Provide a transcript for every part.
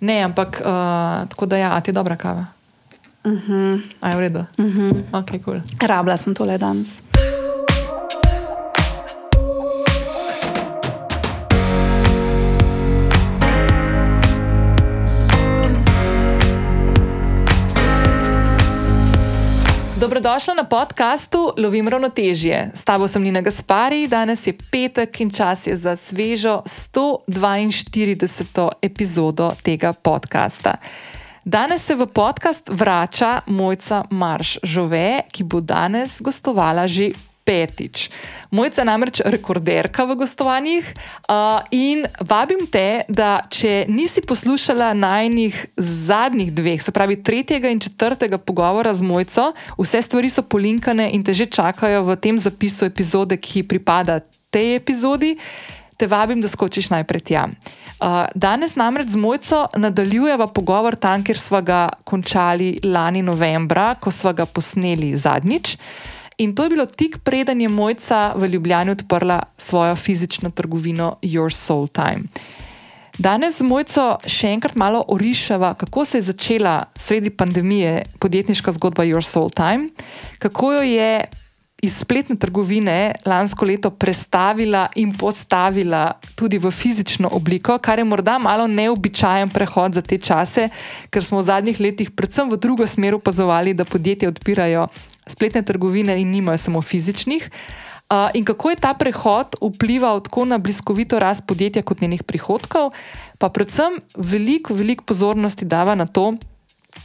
Ne, ampak uh, tako da ja, a ti je dobra kava. Uh -huh. A je v redu. Uh -huh. okay, cool. Rabila sem tole danes. Dobrodošla na podkastu Lovim ravnotežje. S tabo sem Nina Gaspari, danes je petek in čas je za svežo 142. epizodo tega podcasta. Danes se v podcast vrača Mojca Marš Žove, ki bo danes gostovala že petič. Mojca je namreč rekorderka v gostovanjih uh, in vabim te, da če nisi poslušala najnih zadnjih dveh, se pravi tretjega in četrtega pogovora z Mojco, vse stvari so polinkane in te že čakajo v tem zapisu epizode, ki pripada tej epizodi. Te vabim, da skočiš najprej tja. Uh, danes namreč z Mojco nadaljujeva pogovor tam, kjer smo ga končali lani novembra, ko smo ga posneli zadnjič. In to je bilo tik preden je Mojca v Ljubljani odprla svojo fizično trgovino Your Soul Time. Danes z Mojco še enkrat malo orišava, kako se je začela sredi pandemije podjetniška zgodba Your Soul Time, kako jo je iz spletne trgovine lansko leto prestavila in postavila tudi v fizično obliko, kar je morda malo neobičajen prehod za te čase, ker smo v zadnjih letih, predvsem v drugo smer, opazovali, da podjetja odpirajo spletne trgovine in nimajo samo fizičnih. Uh, in kako je ta prehod vplival tako na bliskovito rast podjetja, kot njenih prihodkov, pa predvsem veliko, veliko pozornosti dava na to,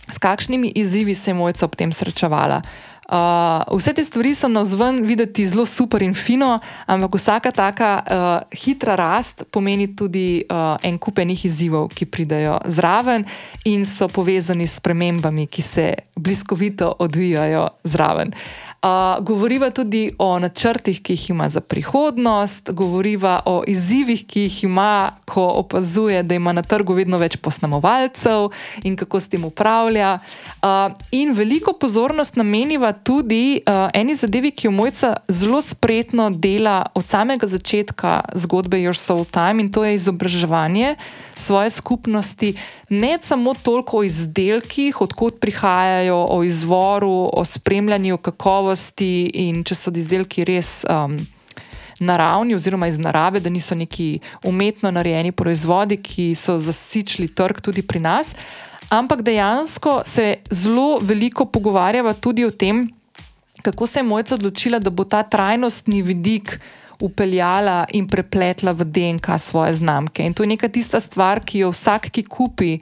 s kakšnimi izzivi se je mojca ob tem srečevala. Uh, vse te stvari so na vzven videti zelo super in fino, ampak vsaka taka uh, hitra rast pomeni tudi uh, en kup enih izzivov, ki pridejo zraven in so povezani s premembami, ki se bliskovito odvijajo zraven. Uh, Uh, govoriva tudi o načrtih, ki jih ima za prihodnost, govoriva o izzivih, ki jih ima, ko opazuje, da ima na trgu vedno več posnemovalcev in kako s tem upravlja. Uh, in veliko pozornost nameniva tudi uh, eni zadevi, ki jo mojca zelo spretno dela od samega začetka zgodbe Your Soul Time in to je izobraževanje svoje skupnosti, ne samo toliko o izdelkih, odkot prihajajo, o izvoru, o spremljanju kakovosti in če so izdelki res. Um, Naravni, oziroma iz narave, da niso neki umetno narejeni proizvodi, ki so zasičili trg tudi pri nas, ampak dejansko se zelo veliko pogovarjava tudi o tem, kako se je mojca odločila, da bo ta trajnostni vidik uh, upeljala in prepletla v DNK svoje znamke. In to je neka tista stvar, ki jo vsak, ki kupi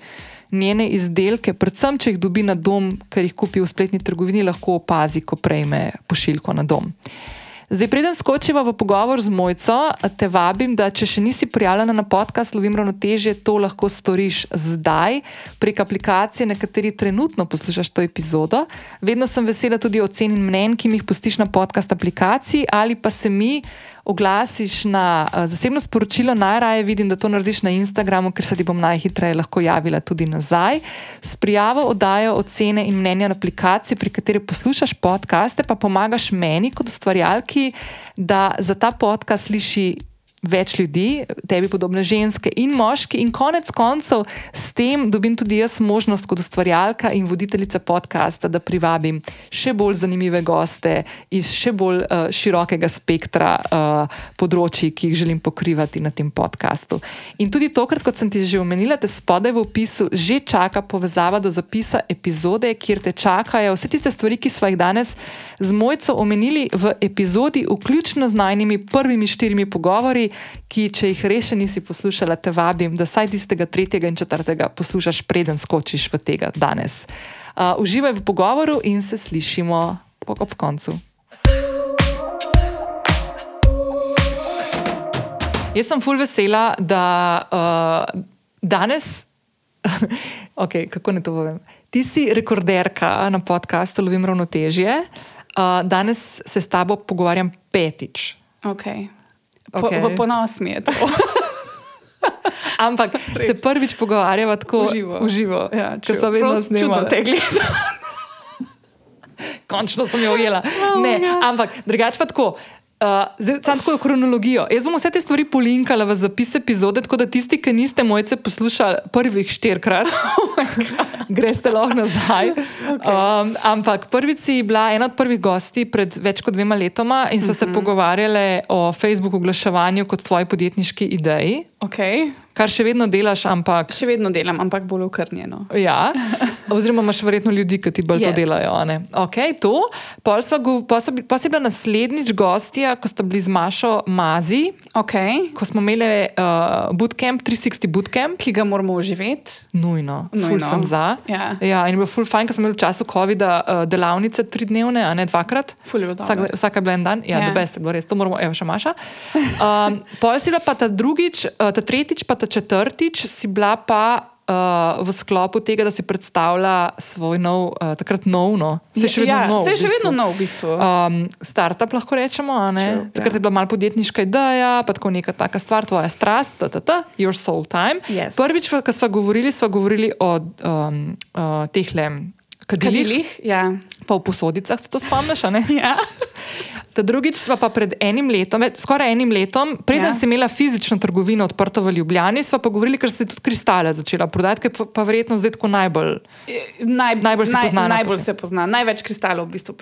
njene izdelke, predvsem če jih dobi na dom, ker jih kupi v spletni trgovini, lahko opazi, ko prejme pošiljko na dom. Zdaj, preden skočiva v pogovor z Mojco, te vabim, da če še nisi prijavljena na podcast Lovim ravnotežje, to lahko storiš zdaj prek aplikacije, na kateri trenutno poslušaš to epizodo. Vedno sem vesela tudi ocen in mnen, ki mi jih pustiš na podcast aplikaciji ali pa se mi oglasiš na uh, zasebno sporočilo, najraje vidim, da to narediš na Instagramu, ker se ti bom najhitreje lahko javila tudi nazaj. S prijavo oddajo ocene in mnenja na aplikaciji, pri kateri poslušaš podcaste, pa pomagaš meni kot ustvarjalki, da za ta podcast sliši več ljudi, tebi podobne ženske in moški, in konec koncev s tem dobim tudi jaz možnost kot ustvarjalka in voditeljica podcasta, da privabim še bolj zanimive goste iz še bolj uh, širokega spektra uh, področji, ki jih želim pokrivati na tem podkastu. In tudi tokrat, kot sem ti že omenila, te spodaj v opisu že čaka povezava do zapisa epizode, kjer te čakajo vse tiste stvari, ki smo jih danes z mojco omenili v epizodi, vključno z najnimi prvimi štirimi pogovori ki, če jih res še nisi poslušala, te vabim, da vsaj tistega tretjega in četrtega poslušaš, preden skočiš v tega danes. Uh, uživaj v pogovoru in se slišimo ob koncu. Jaz sem full vesela, da uh, danes, okay, kako ne to povem, ti si rekorderka na podkastu Lovim ravnotežje. Uh, danes se s tabo pogovarjam petič. Okay. Okay. Po, v ponos mi je to. Ampak Res. se prvič pogovarjava tako uživo. Ja, če so vedno snimali. Končno sem jo ujela. Oh, ne, ja. Ampak drugače pa tako. Uh, zdaj, samo tako kronologijo. Jaz bom vse te stvari polinkala v zapis epizode, tako da tisti, ki niste mojce poslušali prvih štirikrat, oh greste lahko nazaj. Okay. Um, ampak prvici je bila ena od prvih gosti pred več kot dvema letoma in so uh -huh. se mhm. pogovarjali o Facebook oglaševanju kot tvoji podjetniški ideji. Okay. Kar še vedno delaš, ampak. Še vedno delam, ampak bolj ukrnjeno. Ja, oziroma imaš verjetno ljudi, ki ti bolj yes. to delajo. Ok, to. Pa si bila naslednjič gostja, ko sta bili z Mašo Mazi. Okay. Ko smo imeli uh, bootcamp, 360 bootcamp. Ki ga moramo uživeti. Nujno, ful sem za. Ja. Ja, in je bilo ful fajn, ker smo imeli v času COVID-a uh, delavnice tri dnevne, a ne dvakrat. Vsak, vsak je bil en dan, ja, ja. best, res, to moramo, evo še Maša. Um, Pol si bila pa ta drugič, uh, ta tretjič, pa ta četrtič si bila pa uh, v sklopu tega, da si predstavlja svoj nov, uh, takrat nov, no. se je še vedno ja, nov. Se je še vedno nov, v bistvu. Um, startup lahko rečemo, True, takrat ja. je bila malo podjetniška ideja, pa tako neka taka stvar, tvoja strast, ta, ta, ta, your soul time. Yes. Prvič, ko smo govorili, smo govorili o um, uh, teh le. Kadilih, ja. pa v posodicah, to spomniš? ja. Ta drugič, sva pa pred enim letom, skoraj enim letom, preden ja. si imela fizično trgovino odprto v Ljubljani, sva pa govorili, ker si tudi kristale začela prodajati, ki pa verjetno zdaj tako najbolj. Naj, najbolj se naj, pozna. Najbolj se pozna, največ kristalov v bistvu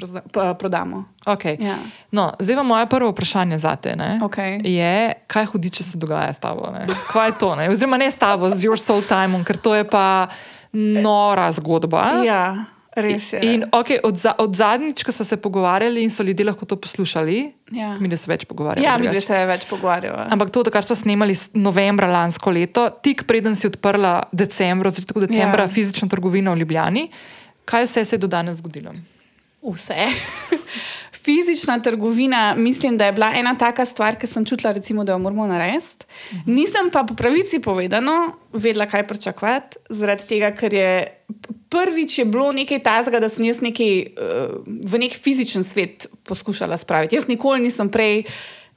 prodamo. Okay. Ja. No, zdaj pa moje prvo vprašanje za te. Okay. Je, kaj hudiče se dogaja s tabo? Ne? Kaj je to? Ne? Oziroma ne s tabo, z Your Soul Time, ker to je pa nora zgodba. Ja. Res je. In, okay, od, za, od zadnjič, ko smo se pogovarjali in so ljudje lahko to poslušali, ja. mi se več pogovarjamo. Ja, mi se več pogovarjamo. Ampak to, kar smo snemali novembra lansko leto, tik preden si odprla decembra, oziroma decembra, ja. fizično trgovino v Ljubljani, kaj vse se je do danes zgodilo? Vse. fizična trgovina, mislim, da je bila ena taka stvar, ki sem čutila, recimo, da jo moramo narediti. -huh. Nisem pa po pravici povedano vedela, kaj pričakovati, zaradi tega, ker je prvič je bilo nekaj tazga, da sem jaz nekaj, uh, v nek fizičen svet poskušala spraviti. Jaz nikoli nisem prej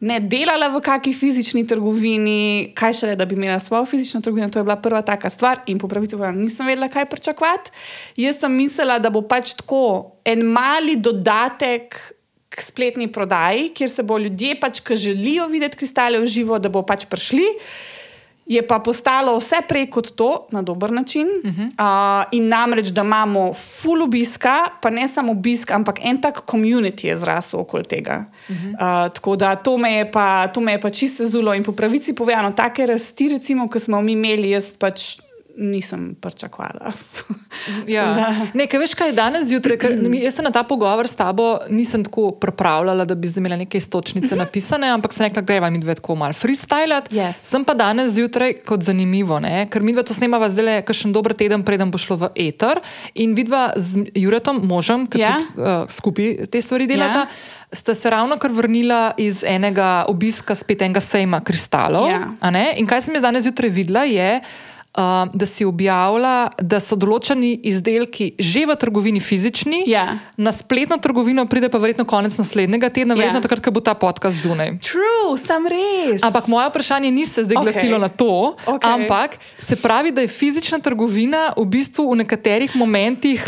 ne delala v kakšni fizični trgovini, kaj še le, da bi imela svojo fizično trgovino. To je bila prva taka stvar in po pravici povedano, nisem vedela, kaj pričakovati. Jaz sem mislila, da bo pač tako en mali dodatek k spletni prodaji, kjer se bo ljudje, pač, ki želijo videti kristale v živo, da bo pač prišli. Je pa postalo vse prej kot to, na dober način. Uh -huh. uh, in namreč, da imamo full obiska, pa ne samo obisk, ampak en tak komunit je zrasel okoli tega. Uh -huh. uh, tako da to me je pa, pa čisto zulo in po pravici povedano, take rasti, recimo, ki smo mi imeli, jaz pač nisem pričakovala. ja. Nekaj veš, kaj je danes zjutraj. Jaz se na ta pogovor s tabo nisem tako pripravljala, da bi zdaj imela neke istočnice mhm. napisane, ampak sem rekla, greva mi dve tako malo freestyle. Yes. Sem pa danes zjutraj kot zanimivo, ne? ker mi dve to snemava zdaj le kakšen dober teden, preden bo šlo v eter in vidva z Juretom, možem, ki yeah. Ja. uh, skupaj te stvari delata. Yeah. Ja. Ste se ravno kar vrnila iz enega obiska, spet enega sejma kristalov. Ja. In kaj sem jaz danes zjutraj videla, je, uh, da si objavila, da so določeni izdelki že v trgovini fizični, ja. na spletno trgovino pride pa verjetno konec naslednjega tedna, verjetno ja. takrat, ko bo ta podcast zunaj. True, sem res. Ampak moje vprašanje ni se zdaj okay. glasilo na to, okay. ampak se pravi, da je fizična trgovina v bistvu v nekaterih momentih.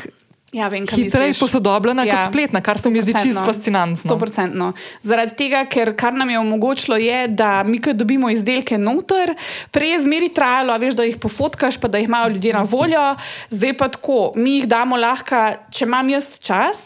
Ja, vem, hitreje posodobljena ja, kot spletna, kar se mi zdi čisto fascinantno. 100%. Zaradi tega, ker kar nam je omogočilo, je, da mi, ko dobimo izdelke noter, prej je zmeri trajalo, veš, da jih pofotkaš, pa da jih imajo ljudje na voljo, zdaj pa tako, mi jih damo lahko, če imam jaz čas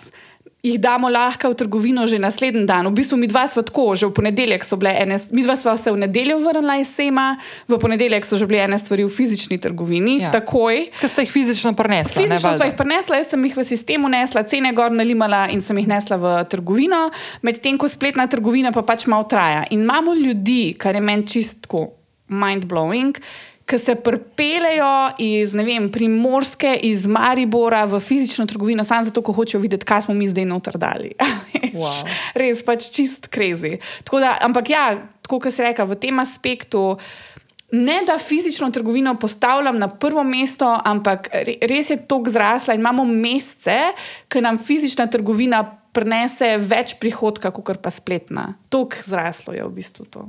jih damo lahko v trgovino že naslednji dan. V bistvu mi dva sva tako, že v ponedeljek so bile ene, mi dva sva se v nedeljo vrnila iz Sema, v ponedeljek so že bile ene stvari v fizični trgovini, ja. takoj. Ker ste jih fizično prenesli? Fizično sva jih prenesla, jaz sem jih v sistemu nesla, cene gor nalimala in sem jih nesla v trgovino, medtem ko spletna trgovina pa pač malo traja. In imamo ljudi, kar je meni čistko mind blowing ki se pripeljejo iz vem, primorske, iz Maribora v fizično trgovino, samo zato, ko hočejo videti, kaj smo mi zdaj noter dali. wow. Res pač čist krezi. Ampak ja, tako kot se reka, v tem aspektu. Ne, da fizično trgovino postavljam na prvo mesto, ampak res je tako zrasla in imamo mesece, ki nam fizična trgovina prinese več prihodka, kot pa spletna. Tako zraslo je v bistvu to.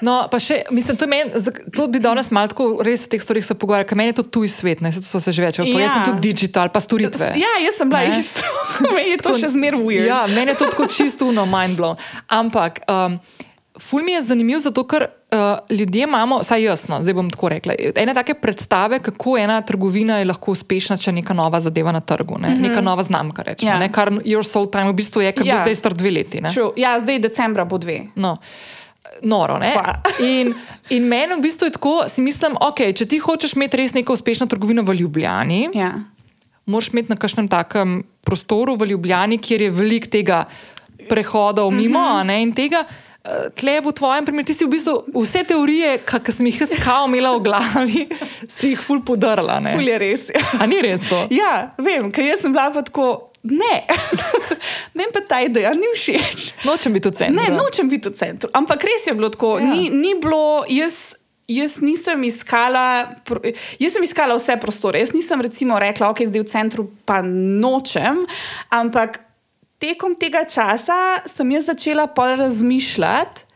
No, pa še, mislim, to, zak- to bi danes malo tako res o teh stvarih se pogovarjali, ker meni je to tuj svet, ne, saj to se že večkrat povedali. Jaz sem Ja. tudi digital, pa storitve. Ja, jaz sem bila Ne? isto. Meni je to še zmeraj ujel. Ja, meni je to tako čisto uno, mind blown. Ampak. Um, Ful mi je zanimiv, zato ker uh, ljudje imamo, saj jasno, zdaj bom tako rekla, ene take predstave, kako ena trgovina je lahko uspešna, če je neka nova zadeva na trgu, ne? mm -hmm. neka nova znamka. Rečemo, Ja. ja. ne? Kar Your Soul Time v bistvu je, ja. Ja. bo zdaj star dve leti. Ja, zdaj decembra bo dve. No, noro. In, in meni v bistvu je tako, si mislim, okay, če ti hočeš imeti res neko uspešno trgovino v Ljubljani, Ja. moraš imeti na kakšnem takem prostoru v Ljubljani, kjer je veliko tega prehodov mimo mm -hmm. ne, in tega. eh, Tle v tvojem primeru, ti si v bistvu vse teorije, ki sem jih kao imela v glavi, si jih ful podarila. ne. Ful je res. Ja. A ni res to? Ja, vem, ker jaz sem bila pa tako. Ne, meni pa ta ideja ni všeč. Nočem biti v centru. Ne, nočem biti v centru. Ampak res je bilo tako. Ja. Ja. Ni, ni bilo, jaz, jaz nisem iskala, jaz sem iskala vse prostore. Jaz nisem recimo rekla, ok, zdaj v centru pa nočem, ampak tekom tega časa sem jaz začela pol razmišljati.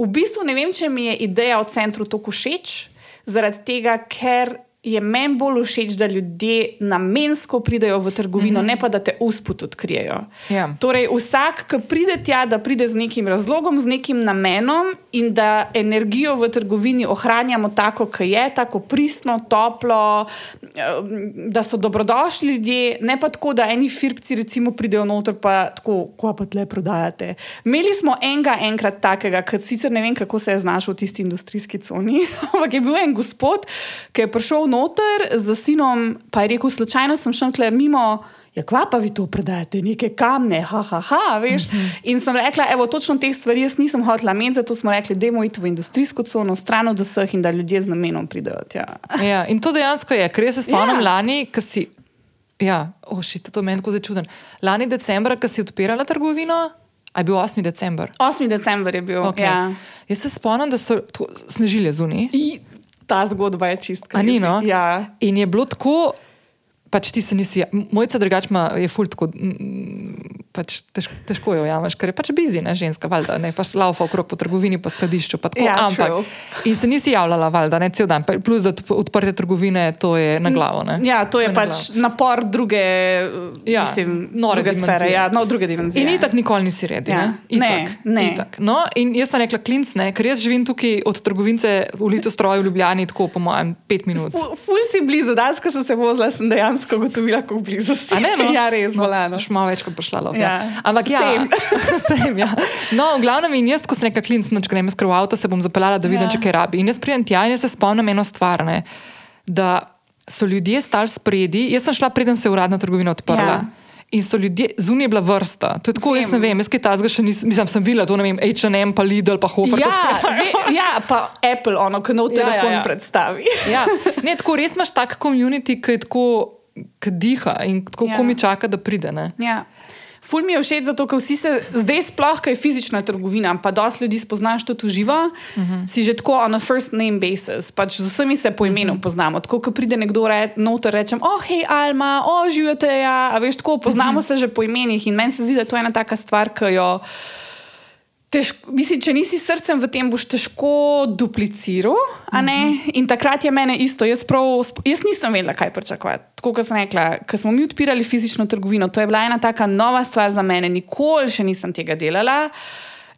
V bistvu ne vem, če mi je ideja o centru tako všeč, zaradi tega, ker je meni bolj všeč, da ljudje namensko pridejo v trgovino, mm -hmm. ne pa da te usput odkrijejo. Ja. Torej, vsak, ki pride tja, da pride z nekim razlogom, z nekim namenom in da energijo v trgovini ohranjamo tako, kot je, tako pristno, toplo, eh, da so dobrodošli ljudje, ne pa tako, da eni firpci recimo pridejo noter, pa tako, ko pa tle prodajate. Imeli smo enega enkrat takega, ki sicer ne vem, kako se je znašel v tisti industrijski coni, ampak je bil en gospod, ki je prišel noter z sinom, pa je rekel, slučajno sem šel tle mimo. Ja, kva pa vi to predajate, neke kamne, ha, ha, ha, veš. Mm -hmm. In sem rekla, evo, točno teh stvari jaz nisem hotela imeti, zato smo rekli, da je iti v industrijsko cono, stran od vseh in da ljudje z namenom pridejo tja. Ja, in to dejansko je, ker jaz se spomnim Ja. lani, ko si. Ja, ošite, to meni tako začuden. Lani decembra, ko si odpirala trgovino, je bil 8. december. 8. december je bil. Okay. Ja. Jaz se spomnim, da so tako snežile zunaj. Ta zgodba je čistka. Ni no? Ja. In je bilo tako, pač ti se nisi, mojca drugačma je ful tako. mm, Pač težko, težko jo jamaš, ker je pač bizi, ne ženska, valjda, ne pač laufa okrog po trgovini, pa skladišču. Pa tako, Ja, ampak, true. in se nisi javljala, valjda, ne cel dan. Plus, da odp- odprte trgovine, to je na glavo. Ne? Ja, to je na pač napor druge, Ja, mislim, nore druge dimenzije. sfere. Ja, no, druge dimenzije. In itak nikoli nisi redi. Ja. Ne, Ne, Itak, ne. Itak. No, in jaz sem rekla, klinc, ne, ker jaz živim tukaj od trgovince v Litostroju v Ljubljani, tako po mojem, pet minut. Ful, ful si blizu, danes, ko sem se vozila, sem dejansko ugotovila, kako blizu si. A ne, no? ja, res, no, bolano. Še malo več, kot pošla lov. Ja. Ja. Ampak ja, Same. sem, ja. No, v glavnem in jaz, ko sem rekla, klinc, noč grem skoro v avto, se bom zapeljala, da vidim, Ja. ja. če kaj rabi. In jaz pridem tja in jaz se spomnim eno stvar, ne, da so ljudje stali spredi. Jaz sem šla, preden se je uradna trgovina odprla. Ja. In so ljudje, zunaj je bila vrsta. To je tako, jaz Vem. ne vem, jaz kaj tazga še nisem, mislim, sem videla to, ne vem, H&M, pa Lidl, pa Hofer. Ja, ve, ja, pa Apple, ono, ki nov Ja, ja, telefon ja. predstavi. Ja, ne, tako res imaš tak komunity, ki je tako, ki diha in tako Ja. ja. komi čaka, da pride. Ne? Ja. Ful mi je všeč, zato ker vsi se zdaj, sploh, kaj je fizična trgovina, pa dosti ljudi spoznaš tudi živo, uh -huh. si že tako on a first name basis, pač z vsemi se po imenu uh -huh. poznamo. Tako, ko pride nekdo re, noter, rečem, oh, hej, Alma, o, oh, živite, ja, a veš, tako poznamo uh -huh. se že po imenih in meni se zdi, da to je ena taka stvar, ki jo. Težko, mislim, če nisi srcem v tem, boš težko dupliciral. Uh -huh. In takrat je meni isto. Jaz, prav, jaz nisem vedela, kaj pričakovati. Tako kot sem rekla, ko smo mi odpirali fizično trgovino, to je bila ena taka nova stvar za mene, nikoli še nisem tega delala.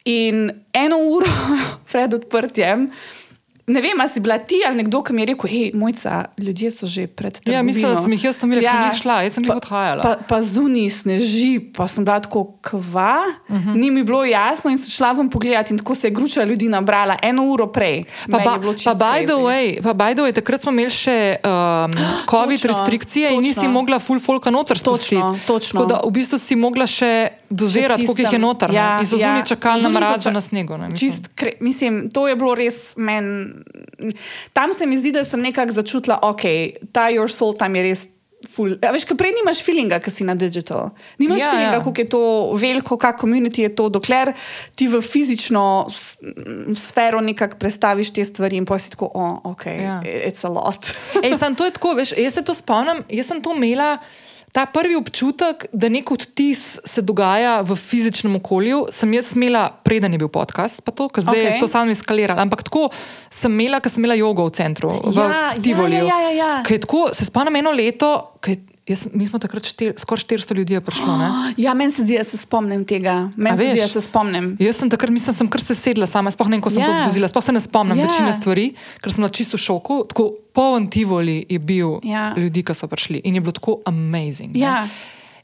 In eno uro pred odprtjem, ne vem, ali si bila ti ali nekdo, ki mi je rekel, hej, mojca, ljudje so že pred tem. Ja, mislim, da sem jih jaz tam videla, ja, ni šla, jaz sem jih pa- odhajala. Pa, pa zunaj sneži, pa sem bila tako kva, uh Mhm. -huh. ni mi bilo jasno in sem šla ven pogledati in tako se je gruča ljudi nabrala eno uro prej. Pa, ba, pa, by the way, pa by the way, takrat smo imeli še um, COVID Točno, restrikcije in nisi točno. mogla full folka noter spustiti. Točno, točno. Tako da v bistvu si mogla še dozirati, koliko jih je noter. Ja, in so ja, zunaj čakali na so mrazu na snegu. Ne, mislim. Čist, kre, mislim, to je bilo res meni. Tam se mi zdi, da sem nekako začutila, da okay, ta your soul tam je res. Ful. Ja, veš, ker prej nimaš feelinga, ki si na digital. Nimaš Ja, ja, feelinga, ja. ja. kako je to veliko, kako komunity je to, dokler ti v fizično sfero nekako predstaviš te stvari in pa si tako, oh, ok, Ja. ja. it's a lot. Ej, sam to je tako, veš, jaz se to spomnim, jaz sem to imela ta prvi občutek, da nek odtis se dogaja v fizičnem okolju, sem jaz imela, preden je bil podcast, pa to, ker zdaj okay. to sam eskalirala. Ampak tako sem imela, ker sem imela jogo v centru, v Ja, ja, Tivoliju. ja, ja, ja. Je tako, se spomnim eno leto, ker jaz, mi smo takrat štir, skoraj 400 ljudi prišlo. Ne? Ja, meni se zdi, da se spomnim tega. Meni se zdi, da se spomnim. Jaz sem takrat, mislim, sem kar se sedla sama, sploh ne vem, ko sem Ja. yeah. to zgozila, sploh se ne spomnim Ja. yeah. večine stvari, ker sem bila čisto šoku. Tako poln Tivoli je bil Ja. yeah. ljudi, ki so prišli in je bilo tako amazing. ne. Ja.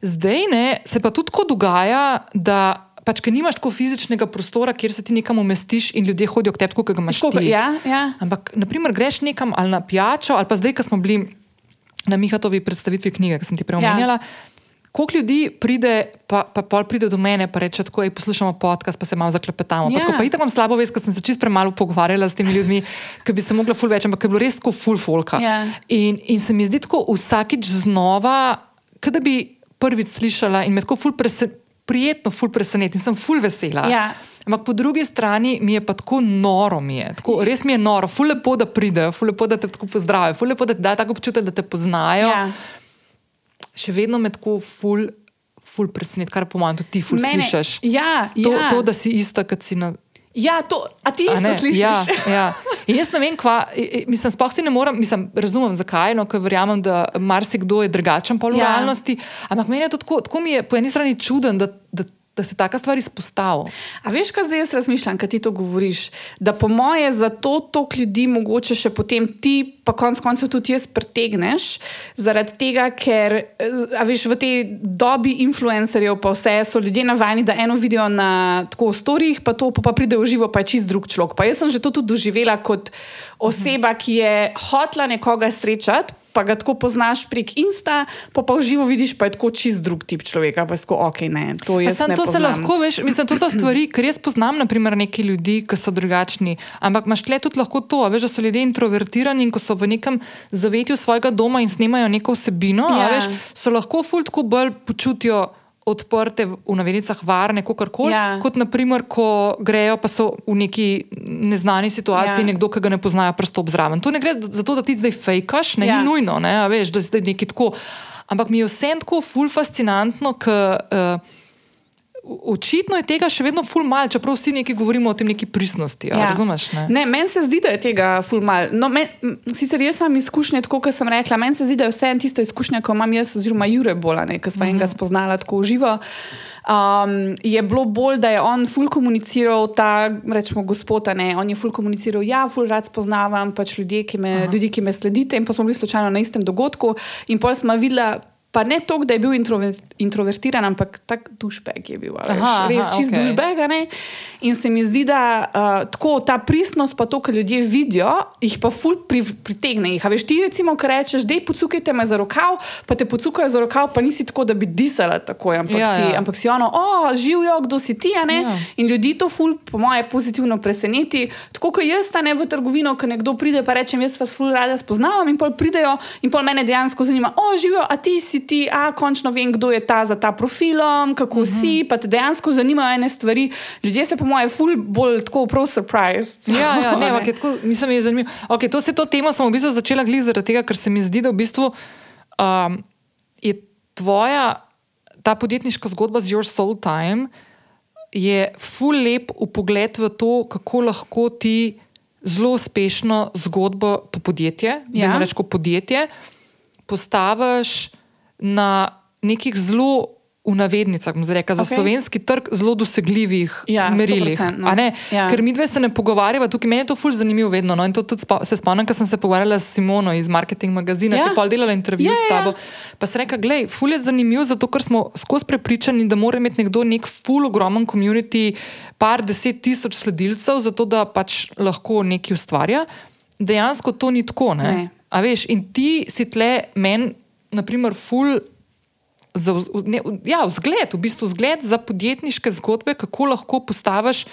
Zdaj ne, se pa tudi tako dogaja, da pač, ker nimaš tako fizičnega prostora, kjer se ti nekam umestiš in ljudje hodijo k tebi, kot ga imaš Tako, ti. ja, ja. Ampak, naprimer, greš nekam ali na pijačo, ali pa zdaj, ko smo bili na Mihatovi predstavitvi knjige, ki sem ti prej Ja. Koliko ljudi pride, pa, pa pol pride do mene, pa reče: tako, "Ej, Poslušamo podcast, pa se malo zaklepetamo. Ja. Ja. Pa itak imam slabo vest, ker sem se čist premalo pogovarjala s temi ljudmi, ki bi se mogla ful več, ampak je bilo res tako ful folka. Ja. In, in se mi zdi tako vsakič znova, da bi prvič slišala in me tako ful prese, prijetno, ful preseneti in sem ful vesela. Ja. Ampak po drugi strani mi je pa tako noro, mi je. Tako, res mi je noro, ful lepo, da pridejo, ful lepo, da te tako pozdravijo, ful lepo, da ti dajo tako občutek, da te poznajo. Ja. Še vedno me tako ful, ful preseneti, kar po mojem tudi ti ful Mene- slišiš. Ja, To, ja. to, da si ista, kot si na. Ja, to, a ti a isto ne? slišiš? Ja, ja. In jaz ne vem, kva, mislim, sploh si ne morem, mislim, razumem zakaj, no, ker verjamem, da marsikdo je drugačen pol v Ja. realnosti, ampak meni je to tako, tako mi je po eni strani čuden, da, da, da se taka stvar izpostavi. A veš, kaj zdaj jaz razmišljam, kaj ti to govoriš? Da po moje za to toliko ljudi mogoče še potem ti, pa konec koncev tudi jaz pritegneš, zaradi tega, ker eh, veš, v tej dobi influencerjev pa vse so ljudje navajeni, da eno vidijo na tako storjih, pa to pa, pa pride v živo, pa je čist drug človek. Pa jaz sem že to tudi doživela kot oseba, ki je hotla nekoga srečati. Pa ga tako poznaš prek Insta, pa pa v živo vidiš, pa je tako čist drug tip človeka. Pa je tako, ok, ne, to Sam ne to se poznam. lahko, veš, mislim, to so stvari, ker jaz poznam, naprimer, neki ljudi, ki so drugačni. Ampak imaš tle tudi lahko to, veš, da so ljudje introvertirani in ko so v nekem zavetju svojega doma in snemajo neko vsebino, ja. veš, so lahko ful tako bolj počutijo. Odprte, v navednicah, varne, kako koli. Ja. Kot naprimer, ko grejo, pa so v neki neznani situaciji, Ja. nekdo, ki ga ne poznajo, prstop zraven. To ne gre za to, da ti zdaj fejkaš, ne Ja. ja. ni nujno, ne, veš, da si zdaj neki tako. Ampak mi je vse tako ful fascinantno, ker. Uh, Očitno je tega še vedno ful mal, čeprav vsi neki govorimo o tem neki pristnosti. Ja. Razumeš? Ne? ne meni se zdi, da je tega ful mal. No, men, sicer jaz imam izkušnje, tako kot sem rekla, meni se zdi, da je vse en tista izkušnja, ko imam jaz, oziroma Jure Bolane, ki sva Mhm. enega spoznala tako živo. Um, je bilo bolj, da je on ful komuniciral, ta, rečemo, gospod, a ne, on je ful komuniciral, ja, ful rad spoznavam pač ljudje, ki me, ljudi, ki me sledite, in pa smo bili slučajno na istem dogodku, in pol smo videla. Pa ne toliko, da je bil introver, introvertiran, ampak tak dušbeg je bil. Veš, Aha, aha, res čist okej. dušbeg. Ne? In se mi zdi, da uh, tako ta pristnost, pa to, kar ljudje vidijo, jih pa ful pri, pritegne. Jih. A veš, ti recimo, ki rečeš, da pocukajte me za rokav, pa te pocukajo za rokav, pa nisi tako, da bi disala tako, ampak, Ja, si, ja. ampak si ono, o, živijo, kdo si ti. a ne?" Ja. In ljudi to ful, po moje, pozitivno preseneti. Tako kot jaz, ta ne v trgovino, ko nekdo pride, pa rečem, jaz vas ful rada spoznavam in pol pridejo in pol mene dejansko zanima, o, živijo, a ti si ti, a končno vem, kdo je ta za ta profilom, kako uh -huh. si, pa te dejansko zanimajo ene stvari. Ljudje se, po moje, ful bolj tako prav surprised. Ja, ja, ne, je tako, mislim, je zanimivo. Okay, to se to temo sem v bistvu začela glih zaradi tega, ker se mi zdi, da v bistvu um, je tvoja ta podjetniška zgodba z Your Soul Time je ful lep upogled v to, kako lahko ti zelo uspešno zgodbo po podjetje, Ja. ja. reč, podjetje postaviš na nekih zelo. V navednicah, bom rekla, za okay. slovenski trg zelo dosegljivih Ja, merilih. 100%, a ne? ja. Ker mi dve se ne pogovarjava, tukaj meni je to ful zanimivo vedno. No? In to tudi spo, se spomnim, ker sem se pogovarjala s Simono iz Marketing magazina, Ja. ja. ki je pol delala intervju Ja, ja, s ja. tabo. Pa sem rekla, gledaj, ful je zanimiv, zato ker smo skozi prepričani, da mora imeti nekdo nek ful ogromen community, par deset tisoč sledilcev, zato da pač lahko nekaj ustvarja. Dejansko to ni tako. Ne? Ne. A veš, in ti si tle meni, naprimer, ful. Za, ne, ja, vzgled, v bistvu vzgled za podjetniške zgodbe, kako lahko postaviš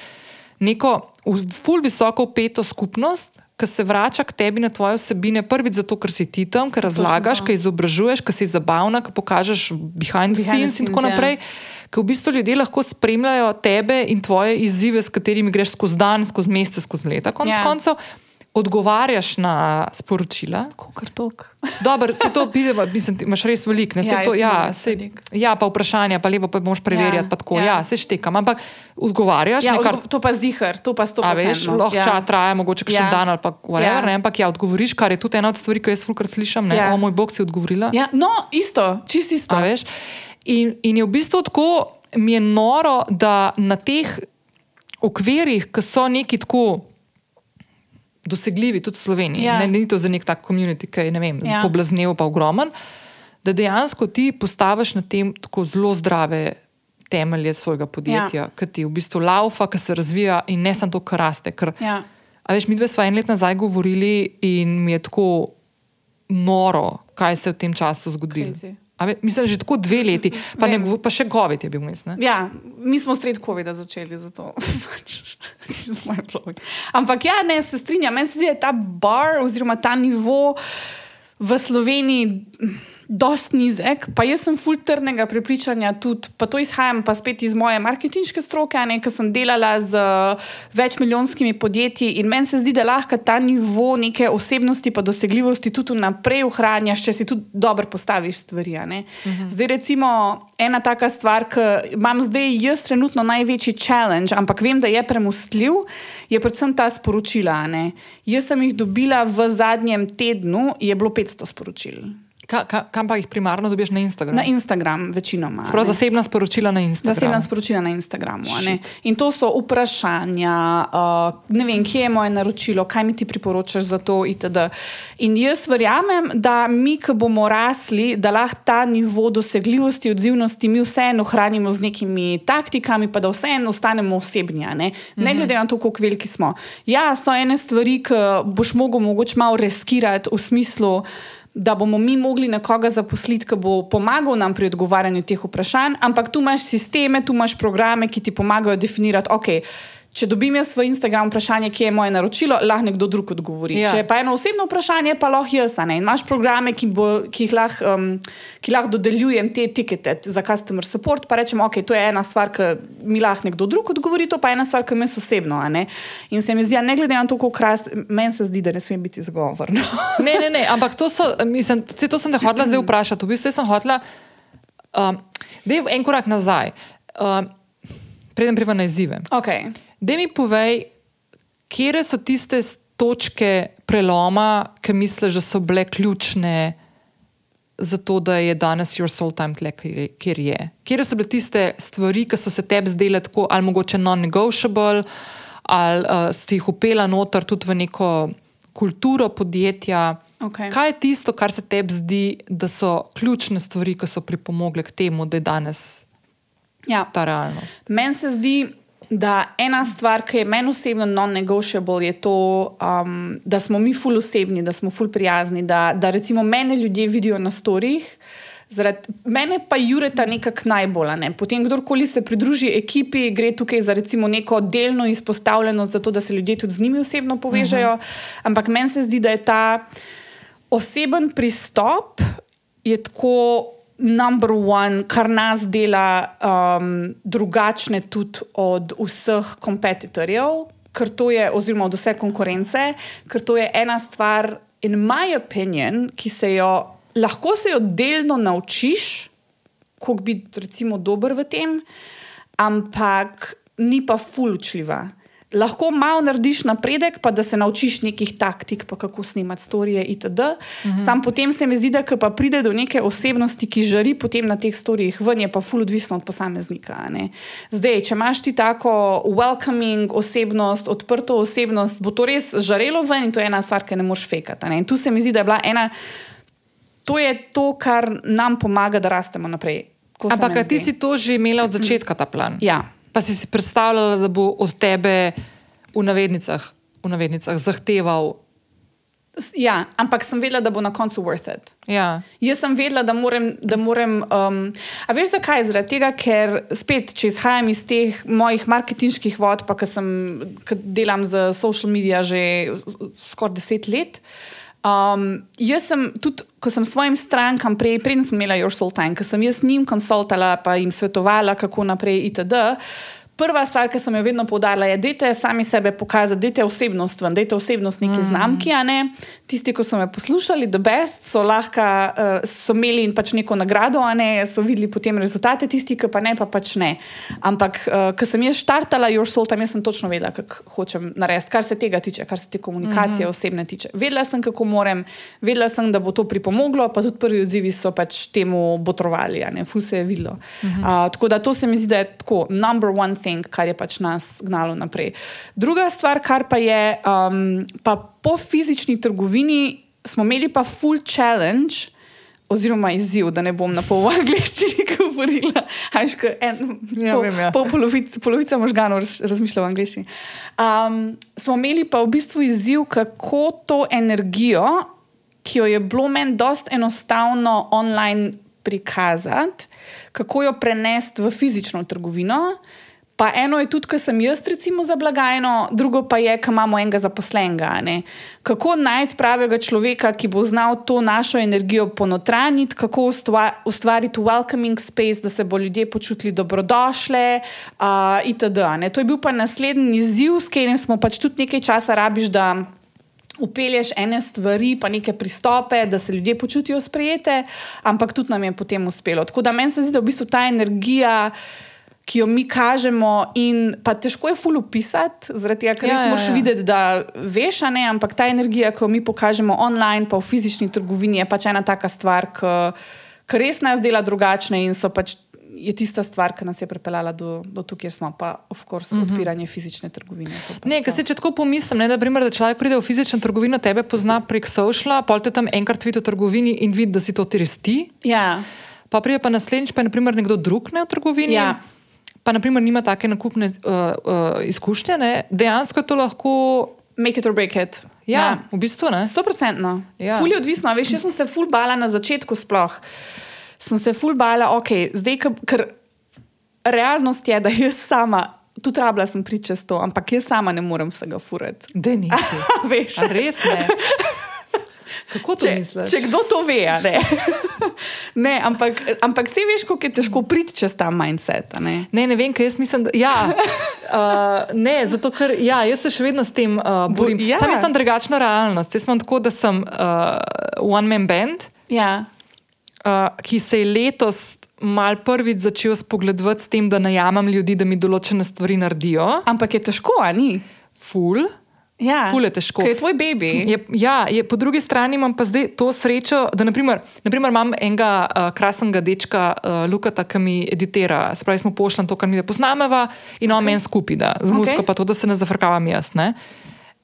neko ful visoko upeto skupnost, ki se vrača k tebi na tvoje vsebine, prvič zato, ker si ti tam, ker razlagaš, ker izobražuješ, ker si zabavna, ker pokažeš behind the Behind scenes in tako ja. naprej. Ker v bistvu ljudje lahko spremljajo tebe in tvoje izzive, s katerimi greš skozi dan, skozi mesece, skozi leta, konec Ja. ja. koncev. Odgovarjaš na sporočila. Kokar tok. Dobro, se to vidi, mislim, imaš res veliko. Ja, to, ja, se, ja, pa vprašanja, pa levo pa moš preverjati. Ja, Ja, tako, ja. ja. se štekam. Ampak odgovarjaš, Ja, nekar, odgo- to pa zihar, to pa sto veš, lahko ja. traja mogoče še Ja. dan ali pa whatever, Ja. ja. ampak ja, odgovoriš, kar je tudi ena od stvari, ki jaz fulkrat slišim. Ne, ja. O moj bog si odgovorila. Ja, no, isto, čist isto. A veš? In, in je v bistvu tako, mi je noro, da na teh okvirih, ki so neki tako dosegljivi, tudi v Sloveniji, Ja. ne, ni to za nek tak komunit, ki je ne vem, Ja. poblaznev pa ogromen, da dejansko ti postaviš na tem tako zelo zdrave. Temelje svojega podjetja, ja. ki ti v bistvu laufa, ki se razvija in ne samo to, kar raste. Ker, Ja. A veš, mi dve smo en let nazaj govorili in mi je tako noro, kaj se je v tem času zgodilo. Crazy. Ve, mislim, že tako dve leti, pa, ne, Vem. govo- pa še COVID je bil vmes. ne? Ja, mi smo sred COVID-a začeli zato. Pač, z mojim blogom. Ampak ja, ne, se strinjam, meni se zdi, da je ta bar oziroma ta nivo v Sloveniji dost nizek, pa jaz sem ful trdnega prepričanja tudi, pa to izhajam pa spet iz moje marketinške stroke, ne, ker sem delala z večmilijonskimi podjetji in meni se zdi, da lahko ta nivo neke osebnosti pa dosegljivosti tudi naprej ohranjaš, če si tudi dobro postaviš stvari. a ne. Zdaj recimo ena taka stvar, ki imam zdaj jaz trenutno največji challenge, ampak vem, da je premustljiv, je predvsem ta sporočila. ne. Jaz sem jih dobila v zadnjem tednu, je bilo 500 sporočil. Ka, ka, kam pa jih primarno dobiš na Instagramu? Na Instagram, večinoma. a Prav ne. zasebna sporočila na Instagramu. Zasebna sporočila na Instagramu. In to so vprašanja, uh, ne vem, kje je moje naročilo, kaj mi ti priporočaš za to, itd. In jaz verjamem, da mi, ki bomo rasli, da lahko ta nivo dosegljivosti, odzivnosti mi vseeno ohranimo z nekimi taktikami, pa da vseeno ostanemo osebni. Ne, ne glede na to, koliko veliki smo. Ja, so ene stvari, ki boš mogel mogoče malo reskirati v smislu da bomo mi mogli nekoga zaposliti, ki bo pomagal nam pri odgovarjanju teh vprašanj, ampak tu imaš sisteme, tu imaš programe, ki ti pomagajo definirati, ok. Če dobim jaz v Instagram vprašanje, kje je moje naročilo, lahko nekdo drug odgovori. Ja. Če je pa eno osebno vprašanje, pa lahko jaz. In imaš programe, ki, bo, ki jih lahko um, ki lahko dodeljujem te tikete za customer support, pa rečem, ok, to je ena stvar, ki mi lahko nekdo drug odgovori, to pa je ena stvar, ki me osebno. a ne. In se mi zdi, ne glede na to, koliko rast, meni se zdi, da ne sme biti izgovor. No. Ne, ne, ne, ampak to, so, mislim, to sem te hotela zdaj vprašati. V bistvu sem hotela, um, da je en korak nazaj, um, preden priva na izzive. Okay. Da mi povej, kje so tiste točke preloma, ki misliš, da so bile ključne za to, da je danes your soul time tle, kjer je-. Kje so bile tiste stvari, ki so se tebi zdele tako, ali mogoče non-negotiable, ali uh, si jih upela noter tudi v neko kulturo podjetja. Okej. Kaj je tisto, kar se tebi zdi, da so ključne stvari, ki so pripomogle k temu, da je danes Ja. ta realnost? Meni se zdi, da ena stvar, ki je meni osebno non-negotiable, je to, um, da smo mi ful osebni, da smo ful prijazni, da, da recimo mene ljudje vidijo na storjih. Zaradi mene pa Jureta nekako najbolj. Ne? Potem, kdorkoli se pridruži ekipi, gre tukaj za recimo neko delno izpostavljenost, zato da se ljudje tudi z njimi osebno povežejo. Uh -huh. Ampak meni se zdi, da je ta oseben pristop je tako number one, kar nas dela um, drugačne tudi od vseh kompetitorjev, ker to je, oziroma od vse konkurence, ker to je ena stvar, in my opinion, ki se jo lahko se jo delno naučiš, kako biti recimo dober v tem, ampak ni pa fulučljiva. Lahko malo narediš napredek, pa da se naučiš nekih taktik, pa kako snimati storije itd. Mm -hmm. Sam potem se mi zdi, da pa pride do neke osebnosti, ki žari potem na teh storijih ven, je pa ful odvisno od posameznika. Zdaj, če imaš ti tako welcoming osebnost, odprto osebnost, bo to res žarelo ven in to je ena stvar, ki ne moš fekati. ne. In tu se mi zdi, da je bila ena. To je to, kar nam pomaga, da rastemo naprej. Ampak ti si to že imela od začetka, ta plan? Ja. Pa si si predstavljala, da bo od tebe v navednicah, v navednicah zahteval. Ja, ampak sem vedela, da bo na koncu worth it. Ja. Jaz sem vedela, da moram. Da moram um, a veš zakaj? Zaradi tega, ker spet, če izhajam iz teh mojih marketinških vod, pa ker ker delam za social medije že skoraj deset let. Um, jaz sem tudi, ko sem svojim strankam prej, preden sem imela Your Soul Time, ko sem jaz njim konsultala, pa jim svetovala, kako naprej, itd. prva stvar, ki sem jo vedno poudarila, je, da je sami sebe pokazati, da je osebnost, da je osebnost neki mm. znamki. Ne? Tisti, ki so me poslušali, da best, so lahko uh, so imeli in pač neko nagrado, a ne so videli potem rezultate, tisti, ki pa ne, pa pač ne. Ampak, uh, ko sem jaz štartala, Your Soul, tam sem točno vedela, kako hočem narediti, kar se tega tiče, kar se te komunikacije mm osebne tiče. Vedela sem, kako moram, vedela sem, da bo to pripomoglo, pa tudi prvi odzivi so pač temu botrovali, ful se je videlo. Mm -hmm. uh, tako da to se mi zdi, da je tako number one thing, kar je pač nas gnalo naprej. Druga stvar, kar pa je, um, pa po fizični trgovini smo imeli pa full challenge. Oziroma, izziv, da ne bom na pol v angleščini govorila. Ajško, en, ja, pol, vem, ja. pol polovica, polovica možganov razmišlja v angleščini. Um, smo imeli pa v bistvu izziv, kako to energijo, ki jo je bilo meni dosta enostavno online prikazati, kako jo prenesti v fizično trgovino. Pa eno je tudi, kar sem jaz, recimo, za blagajno, drugo pa je, ko imamo enega zaposlenega. Ne? Kako najti pravega človeka, ki bo znal to našo energijo ponotraniti, kako ustvariti welcoming space, da se bo ljudje počutili dobrodošle, uh, itd. Ne? To je bil pa naslednji izziv, s katerim smo pač tudi nekaj časa rabiš. Upelješ ene stvari, pa neke pristope, da se ljudje počutijo sprejete, ampak tudi nam je potem uspelo. Tako da meni se zdi, da v bistvu ta energija, ki jo mi kažemo, in pa težko je ful upisati, zaradi tega, ker ja, moš ja, ja. videti, da veš, ne, ampak ta energija, ki jo mi pokažemo online, pa v fizični trgovini, je pač ena taka stvar, ki res nas dela drugačne in so pač. Je tista stvar, ki nas je pripeljala do, do tu, kjer smo, pa, of course, mm -hmm. odpiranje fizične trgovine. Ne, ker se če tako pomislim, ne, da, primer, da človek pride v fizično trgovino, tebe pozna prek sociala, pol te tam enkrat vidi v trgovini in vidi, da si to ti res ti. Ja. Pa pride pa naslednjič, pa je naprimer nekdo drug ne, v trgovini. Ja pa naprimer nima take nakupne uh, uh, izkušnje, ne, dejansko je to lahko. Make it or break it. Ja, ja. v bistvu ne. Sto procentno. Ja. Ful je odvisno. Veš, jaz sem se ful bala na začetku sploh. Sem se ful bala, ok, zdaj, ker realnost je, da jaz sama. Tu trabla sem priča s to, ampak jaz sama ne morem vsega furati. Da ni. Veš, res ne. Kako to če, misliš? Če kdo to ve, ne. ne ampak, ampak se veš, kako je težko priti čez ta mindset. Ne, ne, ne vem, kaj jaz mislim. Da, ja, uh, ne, zato ker ja, jaz se še vedno s tem uh, borim. Ja. Sam sem drugačna realnost. Jaz sem tako, da sem uh, one man band, ja. uh, ki se je letos. Mal prvič začel spogledovati s tem, da najamem ljudi, da mi določene stvari naredijo. Ampak je težko, ali ni? Ful. Ja, Fule težko. Ker je tvoj baby. Je, ja, je, po drugi strani imam pa zdaj to srečo, da naprimer, naprimer imam enega uh, krasnega dečka, uh, Lukata, ki mi editira. Spravi smo pošljali to, kar mi poznameva in on okay. meni skupaj, da z muziko okay. pa to, da se ne zafrkavam jaz. Ne?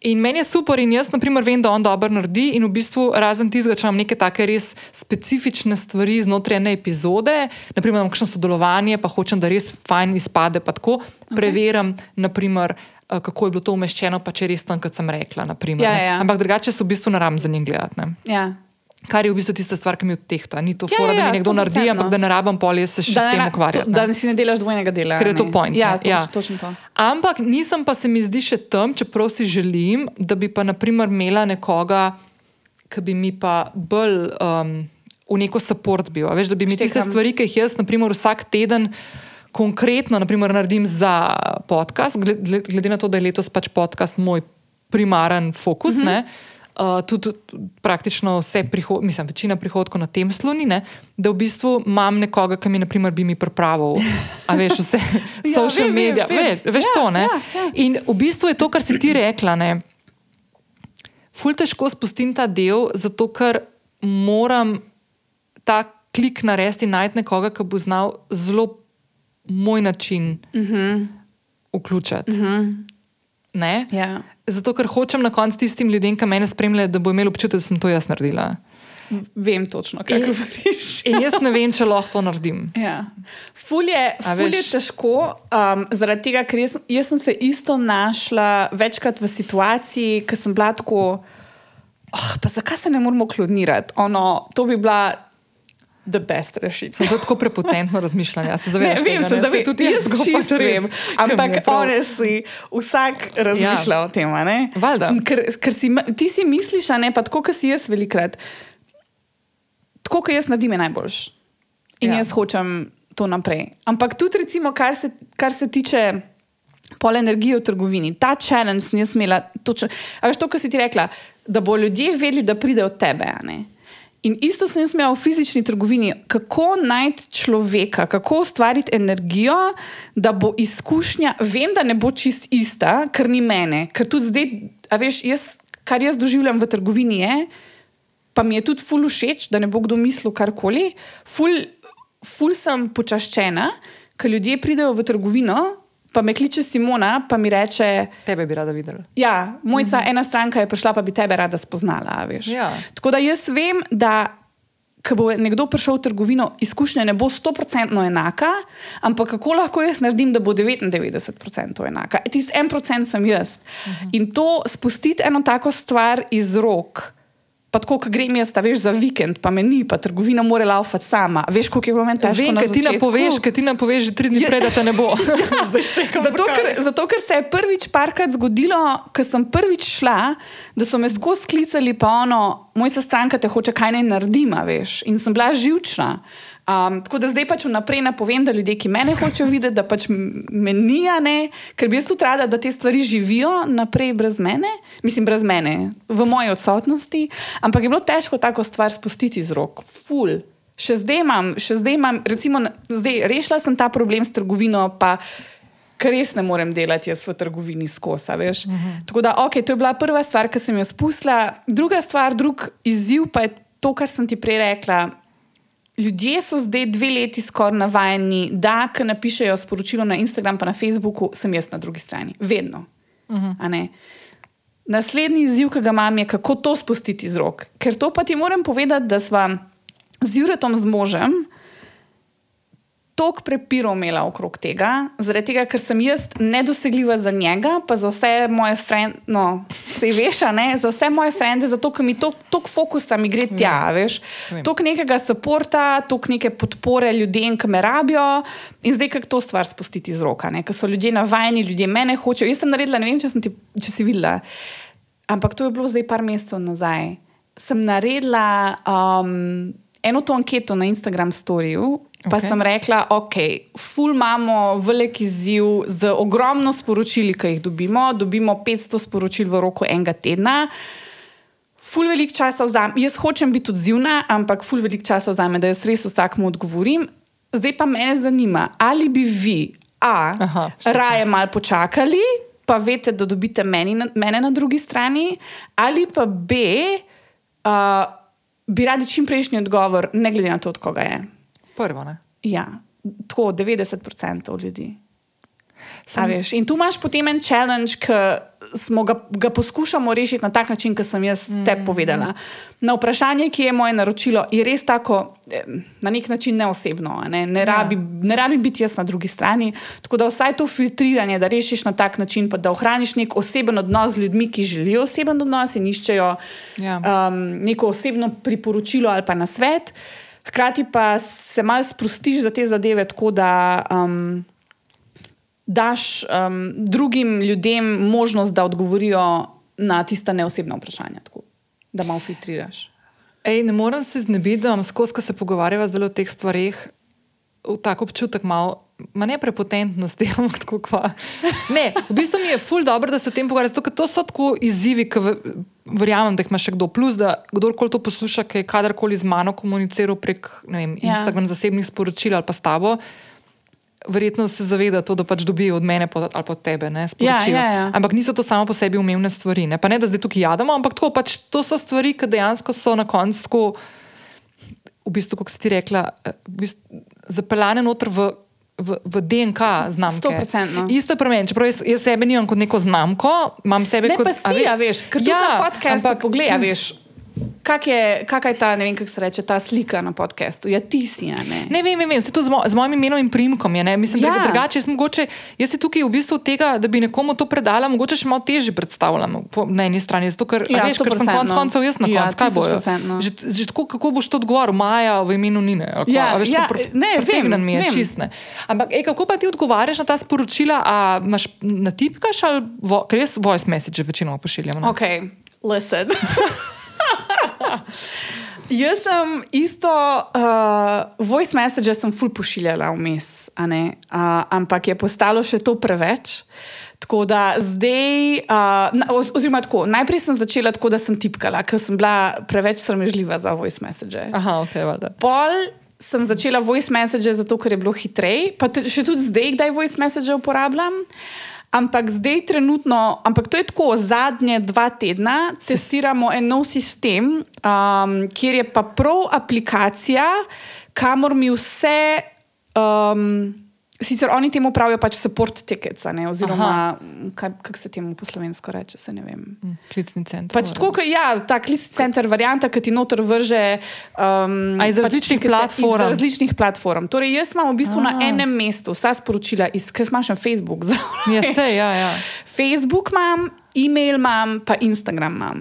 In meni je super, in jaz, naprimer, vem, da on dobro naredi, in v bistvu, razen tistega, če imam neke take res specifične stvari znotraj ene epizode, naprimer, imam kakšno sodelovanje, pa hočem, da res fajn izpade, pa tako okay. preverjam, naprimer. Eh, kako je bilo to umeščeno, pa če res tam, kot sem rekla. Naprimer, ja, ja. Ampak drugače so v bistvu naravni za njim gledati. Ja. Kar je v bistvu tista stvar, ki mi odtehta. Ni to, ja, fora, ja, da mi nekdo naredi, ampak da ne rabim pol, jaz se še s tem ukvarjam. Da si ne delaš dvojnega dela. Ker je to point. Ja, toč, ja. točno to. Ampak nisem pa se mi zdi še tam, čeprav si želim, da bi pa naprimer imela nekoga, ki bi mi pa bolj um, v neko support bil. Veš, da bi mi Štekam. tiste stvari, ki jih jaz naprimer vsak teden konkretno naprimer, naredim za podcast, glede na to, da je letos pač podcast moj primaren fokus. Mm -hmm. Uh, tudi praktično vse prihodke, mislim, večina prihodkov na tem sloni, ne, da v bistvu imam nekoga, ki mi naprimer, bi mi pripravil, a veš, vse ja, social ja, medije, veš, veš ja, to. Ja, ja. In v bistvu je to, kar si ti rekla. Ne, ful težko spustim ta del, zato ker moram ta klik narediti in najti nekoga, ki bo znal zelo moj način uh mhm. -huh. vključiti. Uh mhm. -huh. ja. Zato, ker hočem na koncu tistim ljudem, ki me spremljajo, da bo imel občutek, da sem to jaz naredila. Vem točno, kaj govoriš. in jaz ne vem, če lahko to naredim. Ja. Ful je, ful je težko, um, zaradi tega, ker jaz, jaz sem se isto našla večkrat v situaciji, ki sem bila tako, oh, pa zakaj se ne moramo klonirati? Ono, to bi bila the best rešitev. To je tako prepotentno razmišljanje. Ja, se zavedam, ne, vem, se zavedam, tudi jaz čisto vem. Ampak honestly, vsak razmišlja ja. o tem. Ker, ker si, ti si misliš, a ne pa tako, kot si jaz velikrat. Tako, kot jaz naredim, je najboljš. In ja. jaz hočem to naprej. Ampak tudi, recimo, kar se, kar se tiče pol energije v trgovini. Ta challenge sem jaz imela, točno, a veš to, kar si ti rekla, da bo ljudje vedeli, da pride od tebe. ne. In isto sem jaz imela v fizični trgovini, kako najti človeka, kako ustvariti energijo, da bo izkušnja, vem, da ne bo čist ista, ker ni mene. Ker tudi zdaj, a veš, jaz, kar jaz doživljam v trgovini je, pa mi je tudi ful všeč, da ne bo kdo mislil karkoli, ful, ful sem počaščena, ker ljudje pridejo v trgovino, pa me kliče Simona, pa mi reče. Tebe bi rada videla. Ja, mojca, -hmm. ena stranka je prišla, pa bi tebe rada spoznala. Ja. Tako da jaz vem, da ko bo nekdo prišel v trgovino, izkušnja ne bo 100% enaka, ampak kako lahko jaz naredim, da bo 99% enaka. Tisti en procent sem jaz. -hmm. In to spustiti eno tako stvar iz rok. Pa tako, ko grem jaz, veš za vikend, pa me ni, pa trgovina mora laufati sama. Veš, koliko je bilo meni težko. Vem, kaj ti napoveš, kaj ti napoveš že tri dni prej, da te ne bo. Zdaj štekam Zato ker, zato, ker se je prvič parkrat zgodilo, ko sem prvič šla, da so me skozi klicali, pa ono, moj stranka te hoče, kaj naj naredim, a veš. In sem bila živčna. Um, tako da zdaj pač vnaprej napovem, da ljudje, ki mene hočejo videti, da pač m- me ni, a ne, ker bi jaz tudi rada, da te stvari živijo naprej brez mene, mislim, brez mene, v moji odsotnosti. Ampak je bilo težko tako stvar spustiti iz rok, ful. Še zdaj imam, še zdaj imam, recimo, zdaj rešila sem ta problem s trgovino, pa ker res ne morem delati jaz v trgovini skozi. veš. Uh -huh. Tako da, ok, to je bila prva stvar, ki sem jo spustila. Druga stvar, drug izziv pa je to, kar sem ti prej rekla. Ljudje so zdaj dve leti skoraj navajeni, da ko napišejo sporočilo na Instagram, pa na Facebooku, sem jaz na drugi strani. Vedno. Uh -huh. Naslednji izziv, ki ga imam, je, kako to spustiti iz rok. Ker to pa ti moram povedati, da sva z Juretom, z možem, toliko prepirov imela okrog tega, zaradi tega, ker sem jaz nedosegljiva za njega, pa za vse moje frende, no, se veš, ne, za vse moje frende, zato ker mi to- toliko fokusa mi gre tja, ja. veš. Vem. Toliko nekega podpora, toliko neke podpore ljudem, ki me rabijo, in zdaj kako to stvar spustiti iz roka, ker so ljudje navajeni, ljudje mene hočejo. Jaz sem naredila, ne vem, če, ti, če si videla, ampak to je bilo zdaj par mesecev nazaj. Sem naredila um, eno to anketo na Instagram storju. Pa okay. sem rekla, ok, ful imamo velik izziv z ogromno sporočili, ki jih dobimo. Dobimo 500 sporočil v roku enega tedna. Ful velik časa vzame, jaz hočem biti odzivna, ampak ful velik časa vzame, da jaz res vsakmu odgovorim. Zdaj pa me zanima, ali bi vi, a, Aha, štekam. raje malo počakali, pa veste, da dobite meni, na- mene na drugi strani, ali pa b, uh, bi radi čim prejšnji odgovor, ne glede na to, od koga je. Prvo, ne? Ja, tako 90% ljudi. Sam- Veš, in tu imaš potem en challenge, ki smo ga, ga poskušamo rešiti na tak način, kot sem jaz mm. te povedala. Na vprašanje, ki je moje naročilo, je res tako, na nek način neosebno. Ne, ne, Ja. rabi, ne rabi biti jaz na drugi strani. Tako da vsaj to filtriranje, da rešiš na tak način, pa da ohraniš nek oseben odnos z ljudmi, ki želijo oseben odnos in iščejo Ja. um, neko osebno priporočilo ali pa na svet. Hkrati pa se mal sprostiš za te zadeve, tako da um, daš um, drugim ljudem možnost, da odgovorijo na tista neosebna vprašanja, tako, da malo filtriraš. Ej, ne morem se znebiti, da imam skozi, ko se pogovarjava zdaj o teh stvareh, v tak občutek malo, ma ne prepotentnosti, ampak tako kva. Ne, v bistvu mi je ful dobro, da se o tem pogovarjamo, zato ker to so tako izzivi, ki verjamem, da jih ima še kdo. Plus, da kdorkoli to posluša, ki je kadarkoli z mano komuniciral prek vem, Ja. Instagram zasebnih sporočil ali pa s tabo. Verjetno se zaveda to, da pač dobijo od mene po- ali pa od tebe. Ne, sporočilo. ja, ja. Ampak niso to samo po sebi umevne stvari. Ne? Pa ne, da zdaj tukaj jademo, ampak tako, pač, to so stvari, ki dejansko so na koncu tako, v bistvu, kot si ti rekla, eh, v bistvu, zapeljane noter v. V, v DNK znamke. 100%. Isto je pri meni, čeprav jaz, jaz sebe nimam kot neko znamko, imam sebe Ne, kot pa si, a veš, ker ja, na podkastu ampak- pogledaj, veš. Kak je, kaka je ta, ne vem, kako se reče, ta slika na podkastu? Ja, ti si, a ne? Ne vem, vem, vem. se to z, mo z mojim imenom in primkom je. Ne? Mislim, da Ja. je drugače. Jaz, mogoče, jaz se tukaj v bistvu tega, da bi nekomu to predala, mogoče še malo težje predstavljam po, na eni strani. Zato, ker, Ja, veš, ker sem 100%. konec koncev jaz na Ja, koncu. kaj bojo? 1000%. Že, že tako, kako boš to odgovoril, Maja v imenu Nine. kva? Ja, veš, ja, pre- ne, vem, mi je vem. čist. ne. Ampak ej, kako pa ti odgovarjaš na ta sporočila? A imaš natipkaš ali vo, res voice message večinoma pošiljam? ne? Ok, listen. Jaz sem isto, uh, voice message sem full pošiljala vmes, uh, ampak je postalo še to preveč. Tako da zdaj, uh, na, oz, oziroma tako, najprej sem začela tako, da sem tipkala, ker sem bila preveč sramežljiva za voice message. Aha, ok, valjda. Pol sem začela voice message zato, ker je bilo hitreje, pa še tudi zdaj, kdaj voice message uporabljam. Ampak zdaj trenutno, ampak to je tako, zadnje dva tedna testiramo en nov sistem, um, kjer je pa prav aplikacija, kamor mi vse, um, sicer oni temu pravijo pač support tickets, ne, oziroma kako se temu po slovensko reče, se. Hm, Klicni center. Pač tako, kot ja, ta klicni center, varianta, ki ti noter vrže. Um, iz različnih tikete platform? Iz različnih platform. Torej, jaz imam v bistvu na A. enem mestu vsa sporočila, iz, ker imaš na Facebook. Ja, sej, ja, ja. Facebook imam, e-mail imam, pa Instagram imam.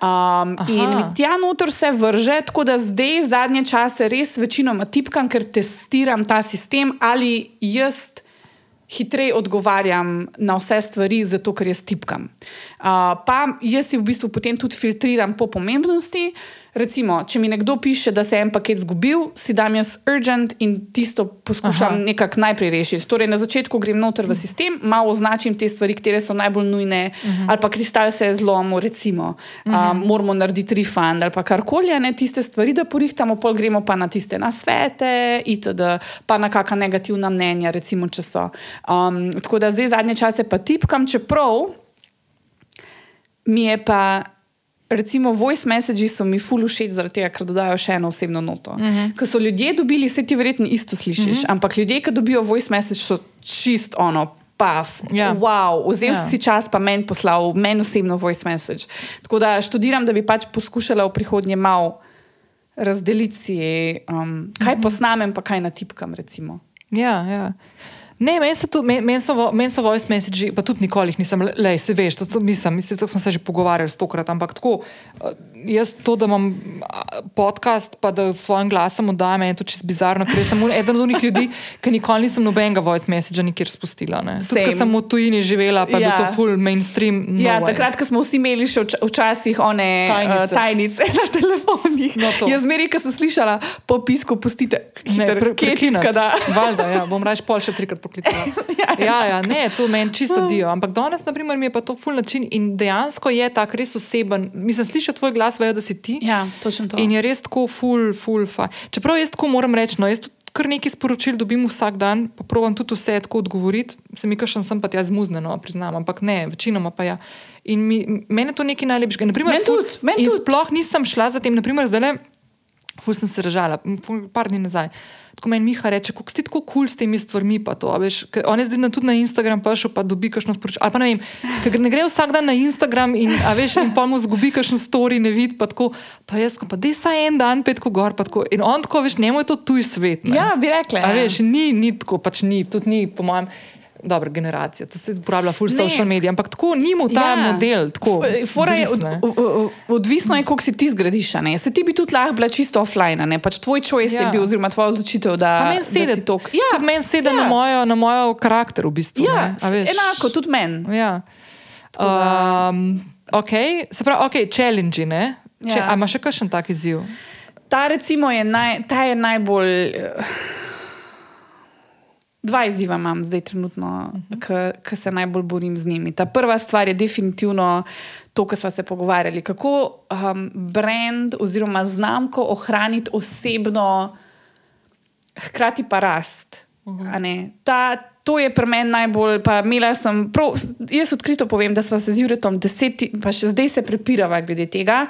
Um, Aha. in mi tja noter vse vrže, tako da zdaj zadnje čase res večinoma tipkam, ker testiram ta sistem, ali jaz hitreje odgovarjam na vse stvari, zato ker jaz tipkam. Uh, pa jaz si v bistvu potem tudi filtriram po pomembnosti. Recimo, če mi nekdo piše, da se je en paket zgubil, si dam jaz urgent in tisto poskušam Aha. nekako najprej rešiti. Torej, na začetku grem noter v sistem, malo označim te stvari, ki so najbolj nujne, uh -huh. ali pa kristal se je zlomil, recimo, uh -huh. um, moramo narediti refund ali pa karkoli, ne tiste stvari, da porihtamo, pol gremo pa na tiste nasvete, itd., pa na kakšna negativna mnenja, recimo, če so. Um, tako da zdaj zadnje čase pa tipkam, čeprav mi je pa. Recimo, voice messages so mi ful všeč, zaradi tega, ker dodajo še eno osebno noto. Uh -huh. Ker so ljudje dobili, vse ti verjetno isto slišiš, uh -huh. ampak ljudje, ki dobijo voice message, so čist ono, paf, Ja. wow, vzel Ja. ja. si čas, pa meni poslal, meni osebno voice message. Tako da študiram, da bi pač poskušala v prihodnje malo razdeliti si, um, kaj uh -huh. posnamem, pa kaj natipkam. Recimo. Ja, ja. Ne, meni so, tu- men, men so, vo- men so voice message, pa tudi nikoli jih nisem, le, se veš, to nisem, mislim, smo se že pogovarjali stokrat, ampak tako, eh, jaz to, da imam podcast, pa da svojim glasom oddajam, je to čisto bizarno, ker sem eden od unih ljudi, ki nikoli nisem nobenega voice message nikjer spustila. ne. Tudi, ker sem v tujini živela, pa je Ja. bil to full mainstream. No ja, way. takrat, ko smo vsi imeli še vč včasih one tajnice, Tajnice. uh, tajnice na telefonih. No, to. Jaz zmeri, ko sem slišala po pisku, pustite Ne, hiter, pre, kje prekinati. tipka, da. Valjda, ja, bom raje pol še trikrat poklicala. ja, ja, ne, to meni čisto dio. Ampak danes, na primer, mi je pa to ful način in dejansko je tak res oseben. Mislim, slišati tvoj glas, vejo, da si ti. Ja, točno to. In je res tako ful, ful, fa. Čeprav jaz tako moram reči, no, jaz tudi kar nekaj sporočil dobim vsak dan, pa provam tudi vse tako odgovoriti. Se mi kašem sem pa tja zmuzneno, priznam, ampak ne, večinoma pa ja. In mi, meni je to nekaj najlepšega. Naprimer, ful- tudi, meni in tudi. Sploh nisem šla za tem, naprimer, zdaj le. Ful sem se režala, ful, par dni nazaj. Tako meni Miha reče, kako si tako kul cool s temi stvarmi. pa To, a veš, on je zdaj na- tudi na Instagram prišel, pa dobi kakšno sporočilo. Ali pa ne vem, ker ne gre vsak dan na Instagram in, veš, in pa mu zgubi kakšen story, ne vidi. Pa, tako, pa jaz, pa dej saj en dan, pet ko gor. pa tako. In on tako, veš, njemu je to tuj svet. ne. Ja, bi rekla. Ja. veš, ni, ni tako, pač ni, tudi ni, po mojem. Dobra generacija, to se uporablja full Ne. social media, ampak tako ni mu ta ja. model. Tako, Fora je, od, bliz, ne. o- o- odvisno je, koliko si ti zgradiš. Se ti bi tudi lahko bila čisto offline, pač tvoj choice ja. Je bil, oziroma tvoja odločitev, da, meni sedi, si to. ja, tudi meni sedi ja. na, mojo, na mojo karakter, v bistvu. Ja, enako, tudi meni. Ja. da- Um, okay. Se pravi, ok, challenge. Ne? Če, Ja. a imaš še kakšen tak izziv? Ta, recimo, je, naj, ta je najbolj. eh, Dva izziva imam zdaj trenutno, ki se najbolj borim z njimi. Ta prva stvar je definitivno to, kar smo se pogovarjali. Kako um, brand oziroma znamko ohraniti osebno, hkrati pa rast. a ne. Ta, to je pri meni najbolj. Pa imela sem, prav, jaz odkrito povem, da smo se z Juretom deset, pa še zdaj se prepirava glede tega.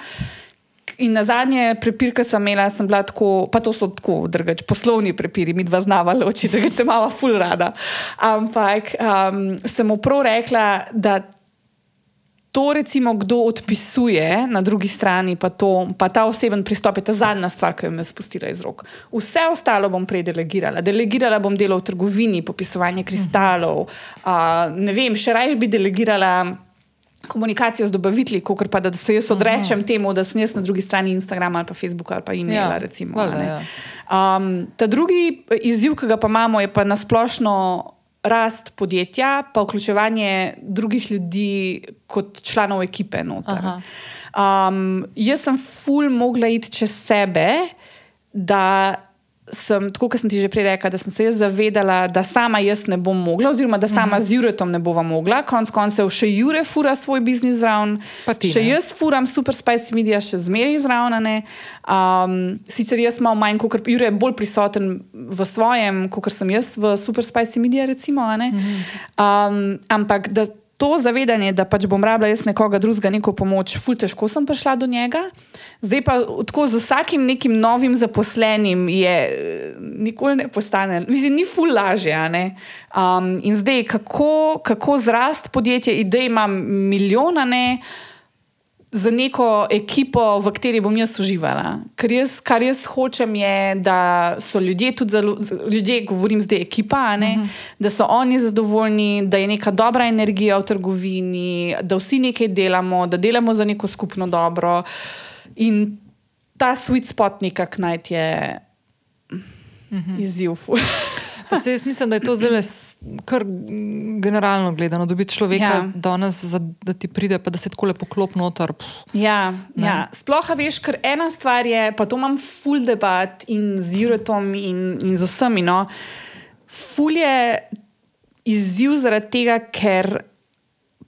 In na zadnje prepir, ki sem imela, sem bila tako, pa to so tako, drugač, poslovni prepiri, mi dva znava loči, da se mava ful rada. Ampak um, sem mu prav rekla, da to, recimo, kdo odpisuje na drugi strani, pa, to, pa ta oseben pristop je ta zadnja stvar, ki jo me spustila iz rok. Vse ostalo bom prej delegirala. Delegirala bom delo v trgovini, popisovanje kristalov, uh, ne vem, še raje bi delegirala komunikacijo z dobavitelji, kot pa da se jaz odrečem temu, da sem jaz na drugi strani Instagrama ali pa Facebooka ali pa e-maila. Ja, recimo, valjda, a ne. ja. um, ta drugi izziv, ki ga pa imamo, je pa nasplošno rast podjetja, pa vključevanje drugih ljudi kot članov ekipe. noter. Um, jaz sem ful mogla iti čez sebe, da sem, tako kot sem ti že prej rekla, da sem se jaz zavedala, da sama jaz ne bom mogla, oziroma da sama uh -huh. z Juretom ne bova mogla. Konec koncev še Jure fura svoj biznis zraven, še jaz furam super spicy media, še zmeraj zraven. Um, sicer jaz malo manj, kot Jure je bolj prisoten v svojem, kot sem jaz v super spicy media, recimo. Uh -huh. um, ampak da to zavedanje, da pač bom rabila jaz nekoga drugega, neko pomoč, ful težko sem prišla do njega. Zdaj pa tako z vsakim nekim novim zaposlenim je, nikoli ne postane, mislim, ni ful lažje. Um, in zdaj, kako, kako zrast podjetje, idej imam milijona, ne za neko ekipo, v kateri bom jaz uživala. Ker jaz, kar jaz hočem, je, da so ljudje tudi zelo, ljudje, govorim zdaj, ekipa, ne, uh mhm. -huh. da so oni zadovoljni, da je neka dobra energija v trgovini, da vsi nekaj delamo, da delamo za neko skupno dobro. In ta sweet spot nekako najti je uh mhm. -huh. izziv. Se, jaz mislim, da je to zdaj kar generalno gledano, da bi človek ja. danes, da ti pride, pa da se tako lepo klop noter. Ja, ja. Sploh, veš, ker ena stvar je, pa to imam full debat in z Juretom in, in z vsemi. No. Ful je izziv zaradi tega, ker.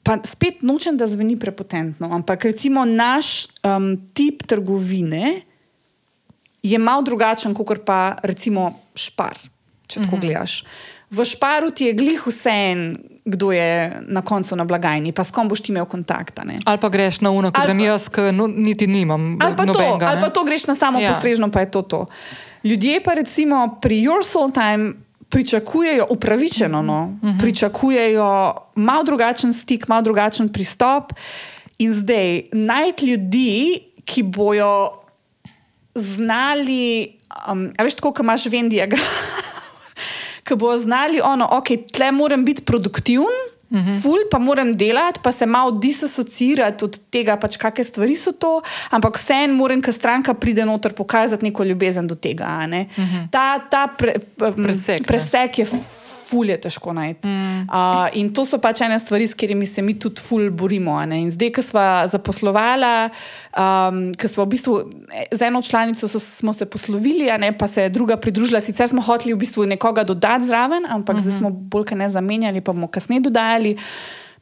Pa spet nočem, da zveni prepotentno, ampak recimo naš um, tip trgovine je malo drugačen, kot pa recimo špar če tako mhm. gledaš. V šparu ti je glih vse en, kdo je na koncu na blagajni, pa s kom boš ti imel kontakt. Ali pa greš na uno, ki ga jaz no, niti nimam. Ali pa, nobenga, to, ali pa to greš na samo ja. postrežno, pa je to to. Ljudje pa recimo pri Your Soul Time. Pričakujejo upravičeno, no? uh mhm. -huh. pričakujejo malo drugačen stik, malo drugačen pristop, in zdaj najti ljudi, ki bojo znali, um, veš, tako, kot imaš ven diagram ki bo znali, ono, ok, tle moram biti produktiven. Mhm. -huh. Ful, pa moram delati, pa se malo disasocirati od tega, pač, kakšne stvari so to, ampak vseeno moram, ker stranka pride noter, pokazati neko ljubezen do tega. Uh mhm. -huh. Ta, ta pre, presek, presek je ful je težko najti. Mm. Uh, in to so pač ene stvari, s katerimi se mi tudi ful borimo. In zdaj, ko smo zaposlovali, um, ko smo v bistvu z eno članico so, smo se poslovili, ne, pa se je druga pridružila. Sicer smo hoteli v bistvu nekoga dodati zraven, ampak mm -hmm. zdaj smo bolj kaj ne zamenjali, pa bomo kasneje dodajali.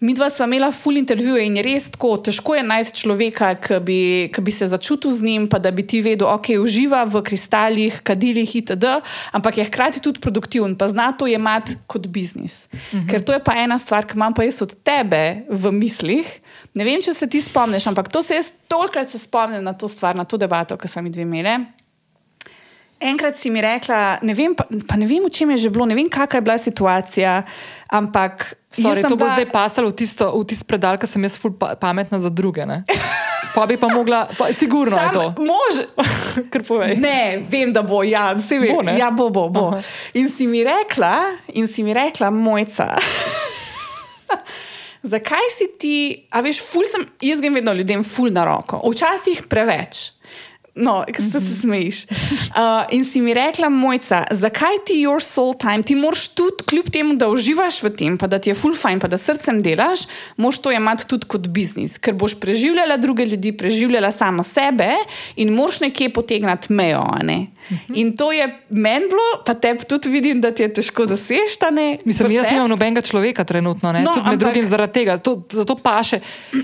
Mi dva sva imela full intervjuje in je res tako, težko je najti človeka, ki bi, ki bi se začutil z njim, pa da bi ti vedel, ok, uživa v kristalih, kadilih itd., ampak je hkrati tudi produktiven, pa zna to jemati kot biznis. Mhm. Ker to je pa ena stvar, ki imam pa jaz od tebe v mislih. Ne vem, če se ti spomniš, ampak to se jaz tolikrat spomnim na to stvar, na to debato, ki smo mi dve imeli. Enkrat si mi rekla, ne vem, pa, pa ne vem, v čem je že bilo, ne vem, kakšna je bila situacija, ampak. Sorry, to bo bila... zdaj pasalo v tisto, v tisto predal, ki sem jaz ful pa, pametna za druge. Ne? Pa bi pa mogla, pa, sigurno Sam, je to. Može. Kar povej. Ne, vem, da bo, ja, se vem. Bo, ja, bo, bo. bo. In si mi rekla, in si mi rekla, mojca. Zakaj si ti, a veš, ful sem, jaz grem vedno ljudem ful na roko, včasih preveč. No, kaj se mhm. smejiš. Uh, in si mi rekla, mojca, zakaj ti your soul time, ti moraš tudi, kljub temu, da uživaš v tem, pa da ti je full fine, pa da srcem delaš, moš to imati tudi kot biznis, ker boš preživljala druge ljudi, preživljala samo sebe in moš nekje potegnati mejo. Ne? Mhm. In to je meni bilo, pa te tudi vidim, da ti je težko dosežtane. Mislim, jaz nimam nobenega človeka trenutno, no, tudi med ampak... drugim zaradi tega, to, zato paše.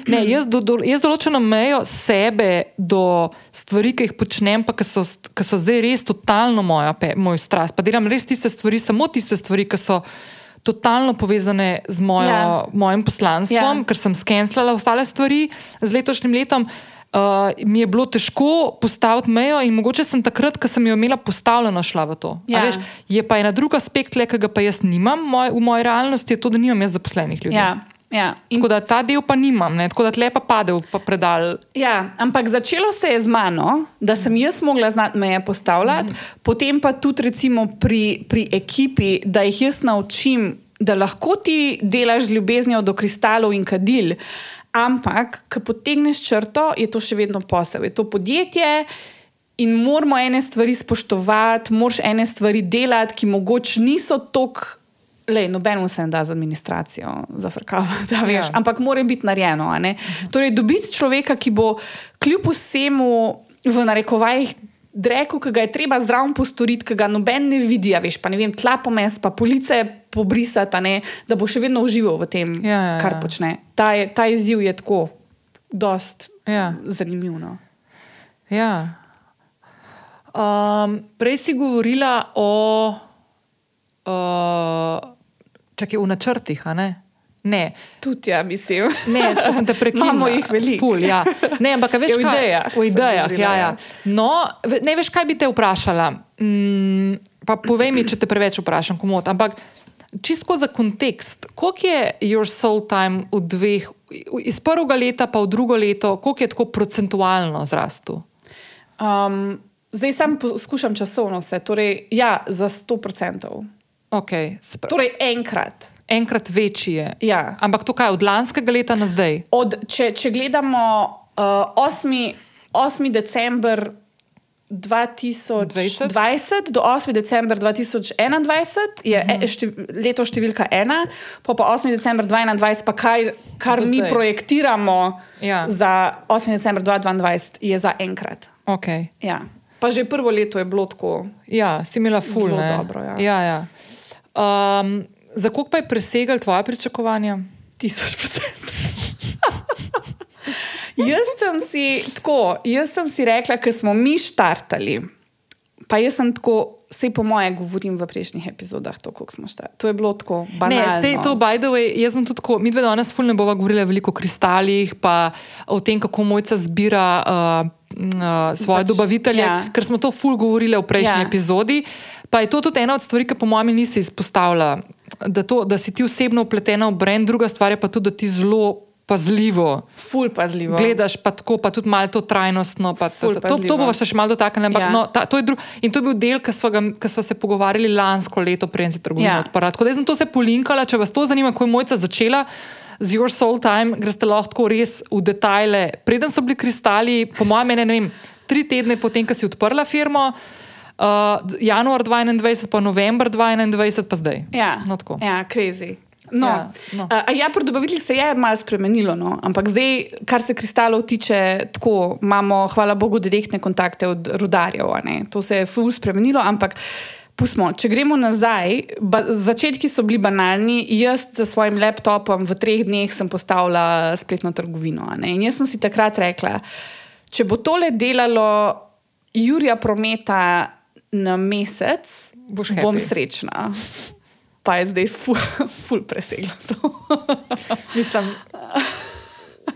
Ne, jaz, do, do, jaz določeno mejo sebe do stvari, ki jih počnem, pa ki so, so zdaj res totalno moja, pe, moj strast. Pa delam res tiste stvari, samo tiste stvari, ki so. Totalno povezane z mojo, ja. mojim poslanstvom, ja. ker sem skenslala ostale stvari z letošnjim letom, uh, mi je bilo težko postaviti mejo in mogoče sem takrat, ko sem jo imela postavljeno, šla v to. Ja. Veš, je pa en drug aspekt, le, ki ga pa jaz nimam moj, v moji realnosti, je to, da nimam jaz zaposlenih ljudi. Ja. Ja, in... Tako da ta del pa nimam, ne? tako da tle pa pade v predal. Ja, ampak začelo se je z mano, da sem jaz mogla znati meje postavljati, mm. potem pa tudi pri, pri ekipi, da jih jaz naučim, da lahko ti delaš z ljubeznijo do kristalov in kadil, ampak, ko potegneš črto, je to še vedno posel, je to podjetje. In moramo ene stvari spoštovati, moraš ene stvari delati, ki mogoče niso tako Le, nobeno se ne da z administracijo zafrkavati, ja. ampak mora biti narejeno. Torej, dobiti človeka, ki bo kljub vsemu v narekovajih dreku, ki ga je treba zraven postoriti, ki ga noben ne vidi, a veš, pa ne vem, tla pomest, pa police pobrisati, ne, da bo še vedno užival v tem, Ja, ja, kar ja. počne. Ta, je, ta izziv je tako, dost Ja. zanimiv. No. Ja. Um, prej si govorila o, uh, čakaj, v načrtih, ne? Ne, Tudi, ja, mislim. ne, sem te prekinila. Imamo jih veliko. Ful, ja. Ne, ampak veš, Ja, v kaj- idejah V idejah, govorila, ja, ja. ja. No, ne veš, kaj bi te vprašala. Mm, pa povej mi, če te preveč vprašam, komod. Ampak čisto za kontekst, koliko je your soul time v dveh, iz prvega leta pa v drugo leto, koliko je tako procentualno zrastel? Um, zdaj sam poskušam časovno vse, torej, ja, za 100%. Okay, se pravi, Torej, enkrat. enkrat večji je. Ja. Ampak to kaj, od lanskega leta na zdaj? Od, če, če gledamo uh, 8. 8. december 2020 20? do 8. december 2021 je uh -huh. štev, leto številka ena, pa pa 8. december 2021, pa kaj, kar Do mi zdaj. projektiramo Ja. za 8. december 2022, je za enkrat. Okay. Ja. Pa že prvo leto je bilo tako. Ja, si imela ful. Zelo ne? dobro, ja. ja, ja. Um, za koliko pa je presegal tvoje pričakovanja? Tisoč procent. Jaz sem si tako, jaz sem si rekla, ker smo mi štartali. Pa jaz sem tako, vse po moje govorim v prejšnjih epizodah, to, kako smo štartali. To je bilo tako Ne, banalno. vse to, by the way, jaz sem tudi tako, mi dve danes ful ne bova govorila veliko o kristalih, pa o tem, kako mojca zbira uh, uh, svoje Pač, dobavitelje, ja. ker smo to ful govorili v prejšnji Ja. epizodi. Pa je to tudi ena od stvari, ki po mojem nisi izpostavila, da, to, da si ti osebno upletena v brand, druga stvar je pa tudi, da ti zelo pazljivo Ful pazljivo. gledaš, pa tako, pa tudi malo to trajnostno. To, to, to bomo se še malo dotaknili. Ampak, Ja. no, ta, to dru, in to je bil del, ki smo, ga, ki smo se pogovarjali lansko leto, preden si trgovino Ja. odprla. Tako da sem to se polinkala, če vas to zanima, ko je mojca začela. Z Your Soul Time greste lahko res v detajle. Preden so bili kristali, po mojem mnenju, ne vem, tri tedne potem, ko si odprla firmo, uh, januar 2021, pa november 2021, pa zdaj. Ja, No, tako. ja crazy. No, Ja, no. no. Uh, ja, pri dobaviteljih se je malo spremenilo, no. ampak zdaj, kar se kristalov tiče, tako imamo, hvala Bogu, direktne kontakte od rudarjev. a ne. To se je ful spremenilo, ampak. Pustmo, če gremo nazaj, ba, začetki so bili banalni. Jaz za svojim laptopom v treh dneh sem postavila spletno trgovino. a. In jaz sem si takrat rekla, če bo tole delalo Jurija Prometa na mesec, bom happy. srečna. Pa je zdaj ful, ful preseglo to. Mislim.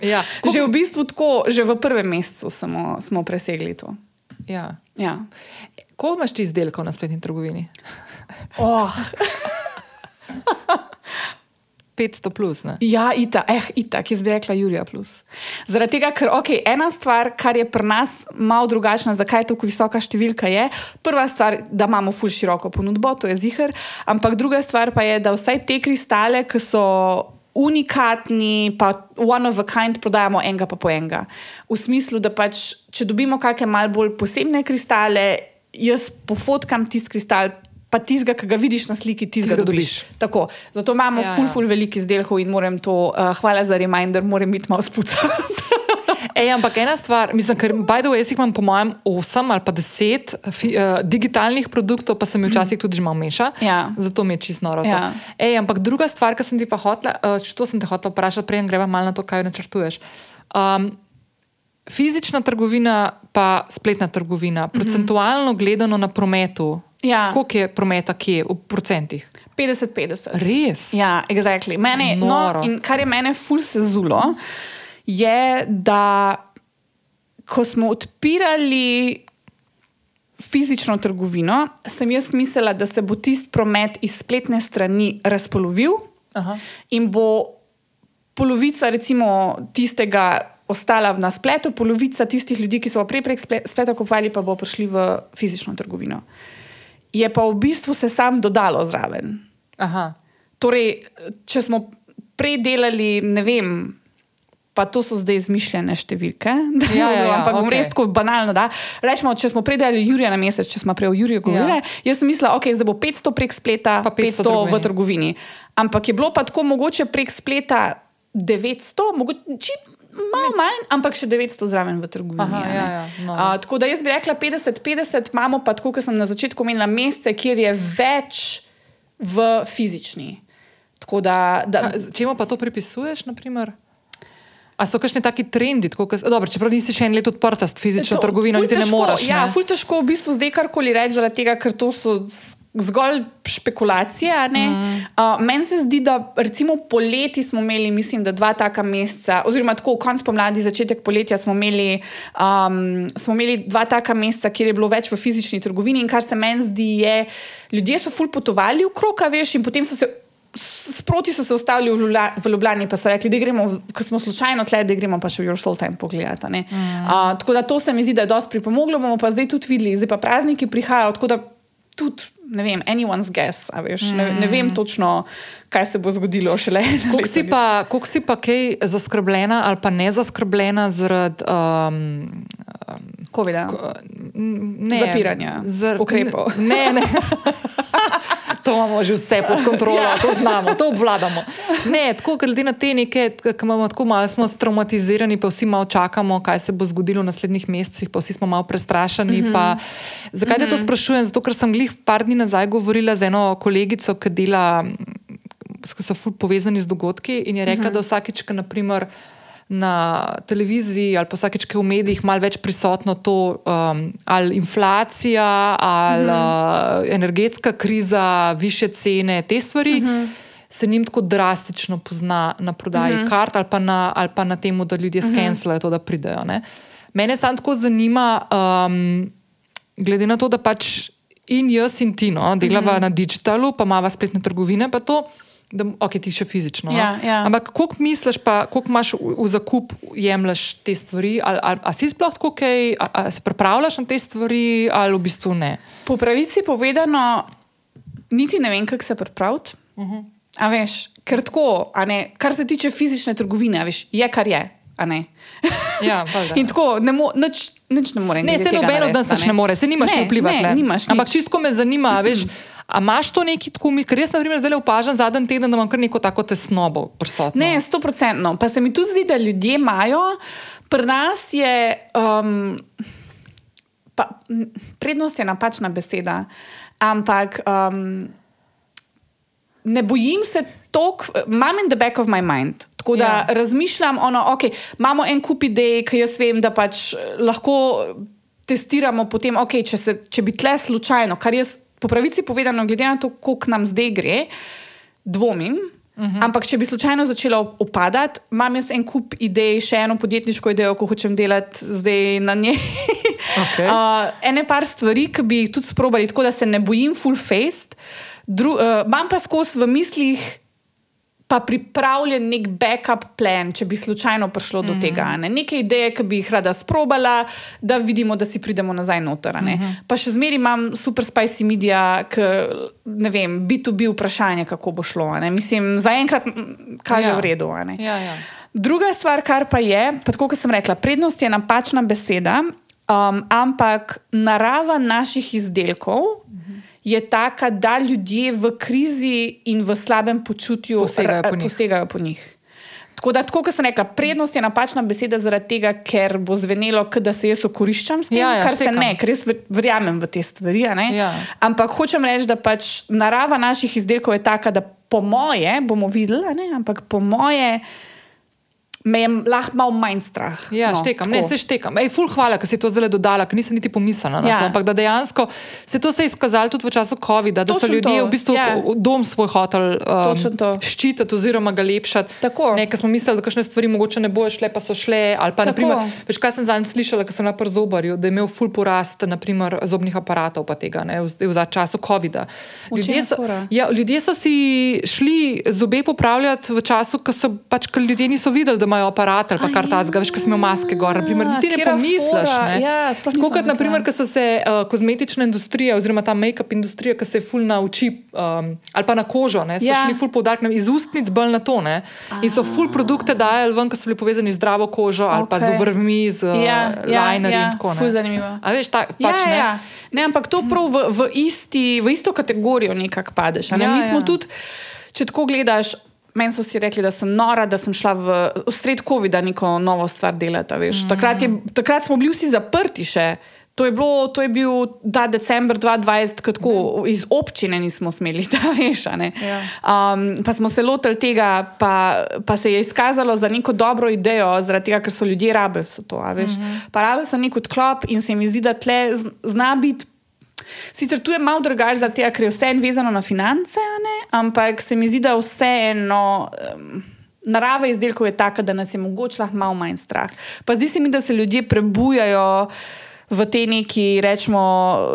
Ja, Že v bistvu tako, že v prvem mesecu smo, smo presegli to. ja. Ja. Koliko imaš ti izdelkov na spletni trgovini? Oh, 500 plus. Ne? ja, itak, eh, itak, jaz bi rekla Jurija. Plus. Zaradi tega, ker okay, ena stvar, kar je pri nas malo drugačna, zakaj je tako visoka številka, je prva stvar, da imamo ful široko ponudbo, to je zihar, ampak druga stvar pa je, da vsaj te kristale, ki so. Unikatni, pa one of a kind, prodajamo enega pa po enega. V smislu, da pač, če dobimo kakšne malce bolj posebne kristale, jaz pofotkam tisti kristal, pa tistega, ki ga vidiš na sliki, tistega Tistega dobiš. dobiš. Tako. Zato imamo Ja, ja, ful, ful veliko izdelkov in moram to, uh, hvala za reminder, moram biti malo spucati. Ej, ampak ena stvar, mislim, ker by the way, jaz jih imam po mojem 8 ali pa 10 fi, uh, digitalnih produktov, pa se mi včasih tudi že malo meša. Ja. Zato mi je čisto noro. to. Ja. Ej, ampak druga stvar, ki sem ti pa hotla, uh, to sem te hotla vprašati, preden greva malo na to, kaj načrtuješ. Um, fizična trgovina, pa spletna trgovina, procentualno gledano na prometu. Ja. Koliko je prometa, kje v procentih? 50-50. Res? Ja, exactly. mene, no, Noro. in kar je mene ful sezulo, je, da ko smo odpirali fizično trgovino, sem jaz mislila, da se bo tisti promet iz spletne strani razpolovil Aha. in bo polovica recimo tistega ostala na spletu, polovica tistih ljudi, ki so prej prek sple- spleta kupovali, pa bo prišli v fizično trgovino. Je pa v bistvu se sam dodalo zraven. Aha. Torej, če smo prej delali, ne vem, pa to so zdaj izmišljene številke, Ja, ja, ja, ampak bom okej. res tako banalno. Da? Rečemo, če smo prej delali Jurija na mesec, če smo prej o Juriju govorili, ja. jaz sem mislila, okay, da bo 500 prek spleta, Pa 500 500, 500 v trgovini. Ampak je bilo pa tako mogoče prek spleta 900, mogoče, či, malo manj, ampak še 900 zraven v trgovini. Aha, ne. ja, ja, no. A, tako da jaz bi rekla 50-50, imamo pa tako, kot sem na začetku omenila, mesece, kjer je več v fizični. Tako da, da A, Čemu pa to pripisuješ? Naprimer? A so kakšni taki trendi? Tako, kas, dobro, čeprav nisi še en let odprta s fizično To, trgovino, niti ne težko- moreš. Ja, ne? ful težko v bistvu zdaj karkoli reči, zaradi tega, ker to so zgolj špekulacije. Mhm. Uh, Meni se zdi, da recimo poleti smo imeli, mislim, da dva taka meseca, oziroma tako konc pomladi, začetek poletja smo imeli, um, smo imeli dva taka meseca, kjer je bilo več v fizični trgovini in kar se meni zdi, je, ljudje so ful potovali v kroka, veš, in potem so se. Sproti so se ustavili v Ljubla- v Ljubljani, pa so rekli, da gremo, ko smo slučajno tle, da gremo pa še v Your Soul Time pogledati. ne. Uh, tako da to se mi zdi, da je dosti pripomoglo, bomo pa zdaj tudi videli, zdaj pa prazniki prihajajo, tako da tudi, ne vem, anyone's guess, veš, ne, ne vem točno, kaj se bo zgodilo šele. Koliko si, pa, si pa kaj zaskrbljena ali pa ne zaskrbljena zaradi um, COVID-a. ne, Zapiranja, ukrepov. Ne, ne. To imamo že vse pod kontrolo, ja. to znamo, to obvladamo. Ne, tako glede na te neke, ki imamo tako malo, smo traumatizirani, pa vsi malo čakamo, kaj se bo zgodilo v naslednjih mesecih, pa vsi smo malo prestrašeni. Mm -hmm. pa, zakaj te to sprašujem? Zato, ker sem glih par dni nazaj govorila z eno kolegico, ki dela, ki so povezani z dogodki in je rekla, mm -hmm. da vsakič, ki naprimer. Na televiziji ali pa vsakeč, ki je v medijih malo več prisotno to, um, ali inflacija, ali mm -hmm. uh, energetska kriza, više cene, te stvari, mm -hmm. se njim tako drastično pozna na prodaji mm -hmm. kart ali pa na, ali pa na tem, da ljudje skenslajo to, da pridejo. Ne? Mene samo tako zanima, um, glede na to, da pač in jaz in ti, no, delava mm -hmm. na digitalu, pa imamo spletne trgovine, pa to. Da, ok, ti še fizično. Ja, no? ja. Ampak koliko misliš, pa koliko imaš v, v zakup, jemliš te stvari, ali, ali, ali si sploh tako, kaj, ali, ali se pripravljaš na te stvari, ali v bistvu ne? Po pravici povedano, niti ne vem, kako se pripraviti. Uh -huh. A veš, ker tako, ne, kar se tiče fizične trgovine, veš, je kar je. ne. Ja, valjda. In tako, ne mo, nič, nič ne more. Ne, se noben od nas ne more, se nimaš ne, ne, vplivati. Ne, nimaš Ampak čisto me zanima, veš. A imaš to neki tako, mi- ker jaz, na primer, zdaj opažam zadnji teden, da imam kar neko tako tesnobo prisotno. Ne, sto procentno. Pa se mi tudi zdi, da ljudje imajo, pri nas je. Um, pa, prednost je napačna beseda, ampak um, ne bojim se toliko, imam in the back of my mind. Tako da Ja. ja. razmišljam, ono, okay, imamo en kup idej, ki jaz vem, da pač eh, lahko testiramo potem, okay, če, se, če bi tle slučajno, kar jaz po pravici povedano, glede na to, koliko nam zdaj gre, dvomim. Uh -huh. Ampak, če bi slučajno začelo upadati, imam jaz en kup idej, še eno podjetniško idejo, ko hočem delati zdaj na njej. Okej. uh, ene par stvari, ki bi jih tudi sprobali, tako da se ne bojim full face. Dru, uh, imam pa skozi v mislih, pa pripravljen nek backup plan, če bi slučajno prišlo do mm -hmm. tega. a Ne? Neke ideje, ki bi jih rada sprobala, da vidimo, da si pridemo nazaj noter. Mm -hmm. Pa še zmeraj imam super spicy medija, ki ne vem, B2B vprašanje, kako bo šlo. ne. Mislim, zaenkrat kaže Ja. v redu. Ja, ja. Druga stvar, kar pa je, pa tako kot sem rekla, prednost je napačna beseda, um, ampak narava naših izdelkov je taka, da ljudje v krizi in v slabem počutju Posegajo po njih. posegajo po njih. Tako da, tako kot sem rekla, prednost je napačna beseda zaradi tega, ker bo zvenelo, da se jaz okoriščam s tem, Ja, ja, kar štekam. se ne, ker jaz ver- verjamem v te stvari. Ja. Ampak hočem reči, da pač narava naših izdelkov je taka, da po moje, bomo videli, ampak po moje me je lahko malo manj strah. Ja, no, štekam, tako. ne, se štekam. Ej, ful, hvala, ker si to zdaj dodala, ker nisem niti pomislila na Ja. to. Ampak da dejansko se to se je izkazalo tudi v času COVID-a, da so Točno ljudje to, v bistvu ja. v dom svoj hotel um, ščititi oziroma ga lepšati. Tako. Ne, ker smo mislili, da kakšne stvari mogoče ne bojo šle, pa so šle. Ali pa, Tako. naprimer, veš, kaj sem zadnjič slišala, ker sem na przobarju, da je imel ful porast naprimer, zobnih aparatov, pa tega, ne, v, v času COVID-a. V Ljudje je so, ja, ljudje so si šli zobe popravljati v času, ko so pač, ljudje niso videli, da imajo aparat ali pa kar ta zga, veš, ko smo maske gor. Naprimer, niti ne pomisliš. Ne? Ja, Tako kot naprimer, ko so se uh, kozmetična industrija oziroma ta make-up industrija, ki se je ful nauči um, ali pa na kožo, ne, so Ja. šli ful poudarek iz ustnic bolj na to. Ne? In so ful produkte dajali ven, ki so bili povezani z zdravo kožo ali okay. pa z obrvmi, z Ja, ja, linerji ja, in tako ful naprej. zanimivo. A veš, ta, Ja, pač, ja, ne? ja. Ne, ampak to prav v, v, isti, v isto kategorijo nekako padeš. Ne? Ja, Mi smo ja. tudi, če tako gledaš, Meni so si rekli, da sem nora, da sem šla v, v sred COVID-a neko novo stvar delati. Mm takrat, je, takrat smo bili vsi zaprti še. To je, bilo, to je bil ta decembr 2020, ko tako iz občine nismo smeli, da veš. Ja. Um, pa smo se lotili tega, pa, pa se je izkazalo za neko dobro idejo, zaradi tega, ker so ljudje rabili to. Mm -hmm. Pa rabili so nek odklop in se mi zdi, da tle zna biti. Sicer tu je malo drugače, ker je vse vezano na finance, ampak se mi zdi, da vseeno. Um, Narava izdelkov je taka, da nas je mogoče malo manj strah. Pa zdi se mi, da se ljudje prebujajo v te neki, rečemo,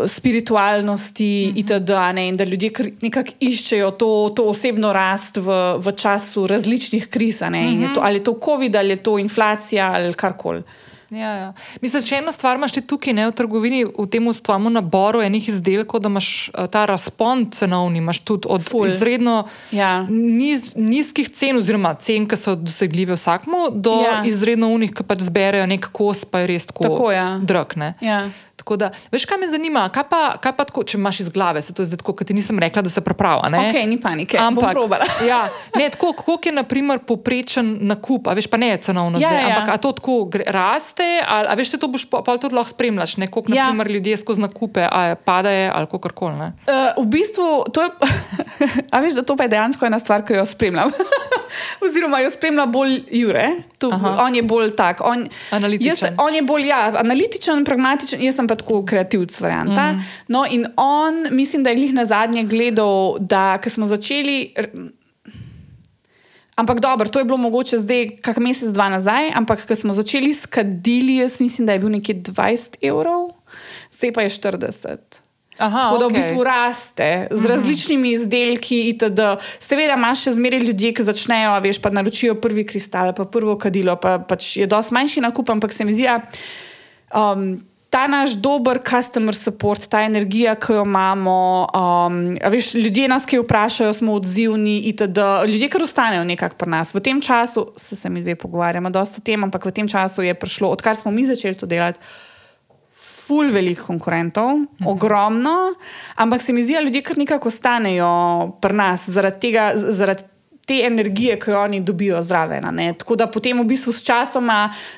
spiritualnosti, mm -hmm. itd., ne? in da ljudje nekako iščejo to, to osebno rast v, v času različnih kriz. Mm -hmm. Ali je to COVID, ali je to inflacija, ali karkoli. Ja, ja. Mislim, če eno stvar imaš tukaj ne, v trgovini, v tem ustvarjamo naboru enih izdelkov, da imaš uh, ta razpon cenovni, imaš tudi od Ful. izredno ja. niz, nizkih cen, oziroma cen, ki so dosegljive vsakmu, do ja. izredno unih, ki pač zberejo nek kos, pa je res tako, tako ja. drag. Ja. Tako da, veš, kaj me zanima, kaj pa, kaj pa tako, če imaš iz glave, se to zdaj tako, kot ti nisem rekla, da se prepravlja. Ok, ni panike, ampak ja, ne, tako, koliko je naprimer poprečen nakup, a veš pa ne je cenovno ja, zdaj, ja. ampak a to tako raste, ali a veš, te to boš pa, pa tudi lahko spremljaš, ne, koliko ja. naprimer ljudje skozi nakupe, a je padaje ali kakorkoli. Uh, v bistvu, to je, a veš, da to pa je dejansko ena stvar, ki jo spremljam. Oziroma, jo spremlja bolj Jure, tu, on je bolj tak. On, analitičen. Jaz, on je bolj ja, analitičen, pragmatičen, jaz sem pa tako kreativc varianta. Mm. No, in on, mislim, da je jih na zadnje gledal, da smo začeli. Ampak dobro, to je bilo mogoče zdaj, kak mesec, dva nazaj, ampak ko smo začeli skadili, jaz mislim, da je bil nekje 20 evrov, zdaj pa je 40. Aha, Tako da okay. v bistvu raste z mhm. različnimi izdelki. Itd. Seveda imaš še zmeraj ljudi, ki začnejo, veš, pa naročijo prvi kristal, pa prvo kadilo, pa pač je dosti manjši nakup, ampak se mi zdi, da. Um, Ta naš dober customer support, ta energija, ki jo imamo, um, veš, ljudje nas, ki vprašajo, smo odzivni, itd. Ljudje, ki ostanejo nekako pri nas. V tem času, se, se mi dve pogovarjamo, dosta tem, ampak v tem času je prišlo, odkar smo mi začeli to delati, ful velik konkurentov, mhm. ogromno, ampak se mi zdi, da ljudje kar nekako ostanejo pri nas zaradi tega. Zaradi te energije, ki jo oni dobijo zraven. Tako da potem v bistvu s časom,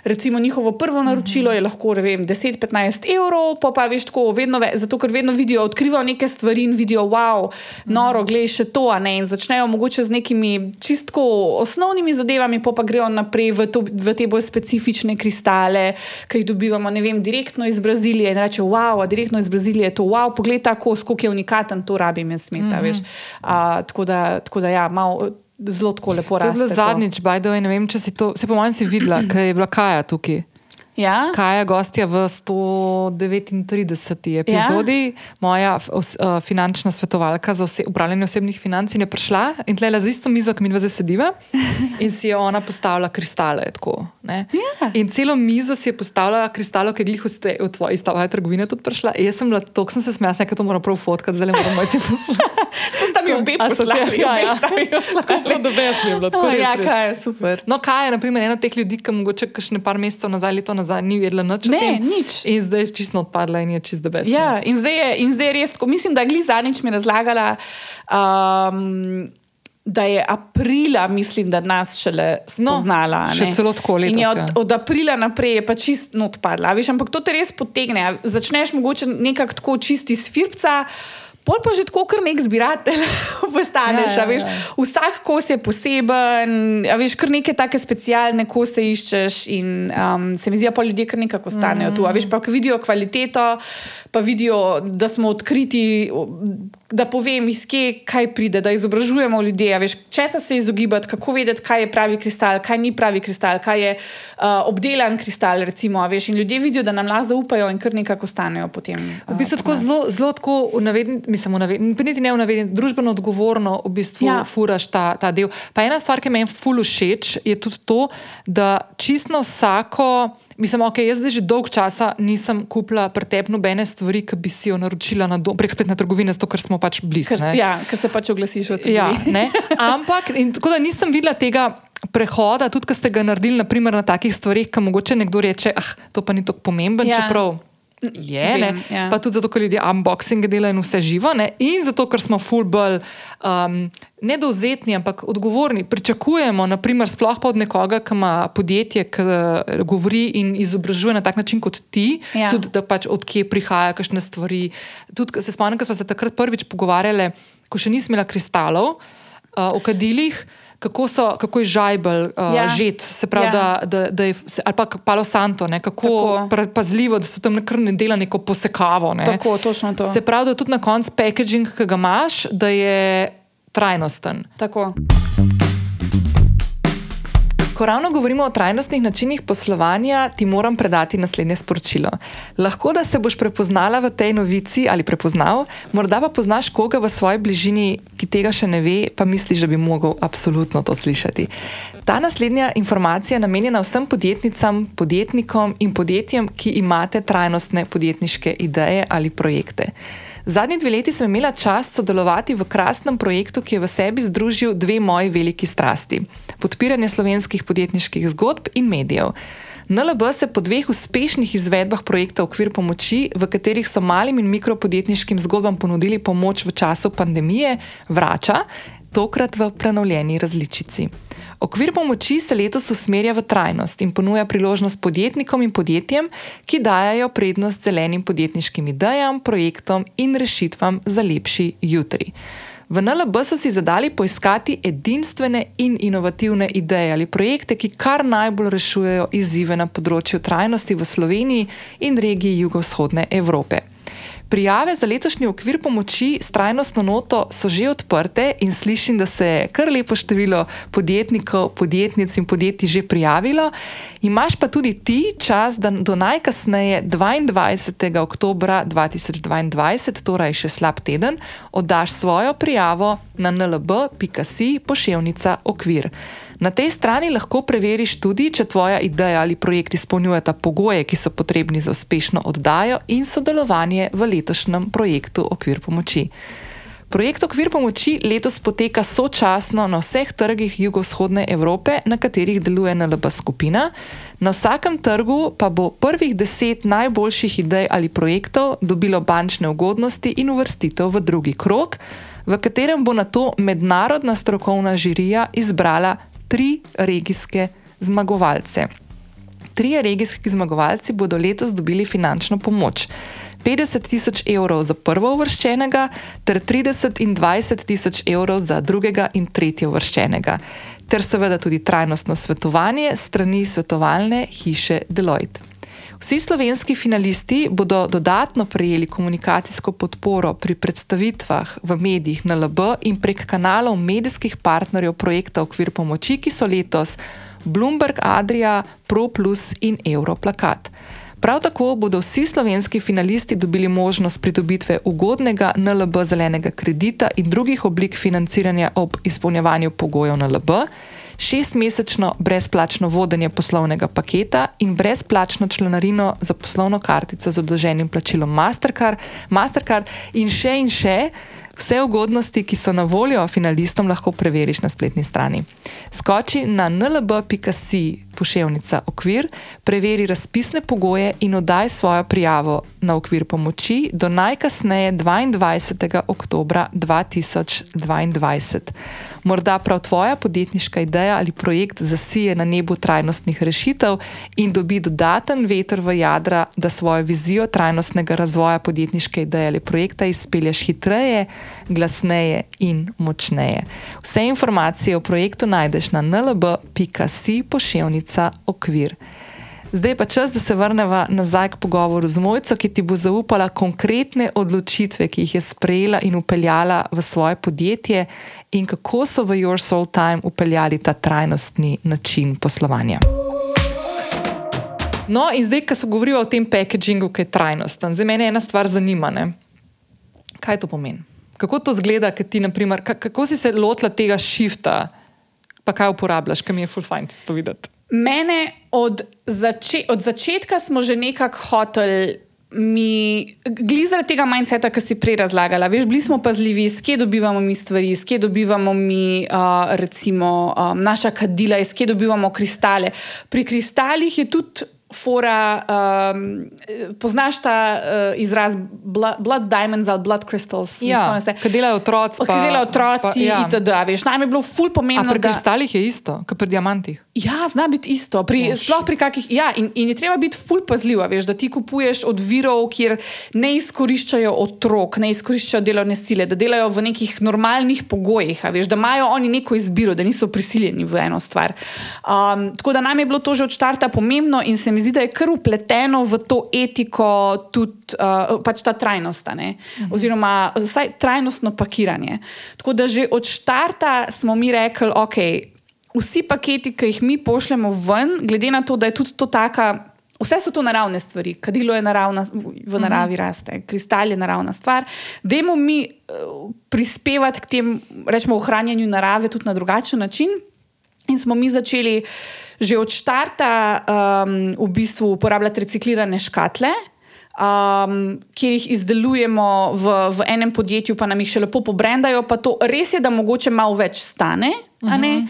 recimo njihovo prvo naročilo je lahko 10-15 evrov, pa pa veš tako, vedno ve, zato ker vedno vidijo, odkrivajo neke stvari in vidijo, wow, noro, gledaj še to, in začnejo mogoče z nekimi čistko osnovnimi zadevami, pa pa grejo naprej v, to, v te bolj specifične kristale, ki jih dobivamo, ne vem, direktno iz Brazilije in reče, wow, direktno iz Brazilije je to, wow, poglej tako, skoliko je unikaten, to rabim jaz smeta, mm -hmm. veš. A, tako, da, tako da ja, malo zelo lepo raste. Zadnjič, Bajdo, ne vem, če si to, se po mojem si videla, kaj je bila Kaja tukaj. Ja? Kaj je gostja v 139. epizodi, ja? moja uh, finančna svetovalka za vse, upravljanje osebnih financ, je prišla in tle za isto mizo, ki mi zdaj sediva, in si je ona postavila kristale. Tako, ja. In celo mizo si je postavila kristalo, ki je glih v tvoji stavni trgovini tudi prišla. Jaz sem bila, tako sem se smejala, da to moram prav fotkati, zdaj le moram mojci poslati. Tam je obe poslali, ja, ja. Tako je bilo besno, bilo tako. Ja, kaj je super. No, kaj je, naprimer, eno od teh ljudi, ki mogoče še nekaj mesecev nazaj, leto nazaj, nazaj ni vedela nič. Ne, nič. In zdaj je čisto odpadla in je čisto brez. Ja, in zdaj, je, in zdaj je res, ko mislim, da je Glizanič mi razlagala. Um, Da je aprila, mislim, da nas šele no, spoznala. No, še celo tako leto. Od, ja. od aprila naprej je pa čist odpadla. Viš, ampak to te res potegne. Začneš mogoče nekako tako čisti iz firca. Pol pa že tako, kar nek zbiratelj postaneš. Ja, ja, ja. Vsak kos je poseben, veš, kar neke take specialne kose iščeš. In um, se mi zdi, da ljudje kar nekako ostanejo mm. tu. Veš, pa, ko vidijo kvaliteto, pa vidijo, da smo odkriti, da povem, iz kje kaj pride, da izobražujemo ljudi. Če se izogibati, kako vedeti, kaj je pravi kristal, kaj ni pravi kristal, kaj je uh, obdelan kristal. Recimo, veš, in ljudje vidijo, da nam lahko zaupajo in kar nekako ostanejo potem. Uh, v bistvu tako zelo, zelo tako unavedeni mislim, niti ne vnavedeni, družbeno odgovorno v bistvu ja. furaš ta, ta del. Pa ena stvar, ki meni fulu všeč, je tudi to, da čisto vsako. Mislim, ok, jaz zdaj že dolgo časa nisem kupila pretepno bene stvari, ki bi si jo naročila na prek spletne trgovine, zato ker smo pač blizu. Ja, ker se pač oglasiš v tem. Ja, Ampak, tako da nisem videla tega prehoda, tudi ker ste ga naredili naprimer, na takih stvarih, ki mogoče nekdo reče, ah, to pa ni tako pomembno, ja. čeprav je, Vem, ja. pa tudi zato, ker ljudje unboxing delajo in vse živo, ne, in zato, ker smo full bolj um, nedovzetni, ampak odgovorni. Pričakujemo, naprimer, sploh pa od nekoga, ki ima podjetje, ki eh, govori in izobražuje na tak način kot ti, Ja. tudi da pač odkje prihajajo kakšne stvari. Tudi, se spomnim, ko smo se takrat prvič pogovarjali, ko še nismo imeli kristalov uh, o kadilih. Kako, so, kako je žajbel, uh, Ja. žet, se pravi, Ja. da, da, da je, ali pa palo santo, ne, kako Tako. pazljivo, da se tam kar ne dela neko posekavo. Ne. Tako, točno to. Se pravi, da tudi na koncu packaging, ki ga imaš, da je trajnosten. Tako. Ko ravno govorimo o trajnostnih načinih poslovanja, ti moram predati naslednje sporočilo. Lahko da se boš prepoznala v tej novici ali prepoznal, morda pa poznaš koga v svoji bližini, ki tega še ne ve, pa misliš, da bi mogel absolutno to slišati. Ta naslednja informacija je namenjena vsem podjetnicam, podjetnikom in podjetjem, ki imate trajnostne podjetniške ideje ali projekte. Zadnji dve leti sem imela čast sodelovati v krasnem projektu, ki je v sebi združil dve moji veliki strasti: podpiranje slovenskih podjetniških zgodb in medijev. NLB se po dveh uspešnih izvedbah projekta Okvir pomoči, v katerih so malim in mikropodjetniškim zgodbam ponudili pomoč v času pandemije, vrača, tokrat v prenovljeni različici. Okvir pomoči se letos usmerja v trajnost in ponuja priložnost podjetnikom in podjetjem, ki dajajo prednost zelenim podjetniškim idejam, projektom in rešitvam za lepši jutri. V NLB so si zadali poiskati edinstvene in inovativne ideje ali projekte, ki kar najbolj rešujejo izzive na področju trajnosti v Sloveniji in regiji jugovzhodne Evrope. Prijave za letošnji okvir pomoči s trajnostno noto so že odprte in slišim, da se je kar lepo število podjetnikov, podjetnic in podjetij že prijavilo. Imaš pa tudi ti čas, da do najkasneje 22. oktober 2022, torej še slab teden, oddaš svojo prijavo na nlb.si poševnica okvir. Na tej strani lahko preveriš tudi, če tvoja ideja ali projekt izpolnjujeta pogoje, ki so potrebni za uspešno oddajo in sodelovanje v letošnjem projektu Okvir pomoči. Projekt Okvir pomoči letos poteka sočasno na vseh trgih jugovzhodne Evrope, na katerih deluje NLB skupina. Na vsakem trgu pa bo prvih deset najboljših idej ali projektov dobilo bančne ugodnosti in uvrstitev v drugi krok, v katerem bo na to mednarodna strokovna žirija izbrala tri regijske zmagovalce. Trije regijski zmagovalci bodo letos dobili finančno pomoč. 50 tisoč evrov za prvo uvrščenega, ter 30 in 20 tisoč evrov za drugega in tretje uvrščenega, ter seveda tudi trajnostno svetovanje strani svetovalne hiše Deloitte. Vsi slovenski finalisti bodo dodatno prejeli komunikacijsko podporo pri predstavitvah v medijih na LB in prek kanalov medijskih partnerjev projekta Okvir pomoči, ki so letos Bloomberg, Adria, ProPlus in Europlakat. Prav tako bodo vsi slovenski finalisti dobili možnost pridobitve ugodnega NLB zelenega kredita in drugih oblik financiranja ob izpolnjevanju pogojev NLB, šestmesečno brezplačno vodenje poslovnega paketa in brezplačno članarino za poslovno kartico z odloženim plačilom Mastercard, Mastercard in še in še. Vse ugodnosti, ki so na voljo finalistom, lahko preveriš na spletni strani. Skoči na nlb.si poševnica okvir, preveri razpisne pogoje in oddaj svojo prijavo na okvir pomoči do najkasneje 22. oktober 2022. Morda prav tvoja podjetniška ideja ali projekt zasije na nebu trajnostnih rešitev in dobi dodaten veter v jadra, da svojo vizijo trajnostnega razvoja podjetniške ideje ali projekta izpelješ hitreje, glasneje in močneje. Vse informacije o projektu najdeš na nlb.si poševnica okvir. Zdaj pa čas, da se vrnemo nazaj k pogovoru z Mojco, ki ti bo zaupala konkretne odločitve, ki jih je sprejela in upeljala v svoje podjetje, in kako so v Your Soul Time upeljali ta trajnostni način poslovanja. No, in zdaj, ko se govori o tem packagingu, ki je trajnosten, zdaj me ena stvar zanima. Ne? Kaj to pomeni? Kako to zgleda, ti, naprimer, kako si se lotila tega šifta, pa kaj uporabljaš, ki mi je full fajn to videti? Mene od, zače od začetka smo že nekako hoteli. Mi, glede zaradi tega mindseta, ki si prej razlagala, veš, bili smo pazljivi, skje dobivamo mi stvari, skje dobivamo mi, uh, recimo, um, naša kadila, skje dobivamo kristale. Pri kristalih je tudi fora, um, poznaš ta uh, izraz blood, blood diamonds ali blood crystals? Ja, ki delajo otroci. Ki delajo otroci, pa, ja. itd. Veš, nam je bilo ful pomembno. A pri kristalih je isto, kot pri diamantih. Ja, zna biti isto. Pri, sploh pri kakih. Ja, in, in je treba biti ful pazljiv, veš, da ti kupuješ od virov, kjer ne izkoriščajo otrok, ne izkoriščajo delovne sile, da delajo v nekih normalnih pogojih, veš, da imajo oni neko izbiro, da niso prisiljeni v eno stvar. Um, tako da nam je bilo to že od začetka pomembno in se mi zdi, da je kar upleteno v to etiko tudi uh, pač ta trajnost, uh mhm. oziroma vsaj trajnostno pakiranje. Tako da že od začetka smo mi rekli, ok. Vsi paketi, ki jih mi pošljemo ven, glede na to, da je tudi to taka, vse so to naravne stvari, kadilo je naravna, v naravi uh -huh. raste, kristal je naravna stvar. Dajmo mi uh, prispevati k temu, rečemo, ohranjanju narave tudi na drugačen način. In smo mi začeli že od začetka um, v bistvu uporabljati reciklirane škatle. Um, kjer jih izdelujemo v, v enem podjetju, pa nam jih še lepo pobrendajo. Pa to res je, da mogoče malo več stane, uh mhm. -huh.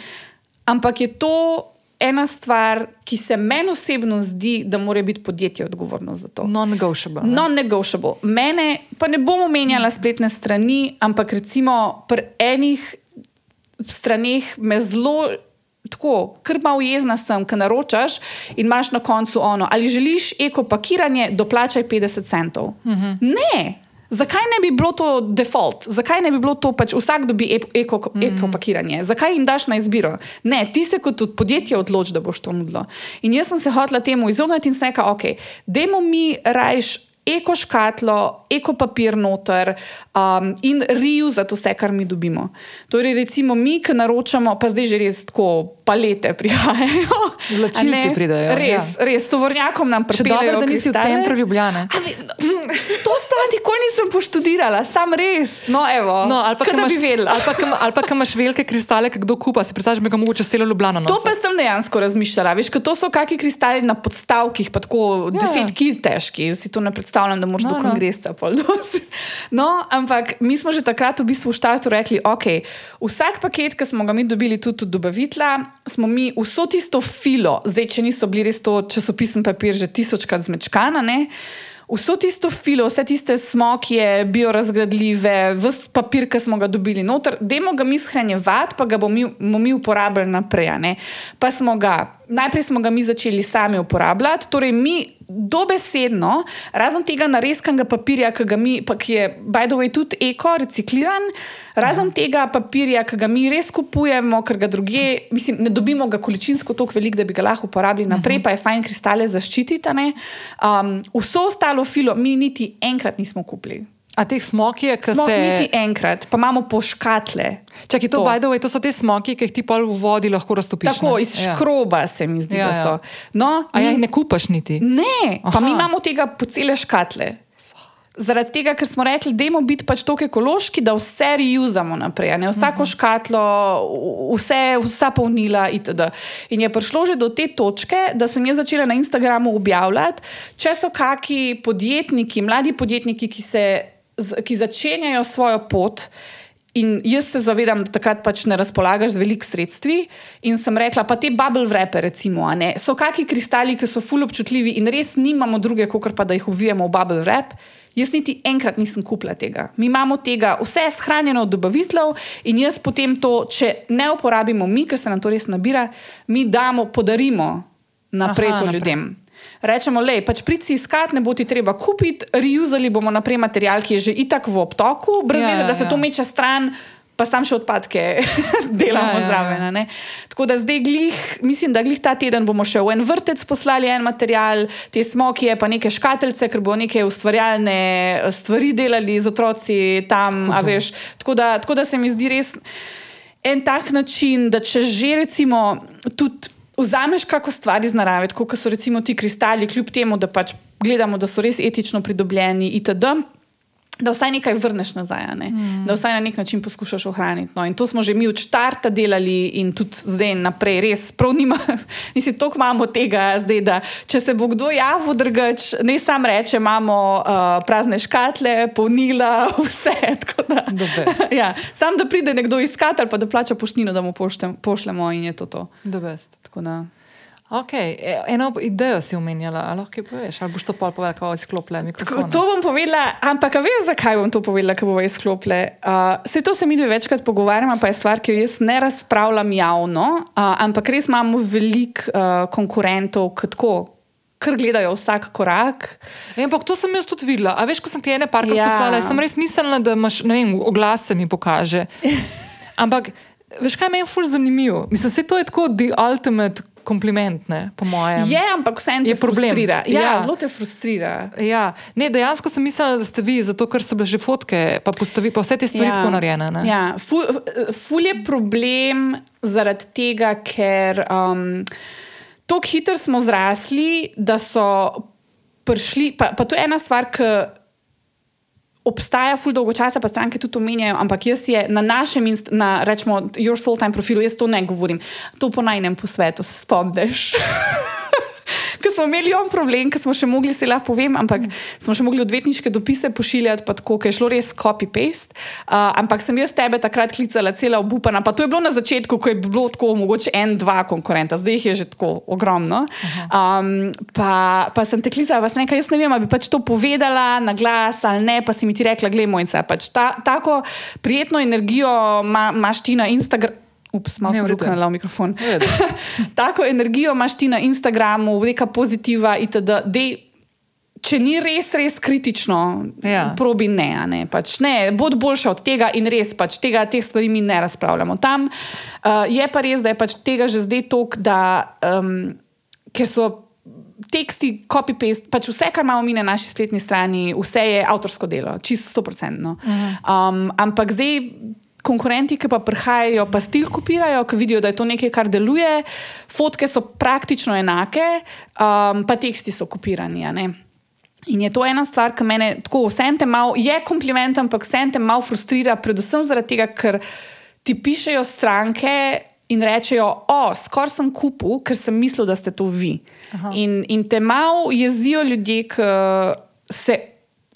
ampak je to ena stvar, ki se meni osebno zdi, da mora biti podjetje odgovorno za to. Non-negotiable. Non-negotiable. Mene, pa ne bomo menjali spletne strani, ampak recimo pri enih straneh me zelo tako, ker malo jezna sem, ker naročaš in imaš na koncu ono, ali želiš ekopakiranje, doplačaj 50 centov. Uh mhm. -huh. Ne. Zakaj ne bi bilo to default, zakaj ne bi bilo to pač vsak dobi eko, eko pakiranje, zakaj jim daš na izbiro? Ne, ti se kot podjetje odloči, da boš to nudilo. In jaz sem se hotela temu izogniti in sem rekla, ok, dajmo mi rajš eko škatlo, eko papir noter um, in riju za to vse, kar mi dobimo. Torej, recimo, mi, ki naročamo, pa zdaj že res tako palete prihajajo. Vlačilci pridajo. Res, ja. res, tovornjakom nam pripeljejo. Da nisi v centru Ljubljane. To sploh nikoli nisem poštudirala, sam res. No, evo, no, ali pa imaš, bi ali pa, ali pa imaš velike kristale, kdo kupa, si predstavljaš, da ga mogoče celo Ljubljano nosi. To pa sem dejansko razmišljala. Veš, to so kakšni kristali na podstavkih, pa tako ja, 10 ja. kg težki. Si to ne predstavljam, da moraš no, do no. kongresa pol dosti. No, ampak mi smo že takrat v bistvu v štartu rekli, ok, vsak paket, ki smo ga mi dobili tudi od dobavitla, smo mi vso tisto filo, zdaj če niso bili res to časopisni papir, že tisočkrat zmečkana, ne? vso tisto filo, vse tiste smokje, biorazgradljive, vse papir, ki smo ga dobili noter, dajmo ga mi shranjevati, pa ga bomo mi, bomo mi uporabljali naprej. Pa smo ga najprej smo ga mi začeli sami uporabljati, torej mi dobesedno, razen tega narezkanega papirja, ki, mi, pa, ki je, by the way, tudi eko, recikliran, razen ja. tega papirja, ki ga mi res kupujemo, ker ga druge, mislim, ne dobimo ga količinsko tako velik, da bi ga lahko uporabili naprej, uh mhm. -huh. pa je fajn kristale zaščititi. Um, vso ostalo filo mi niti enkrat nismo kupili. A teh smokij, ki se. Niti enkrat, pa imamo poškatle. Čakaj, to, to. Way, to so te smoki, ki jih ti pol v vodi lahko raztopiš. Tako, ne? iz ja. škroba se mi zdi, ja, da so. No, A ja, jih ne kupaš niti? Ne, Aha. pa mi imamo tega po cele škatle. Zaradi tega, ker smo rekli, da moramo biti pač tako ekološki, da vse reuzamo naprej, ne vsako uh mhm. -huh. škatlo, vse, vsa polnila itd. In je prišlo že do te točke, da sem jaz začela na Instagramu objavljati, če so kakšni podjetniki, mladi podjetniki, ki se ki začenjajo svojo pot. In jaz se zavedam, da takrat pač ne razpolagaš z veliko sredstvi. In sem rekla, pa te bubble wrape, recimo, so kakšni kristali, ki so fully občutljivi in res nimamo druge, kot pa da jih uvijemo v bubble wrap. Jaz niti enkrat nisem kupila tega. Mi imamo tega, vse je shranjeno od dobaviteljev in jaz potem to, če ne uporabimo mi, ker se nam to res nabira, mi damo, podarimo naprej Aha, to naprej. ljudem rečemo, le, pač pridci iskat, ne bo ti treba kupiti, reuzali bomo naprej material, ki je že itak v obtoku, brez ja, veze, ja, da se ja. to meče stran. Pa sam še odpadke delamo ja, ja, zraven. Ja. Tako da zdaj, glih, mislim, da glih ta teden bomo še v en vrtec poslali en material, te smoke, pa neke škatlice, ker bo neke ustvarjalne eh, stvari delali z otroci tam. Veš, tako, da, tako da se mi zdi res en tak način, da če že recimo tudi vzameš kako stvar iz narave, kot so recimo ti kristali, kljub temu, da pač gledamo, da so res etično pridobljeni itd. Da vsaj nekaj vrneš nazaj, ne? mm. da vsaj na nek način poskušaš ohraniti. No, in to smo že mi od začetka delali, in tudi zdaj naprej, res, prav nima, mislim, toliko imamo tega, zdaj, da če se bo kdo javil, drugač, ne sam reče, imamo uh, prazne škatle, polnila, vse. Da, ja, sam da pride nekdo iskat ali pa da plača poštnino, da mu poštem, pošljemo, in je to to. Okay. e- Eno idejo si omenjala, ali lahko poveš, ali boš to pol povedala, kako Tako, mikrofon. to bom povedala, ampak a veš, zakaj bom to povedala, ko bomo izklopile. Uh, se to se mi dve večkrat pogovarjamo, pa je stvar, ki jo jaz ne razpravljam javno, uh, ampak res imamo veliko uh, konkurentov, ki tako, kar gledajo vsak korak. E, ampak to sem jaz tudi videla. A veš, ko sem ti ene parkrat Ja. poslala, sem res mislila, da imaš, ne vem, oglas se mi pokaže. Ampak, veš, kaj meni je ful zanimivo? Mislim, se to je tako the ultimate kompliment, ne, po mojem. Je, ampak vseeno te problem. frustrira. Ja, Ja. zelo te frustrira. Ja, ne, dejansko sem mislila, da ste vi, zato ker so bile že fotke, pa, postavi, pa vse te stvari ja. tako narejene. ne. Ja, ful, ful je problem zaradi tega, ker um, tako hitro smo zrasli, da so prišli. Pa, pa to je ena stvar, ki obstaja ful dolgo časa, pa stranke tudi omenjajo, ampak jaz je na našem, na rečemo, Your Soul Time profilu, jaz to ne govorim. To po najnem posvetu se spomniš. Ker smo imeli on problem, ker smo še mogli, se lahko povem, ampak smo še mogli odvetniške dopise pošiljati, pa tako, ker je šlo res copy-paste. Uh, ampak sem jaz tebe takrat klicala, cela obupana. Pa to je bilo na začetku, ko je bilo tako, mogoče en, dva konkurenta, zdaj jih je že tako ogromno. Um, pa, pa sem te klicala, vas nekaj, jaz ne vem, ali bi pač to povedala na glas ali ne, pa si mi ti rekla, glej, mojca, pač ta, tako prijetno energijo ma, imaš ti na Instagramu. Ups, malo sem ruknila v mikrofon. Tako energijo imaš ti na Instagramu, neka pozitiva, itd. Dej, če ni res, res kritično, Ja. probi ne, ne. Pač ne bod boljša od tega in res pač tega, teh stvari mi ne razpravljamo. Tam uh, je pa res, da je pač tega že zdaj toliko, da um, ker so. Teksti, copy-paste, pač vse, kar imamo mi na naši spletni strani, vse je avtorsko delo, čisto 100%. No. Um, ampak zdaj konkurenti, ki pa prihajajo, pa stil kopirajo, ki vidijo, da je to nekaj, kar deluje, fotke so praktično enake, um, pa teksti so kopirani. In je to ena stvar, ki me tako vsem te malo, je kompliment, ampak vsem te malo frustrira, predvsem zaradi tega, ker ti pišejo stranke in rečejo, o, skoraj sem kupil, ker sem mislil, da ste to vi. In, in te malo jezijo ljudje, ki se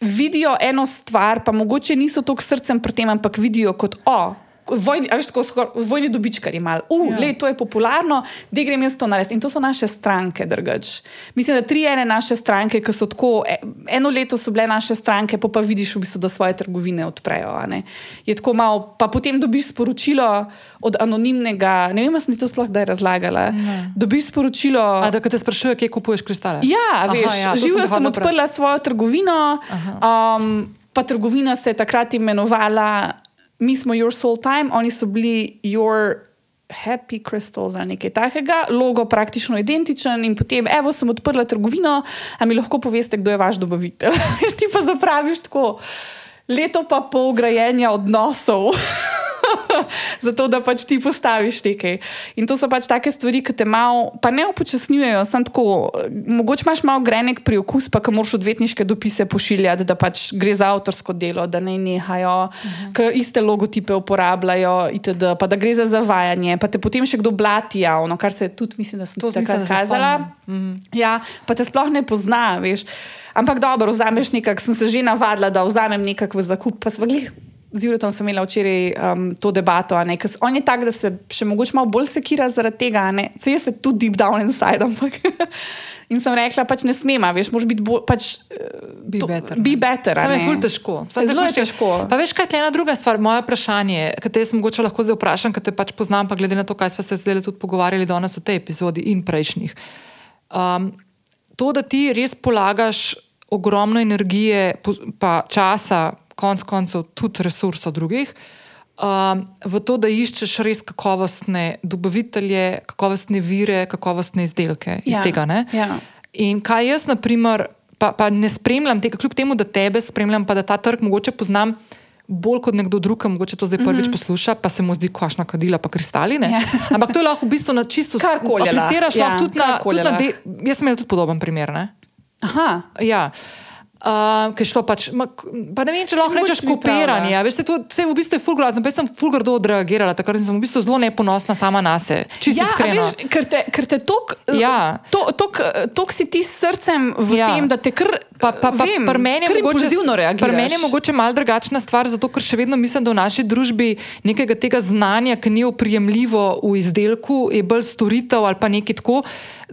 vidijo eno stvar, pa mogoče niso tako srcem pri tem, ampak vidijo kot o. Vojni, veš, tako skor, vojni dobičkari malo. Uh, Ja. ja. le, to je popularno, da grem jaz to narediti. In to so naše stranke, drugač. Mislim, da tri ene naše stranke, ki so tako, e- eno leto so bile naše stranke, pa, pa vidiš, v bistvu, da svoje trgovine odprejo. Je tako malo, pa potem dobiš sporočilo od anonimnega, ne vem, sem ti to sploh kdaj razlagala. Ne. Dobiš sporočilo. A da, te sprašujejo, kje kupuješ kristale? Ja, Aha, veš, ja, živijo sem vprašat. odprla svojo trgovino, um, pa trgovina se je takrat imenovala, mi smo Your Soul Time, oni so bili Your Happy Crystals ali nekaj takega, logo praktično identičen in potem, evo, sem odprla trgovino, a mi lahko poveste, kdo je vaš dobavitelj. Ti pa zapraviš tako leto pa pol grajenja odnosov. Zato, da pač ti postaviš nekaj. In to so pač take stvari, ki te malo, pa ne upočasnjujejo, samo tako. Mogoče imaš malo grenek pri okus, pa ki moraš odvetniške dopise pošiljati, da pač gre za avtorsko delo, da ne nehajo, -huh. ker iste logotipe uporabljajo, itd., pa da gre za zavajanje, pa te potem še kdo blati javno, kar se tudi, mislim, da sem To takrat kazala. spomnim. Ja, pa te sploh ne pozna, veš. Ampak dobro, vzameš nekaj, sem se že navadila, da vzamem nekaj v zakup. Pa smo glih, z Juretom sem imela včeraj um, to debato. On je tak, da se še mogoče malo bolj sekira zaradi tega. Saj jaz se tudi deep down inside, ampak. In sem rekla, pač ne smema, veš, moraš biti bolj. Pač, Be to- better. Be better. a Samo je ful težko. Samo Zelo je težko. Pa veš, kaj je ena druga stvar, moje vprašanje, ki te jaz mogoče lahko zdaj vprašam, ker te pač poznam, pa glede na to, kaj smo se zdaj tudi pogovarjali danes v tej epizodi in prejšnjih. Um, to, da ti res polagaš ogromno energije, pa časa, konc koncev tudi resursov drugih. Um, v to, da iščeš res kakovostne dobavitelje, kakovostne vire, kakovostne izdelke iz Ja, tega. Ne? ja. In kaj jaz, na primer, pa, pa ne spremljam tega, kljub temu, da tebe spremljam, pa da ta trg mogoče poznam bolj kot nekdo drug, mogoče to zdaj prvič mm -hmm. posluša, pa se mu zdi kašna kadila, pa kristali. ne. Ja. Ampak to je lahko v bistvu na čisto Karkoli apliciraš ja, lahko tudi na, tudi na de, jaz sem imel tudi podoben primer. Ne? Aha. Ja. Uh, Ker šlo pač, ma, pa ne vem, če lahko rečeš kopiranje. ja. Veš, se to, se v bistvu je fulgrozno, jaz sem fulgrdo odreagirala, takrat sem v bistvu zelo neponosna sama na se. Čisto Ja, iskreno. veš, ker te, ker te tok, Ja. to, tok, tok si ti s srcem v Ja. tem, da te kar Pa, pa, pa, Vem, pri meni je mogoče, impulzivno pri reagiraš. meni je mogoče malo drugačna stvar, zato ker še vedno mislim, da v naši družbi nekega tega znanja, ki ni oprijemljivo v izdelku, je bolj storitev ali pa nekaj tako.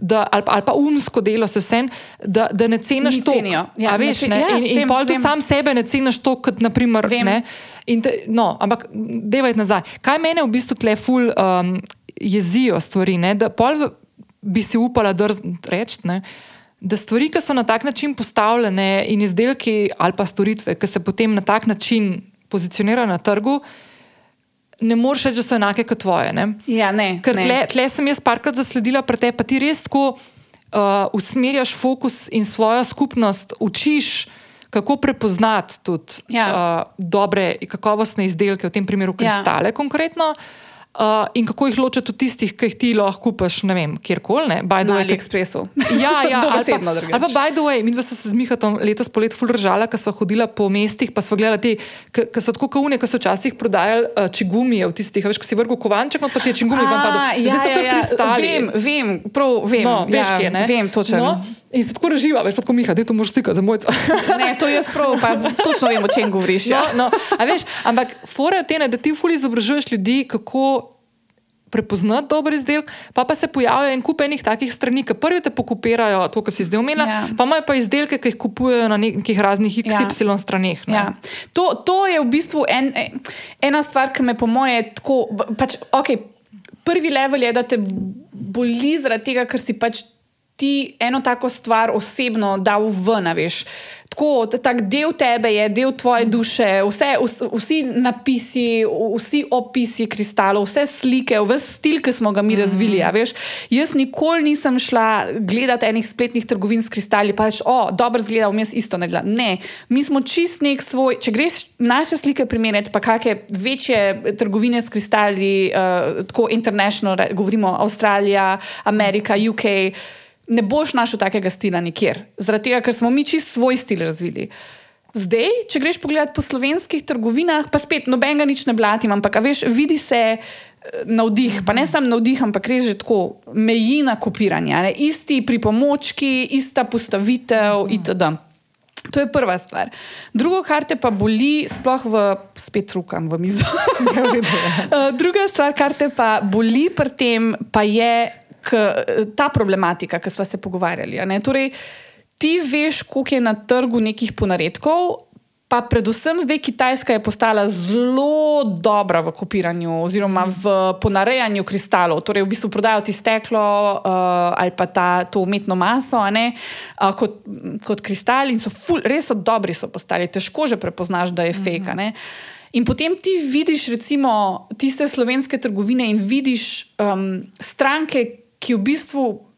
Da, ali, ali pa umsko delo, se vse, da, da ne ceniš Ni to. cenijo. Ja, veš, ne? ja, in in vem, pol tudi vem. sam sebe ne ceniš to, kot naprimer. Ne? Te, no, ampak devaj nazaj. Kaj mene v bistvu tle ful um, jezijo stvari, ne? da pol bi si upala reči, da stvari, ki so na tak način postavljene in izdelki ali pa storitve, ki se potem na tak način pozicionirajo na trgu, ne moreš reči, da so enake kot tvoje. Ne? Ja, ne. Ker ne. tle, tle sem jaz parkrat zasledila tebi, pa ti res tako uh, usmerjaš fokus in svojo skupnost, učiš, kako prepoznati tudi Ja. uh, dobre in kakovostne izdelke, v tem primeru Ja. kristale konkretno. Uh, in kako jih ločiti od tistih, ki jih ti lahko kupaš, ne vem, kjerkoli. By the Na way, ke- AliExpressu. Ja, ja, ali pa, Dobesedno ali pa, by the way, mi dva sva se z Mihatom letos polet fulržala, ker sva hodila po mestih, pa sva gledala te, ki so tako kaune, ki so včasih prodajali uh, čigumije v tistih, veš, ko si vrgel kovanček, no pa ti je čigumi vam padel. A, Zdaj so kar kristali. Vem, vem, prav vem. No, veš, ja, kje, ne? Vem, točno. No, in se tako reživa, veš, pa tako Miha, da to moraš stikati za mojca. Ne, to jaz prav, pa točno vem, o čem govoriš. No, Ja. no, a veš, ampak fora je v tem, da ti fuli izobražuješ ljudi, kako prepoznati dober izdelek, pa pa se pojavlja en kup enih takih strani, ki prvi te pokupirajo, to, kar si zdaj omenila, Ja. pa imajo pa izdelke, ki jih kupujejo na nekih raznih XY Ja. straneh. ne. Ja. To, to je v bistvu en, e, ena stvar, ki me po moje tako. Pač, okay, prvi level je, da te boli zaradi tega, ker si pač ti eno tako stvar osebno dal ven, veš. Tako, ta- tak del tebe je, del tvoje duše, vse, vs, vsi napisi, vsi opisi kristalov, vse slike, vse stil, ki smo ga mi razvili. a Veš, jaz nikoli nisem šla gledati enih spletnih trgovin s kristali, pa reč, o, dobro zgleda, vmes isto ne gleda. Ne, mi smo čist nek svoj, če greš naše slike primerjati, pa kakšne večje trgovine s kristali, uh, tako international, re- govorimo Avstralija, Amerika, UK. Ne boš našel takega stila nikjer, zaradi tega, ker smo mi čist svoj stil razvili. Zdaj, če greš pogledat po slovenskih trgovinah, pa spet nobenega nič ne blatim, ampak veš, vidi se eh, navdih, pa ne samo navdih, ampak res že tako meji na kopiranje. ne. Isti pripomočki, ista postavitev itd. To je prva stvar. Drugo, kar te pa boli, sploh v spet rukam v mizo. Eh, Druga stvar, kar te pa boli pri tem, pa je ta problematika, ki smo se pogovarjali. Torej, ti veš, koliko je na trgu nekih ponaredkov. Pa predvsem zdaj Kitajska je postala zelo dobra v kopiranju oziroma v ponarejanju kristalov. Torej, v bistvu prodajo ti steklo uh, ali pa ta, to umetno maso ne, uh, kot, kot kristal in so ful, res so dobri, so postali. Težko že prepoznaš, da je fake. a ne. In potem ti vidiš, recimo, tiste slovenske trgovine in vidiš um, stranke, ki v bistvu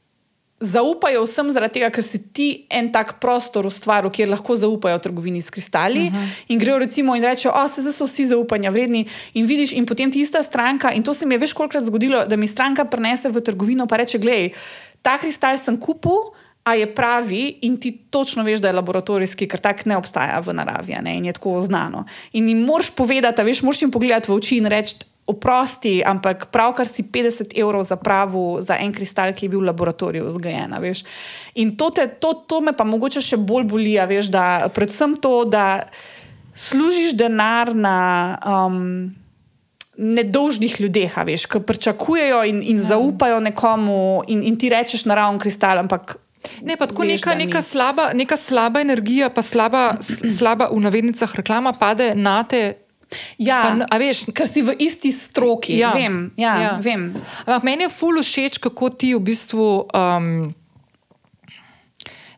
zaupajo vsem, zaradi tega, ker si ti en tak prostor ustvaril, kjer lahko zaupajo trgovini s kristali. Uh -huh. In grejo recimo in rečejo, da se zdaj so vsi zaupanja vredni. In vidiš, in potem ti ista stranka, in to se mi je veš kolikrat zgodilo, da mi stranka prenese v trgovino in reče: Glej, ta kristal sem kupil. A je pravi, in ti točno veš, da je laboratorijski, ker tak ne obstaja v naravi, ne, in je tako znano. In jim moraš povedati, veš, moraš jim pogledati v oči in reči: oprosti, ampak pravkar si 50 evrov zapravil za en kristal, ki je bil v laboratoriju vzgojen. In to, te, to, to me pa mogoče še bolj boli, veš, da predvsem to, da služiš denar na. Um, Nedolžnih ljudeh, veš, ki pričakujejo in, in ja. zaupajo nekomu, in, in ti rečeš naravni kristal, ampak Ne, pa tako neka, neka, slaba, neka slaba energija, pa slaba, slaba v navednicah reklama pade na te. Ja, Pa veš, ker si v isti stroki. Ja. Vem, ja, Ja. vem. Ampak meni je ful všeč, kako ti v bistvu. Um,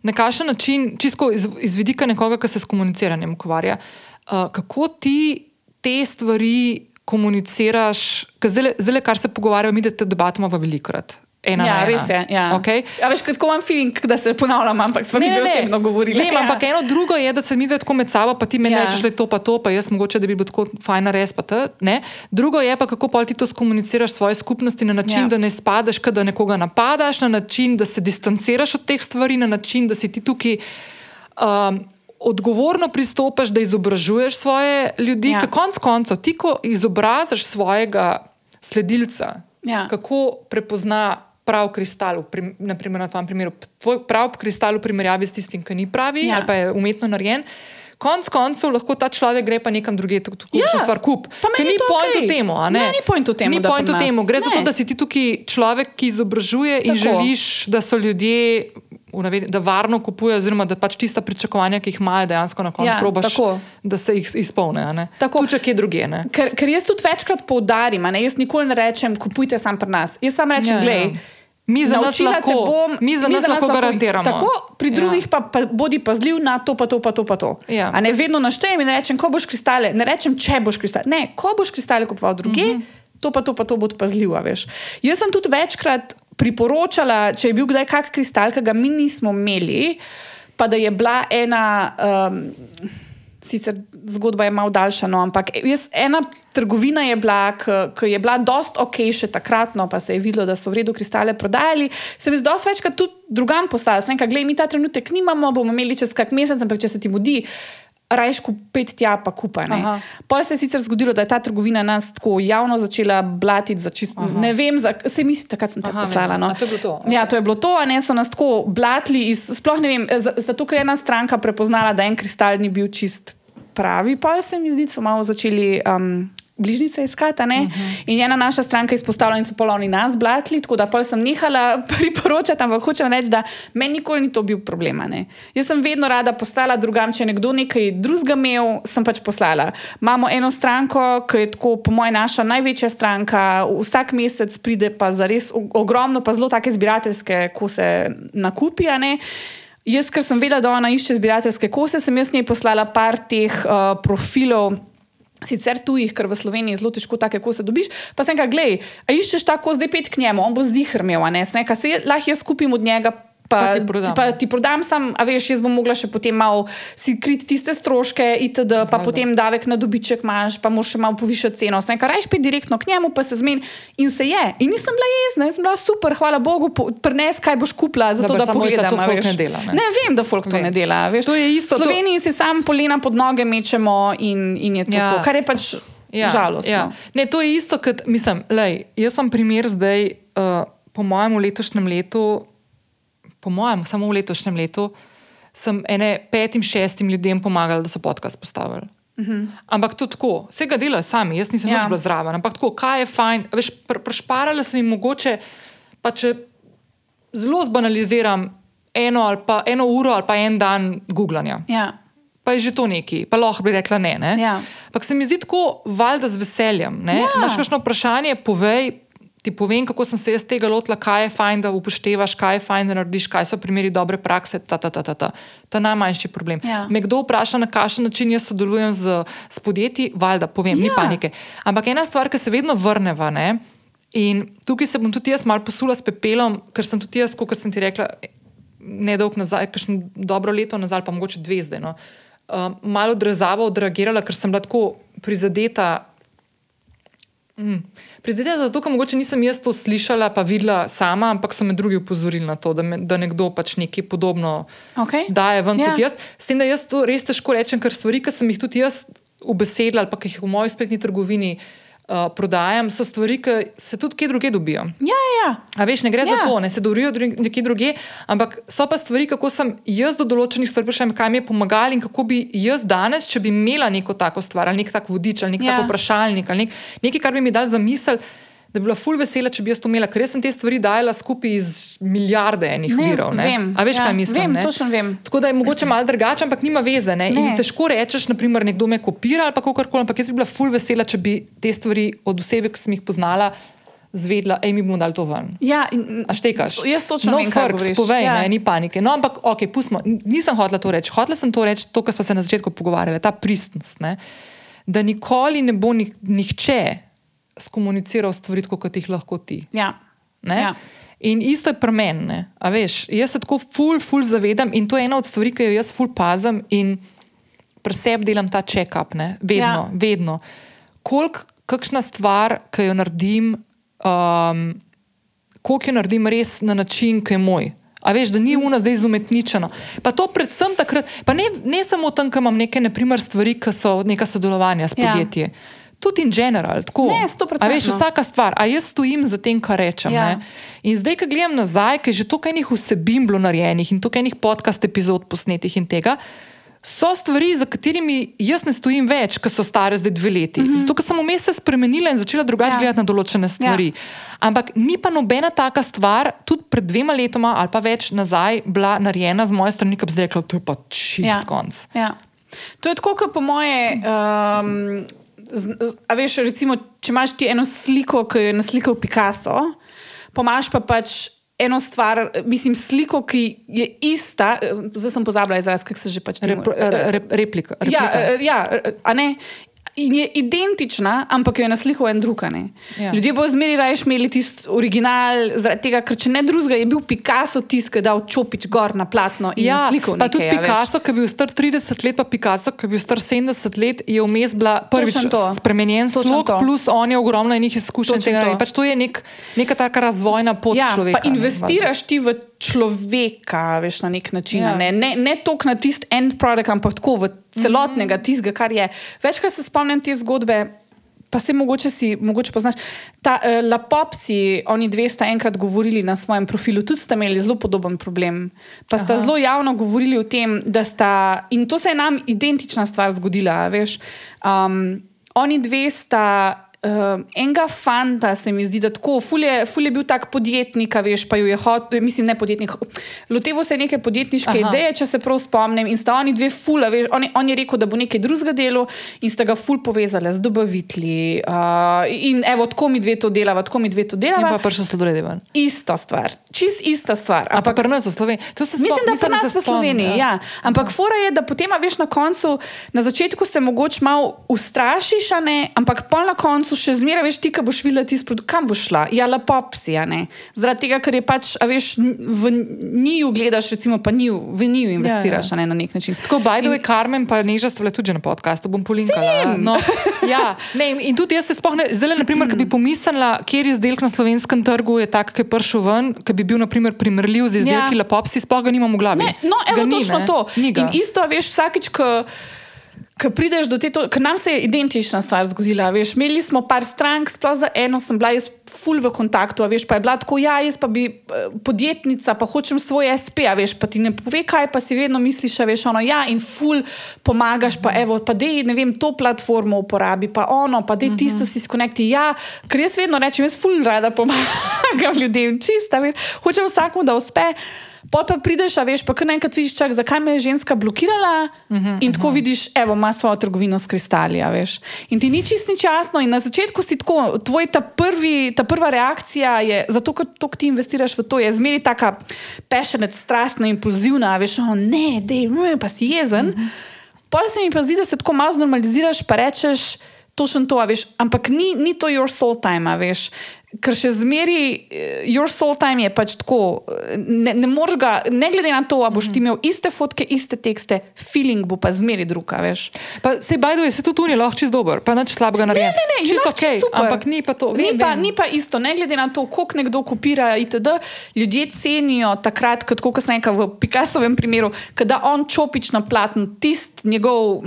Na kakšen način, čisto iz, iz vidika nekoga, ki se s komuniciranjem ukvarja, uh, kako ti te stvari komuniciraš, ker zdaj, zdaj, kar se pogovarjamo, mi da te debatimo velikokrat. Ena Ja, na ena. res je. Ja. Okay? Ja, veš, kako imam feeling, da se ponavljam, ampak smo mi dve osebno govorili. Vem, ja. ampak eno drugo je, da se mi dve tako med sabo, pa ti meni Ja. rečeš, je to pa to, pa jaz mogoče, da bi bilo tako fajn res. pa te, ne. Drugo je pa, kako pol ti to skomuniciraš svoje skupnosti na način, Ja. da ne spadeš, kad da nekoga napadaš, na način, da se distanciraš od teh stvari, na način, da si ti tukaj. Um, Odgovorno pristopiš, da izobražuješ svoje ljudi, ja. konc koncev, ti, ko izobraziš svojega sledilca, Ja. kako prepozna prav kristal, prim, naprimer na tvojem primeru, tvoj prav kristal v primerjavi s tistim, ki ni pravi Ja. ali pa je umetno narejen. Konc koncev lahko ta človek gre pa nekam drugje, tako Ja, ja, stvar kup. Ker ni point okej. v tem, ne? Ne, ni point v tem, Ni point v tem. Gre za to, Ne. da si ti tukaj človek, ki izobražuje in Tako. želiš, da so ljudje. Navedi- Da varno kupujejo, oziroma da pač tista pričakovanja, ki jih imajo, dejansko na koncu Ja, probaš, tako. da se jih izpolne. Tako. Če kje drugje. Ne? Ker, ker jaz tudi večkrat poudarim, a ne, jaz nikoli ne rečem, kupujte sam pri nas. Jaz sam rečem, Ja, ja. gledaj. Mi za nas lahko- bom, mi za nas lahko garantiramo. Tako, pri Ja. drugih pa, pa bodi pazljiv na to, pa to, pa to. Pa to. Ja. A ne vedno naštejem in rečem, ko boš kristale. Ne rečem, če boš kristale. Ne, ko boš kristale kupoval druge, Mhm. -huh. to pa to, pa to bo pazljiv. a veš. Jaz sem tudi večkrat priporočala, če je bil kdaj kak kristal, ki ga mi nismo imeli, pa da je bila ena. Um, Sicer zgodba je malo daljša, no, ampak jaz, ena trgovina je bila, ki je bila dost ok, še takrat, no, pa se je videlo, da so v redu kristale prodajali. Se mi zdi, večkrat tudi drugam postala. Sem rekel, gledaj, mi ta trenutek nimamo, bomo imeli čez kak mesec, ampak če se ti mudi, rajš kupiti tja, pa kupaj. Aha. Pol se je sicer zgodilo, da je ta trgovina nas tako javno začela blatiti za čisto. Ne vem, za, se mi takrat sem te Aha, poslala. No. To to? Ja, to je bilo to, a ne so nas tako blatili. Iz, sploh ne vem, za- zato ker je ena stranka prepoznala, da en kristal ni bil čist pravi, pa se mi zdi, so malo začeli. Um, Bližnjice iskati, uh Mhm. -huh. in ena naša stranka izpostavila, in so polovni nas blatili, tako da pol sem nehala priporočati, ampak hočem reči, da meni nikoli ni to bil problem. ne. Jaz sem vedno rada postala drugam, če je nekdo nekaj drugega imel, sem pač poslala. Imamo eno stranko, ki je tako, po mojem, naša največja stranka, vsak mesec pride pa za res ogromno, pa zelo take zbirateljske kose nakupi. Jaz, ker sem vedela, da ona išče zbirateljske kose, sem jaz njej poslala par teh uh, profilov. Sicer tujih, ker v Sloveniji zelo težko take kose dobiš. Pa sem rekel, gledaj, iščeš ta kos, zdaj pet k njemu, on bo zihr imel, a ne, sem rekel, se lahko jaz kupim od njega. Pa, Pa ti prodam. pa ti prodam, sam, a veš, jaz bom mogla še potem malo si kriti tiste stroške, itd., pa Valjda. potem davek na dobiček imaš, pa moraš še malo povišati ceno. Sem rekel, rajš pet direktno k njemu, pa se zmeni in se je. In nisem bila jezna, jaz sem bila super, hvala Bogu, prines, kaj boš kupila, zato da Mojca, pogledam. to ne dela, ne. ne vem, da folk to Vem. ne dela. Veš. To je isto, V to- Sloveniji si sam polena pod noge mečemo in, in je to, Ja. to, kar je pač ja, žalostno. Ja. Ne, to je isto, kot mislim. Lej, jaz sem primer zdaj, uh, po mojem, letošnjem letu, po mojem, samo v letošnjem letu, sem ene petim, šestim ljudem pomagala, da so podcast postavili. Uh -huh. Ampak to tako, vse ga delajo sami, jaz nisem Ja. bila zraven. Ampak tako, kaj je fajn. Veš, pr prešparala sem jim mogoče, pa če zelo zbanaliziram, eno, ali pa, eno uro ali pa en dan googlanja. Ja. Pa je že to neki, pa lahko bi rekla ne. ne? Ja. Ampak se mi zdi tako, valjda z veseljem. Ne? Ja. Imaš kakšno vprašanje, povej, ti povem, kako sem se jaz tega lotila, kaj je fajn, da upoštevaš, kaj je fajn, da narediš, kaj so primeri dobre prakse. Ta, ta, ta, ta, ta. ta najmanjši problem. Ja. Me kdo vpraša, na kakšen način jaz sodelujem z, s podjetji, valjda povem, ja. ni panike. Ampak ena stvar, ki se vedno vrneva. Ne? In tukaj se bom tudi jaz malo posula s pepelom, ker sem tudi jaz, kot sem ti rekla, nedolgo nazaj, kakšno dobro leto nazaj, pa mogoče dve zdaj. No, uh, malo odrezavo odreagirala, ker sem bila tako prizadeta. Mm. Prizadeta zato, ker mogoče nisem jaz to slišala, pa videla sama, ampak so me drugi upozorili na to, da, me, da nekdo pač nekaj podobno Okej. daje ven Ja. kot jaz. S tem, da jaz to res težko rečem, ker stvari, ki sem jih tudi jaz ubesedila ali pa ki jih v moji spletni trgovini uh, prodajam, so stvari, ki se tudi kje druge dobijo. Ja, ja, ja. A veš, ne gre ja. za to, ne se dorijo dru- nekje druge, ampak so pa stvari, kako sem jaz do določenih stvari prišla, kaj mi je pomagalo in kako bi jaz danes, če bi imela neko tako stvar ali nek tak vodič ali nek ja. tak vprašalnik ali nek, nekaj, kar bi mi dal za misel. Da bi bila ful vesela, če bi jaz to imela, ker jaz sem te stvari dajala skupaj iz milijarde enih Ne, virov. Ne? vem. A veš, Ja, kaj mislim? vem, ne? točno vem. Tako da je mogoče malo drugače, ampak nima veze. Ne? Ne. In težko rečeš, naprimer, nekdo me kopira ali kako koli, ampak jaz bi bila ful vesela, če bi te stvari od osebe, ki sem jih poznala, zvedla, hej, mi bomo dali to ven. ja in, A štekaš? Jaz točno no vem, kaj firks, govoriš. povej, ja. ne, ni panike. No, ampak, ok, pustimo. Nisem hotela to reči. Hotela sem to reči, to, kar smo se na začetku pogovarjali, ta pristnost. Ne? Da nikoli ne bo nik, nihče skomuniciral stvari, kot jih lahko ti. Ja. Ne? Ja. In isto je pri meni. Veš, jaz se tako ful, ful zavedam in to je ena od stvari, ki jo jaz ful pazim in pri sebi delam ta check-up, vedno, Ja. vedno. Kolik, kakšna stvar, ki jo naredim, um, koliko jo naredim res na način, ki je moj. A veš, da ni una zdaj izumetničena. Pa to predvsem takrat, pa ne, ne samo tam, ko imam neke naprimer, stvari, ki so neka sodelovanja s Ja. Tudi in general. Tako, Ne, 100%. A veš, vsaka stvar, a jaz stojim za tem, kar rečem. Ja. Ja. In zdaj, ko gledam nazaj, ker je že toliko enih vsebin bilo narejenih in toliko enih podcast epizod posnetih in tega. So stvari, za katerimi jaz ne stojim več, ki so stare zdaj dve leti. Mm -hmm. Zato, ker sem vmes se spremenila in začela drugače Ja. ja. gledati na določene stvari. Ja. Ampak ni pa nobena taka stvar, tudi pred dvema letoma ali pa več nazaj, bila narejena z moje strani, ki bi rekla, to je pa čist ja. konc. Ja. To je tako, kot po moje. Um, a veš, recimo, če imaš ti eno sliko, ki jo je naslikal Picasso, pomaš pa pač. Eno stvar, mislim, sliko, ki je ista, eh, zdaj sem pozabila izraz, kako se že pač temu- Rep, rep, replika. replika. Ja, eh, ja, a ne. In je identična, ampak jo je naslikal en drug. ne. Ja. Ljudje bodo zmeraj raje imeli tisti original, zaradi tega, ker če ne drugega, je bil Picasso tisti, ki je dal čopič gor na platno in Ja, naslikal pa nekaj. tudi a veš. Picasso, ki je bil star 30 let, pa Picasso, ki je bil star 70 let, je vmes bila prvič to. spremenjen Točno slog, to. plus on je ogromno enih izkušenj. Točno Tega, to. in pač to je nek, neka taka razvojna pot Ja, človeka. investiraš ti v človeka, veš, na nek način. Ja. Ne, ne, ne toliko na tisti end product, ampak tako v celotnega Mhm. tistega, kar je. Večkrat se spomnim te zgodbe. Pa se mogoče si, mogoče poznaš. Ta uh, Lapopsi, oni dve sta enkrat govorili na svojem profilu, tudi sta imeli zelo podoben problem. Pa sta Aha. zelo javno govorili o tem, da sta, in to se je nam identična stvar zgodila, veš. Um, oni dve sta. Uh, enega fanta se mi zdi, da tako, ful je, ful je bil tak podjetnik, veš, pa jo je hotel, mislim, ne podjetnik. Lotevo se je neke podjetniške Aha. Aha. ideje, če se prav spomnim, in sta oni dve fula, veš, on, je- on je rekel, da bo nekaj drugega delo in sta ga ful povezali z dobavitelji. Uh, in evo, tako mi dve to delava, tako mi dve to In pa delava. prišel sladoled ven. Ista stvar, čist ista stvar. A pa pri nas v Sloveniji. To se Mislim, spom- da pri nas se v Sloveniji. spomnim, Ja. Ampak fora je, da potem, veš, na koncu, na začetku se mogoče malo ustrašiš, ne, ampak pol na koncu še zmeraj veš, ti, ki boš videla tisti produkt, kam boš šla. Ja, lapopsi, a ne. Zaradi tega, ker je pač, a veš, v njiju gledaš, recimo, pa njiju, v njiju investiraš, Ja, a ne na nek način. Tako, by the way, Karmen pa Neža sta bile tudi že na podkastu, bom polinkala. No, ja, ne, in- in tudi jaz se ne, zdaj, naprimer, ki bi pomislila, kjer izdelek na slovenskem trgu je tak, ki je prišel ven, ki bi bil naprimer, primerljiv z izdelki Ja. ja. Lapopsi, sploh ga nimamo v glavi. Ne, no, Ga evo, ni, točno ne. to. Ni ga. In isto, veš, vsakič, ko. Ko prideš do te, ker nam se je identična stvar zgodila. Veš, imeli smo par strank, sploh za eno sem bila jaz full v kontaktu, veš, pa je bila tako, ja, jaz pa bi eh, podjetnica, pa hočem svoj SP, a veš, pa ti ne pove kaj, pa si vedno misliš, a veš, ono, ja, in full pomagaš, pa evo, pa dej, ne vem, to platformo uporabi, pa ono, pa dej tisto si skonekti. Ja, ker jaz vedno rečem, jaz full rada pomagam ljudem, čista, veš, hočem vsakmu, da uspe. Pol pa prideš, a veš, pa kar naenkrat vidiš, čak, zakaj me je ženska blokirala. Uh -huh, in tako uh -huh. vidiš, evo, ima svojo trgovino s kristali, a veš. In ti ni čist nič jasno. In na začetku si tako, tvoj ta, prvi, ta prva reakcija je, zato ker to, ti investiraš v to, je zmeri taka passionate, strastna, impulzivna, a veš, ono, ne, dej, mm, pa si jezen. Uh -huh. Pol se mi pa zdi, da se tako malo znormaliziraš, pa rečeš. Točno to, veš, ampak ni, ni to your soul time, veš. Ker še zmeri, eh, your soul time je pač tako, eh, ne, ne moreš ga, ne glede na to, ali boš ti imel iste fotke, iste tekste, feeling bo pa zmeri drug, a veš. Pa se bajdo je, se tudi tu ni lahko čist dober, pa nič slabega narejen. Ne, ne, ne, čisto ok, super. ampak ni pa to. Vem, Ni pa, vem. ni pa isto, ne glede na to, koliko nekdo kopira, itd. Ljudje cenijo takrat, kot kot sem rekel v Picassovem primeru, da on čopič na platnu, tisti njegov.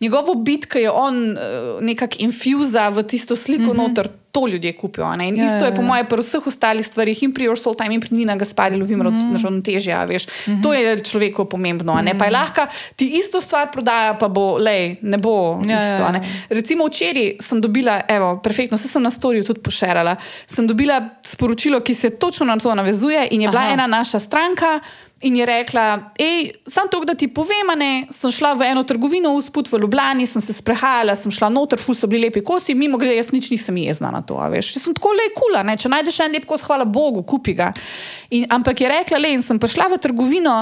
Njegovo bit, ki je on uh, nekako infuza v tisto sliko mm -hmm. noter, to ljudje kupijo. ne. In Ja, ja, isto je ja, po ja. mojem pri vseh ostalih stvarih, in pri Your Soul Time, in pri Nina Gaspari, lovim mm -hmm. ravnotežje. a veš. Mm -hmm. To je človeku pomembno. a Ne? Pa je lahko ti isto stvar prodaja, pa bo, lej, ne bo Ja, ja, isto. a ne. ja. Recimo včeraj sem dobila, evo, perfektno, se sem na storju tudi pošerala. Sem dobila sporočilo, ki se točno na to navezuje, in je bila Aha. ena naša stranka. In je rekla, hej, samo to, da ti povem, ne, sem šla v eno trgovino v Sput v Ljubljani, sem se sprehajala, sem šla noter, ful so bili lepi kosi, mimo grede, jaz nič nisem jezna na to, veš. Jaz sem tako le kula, ne, če najdeš en lep kos, hvala Bogu, kupi ga. In, ampak je rekla, le, in sem prišla v trgovino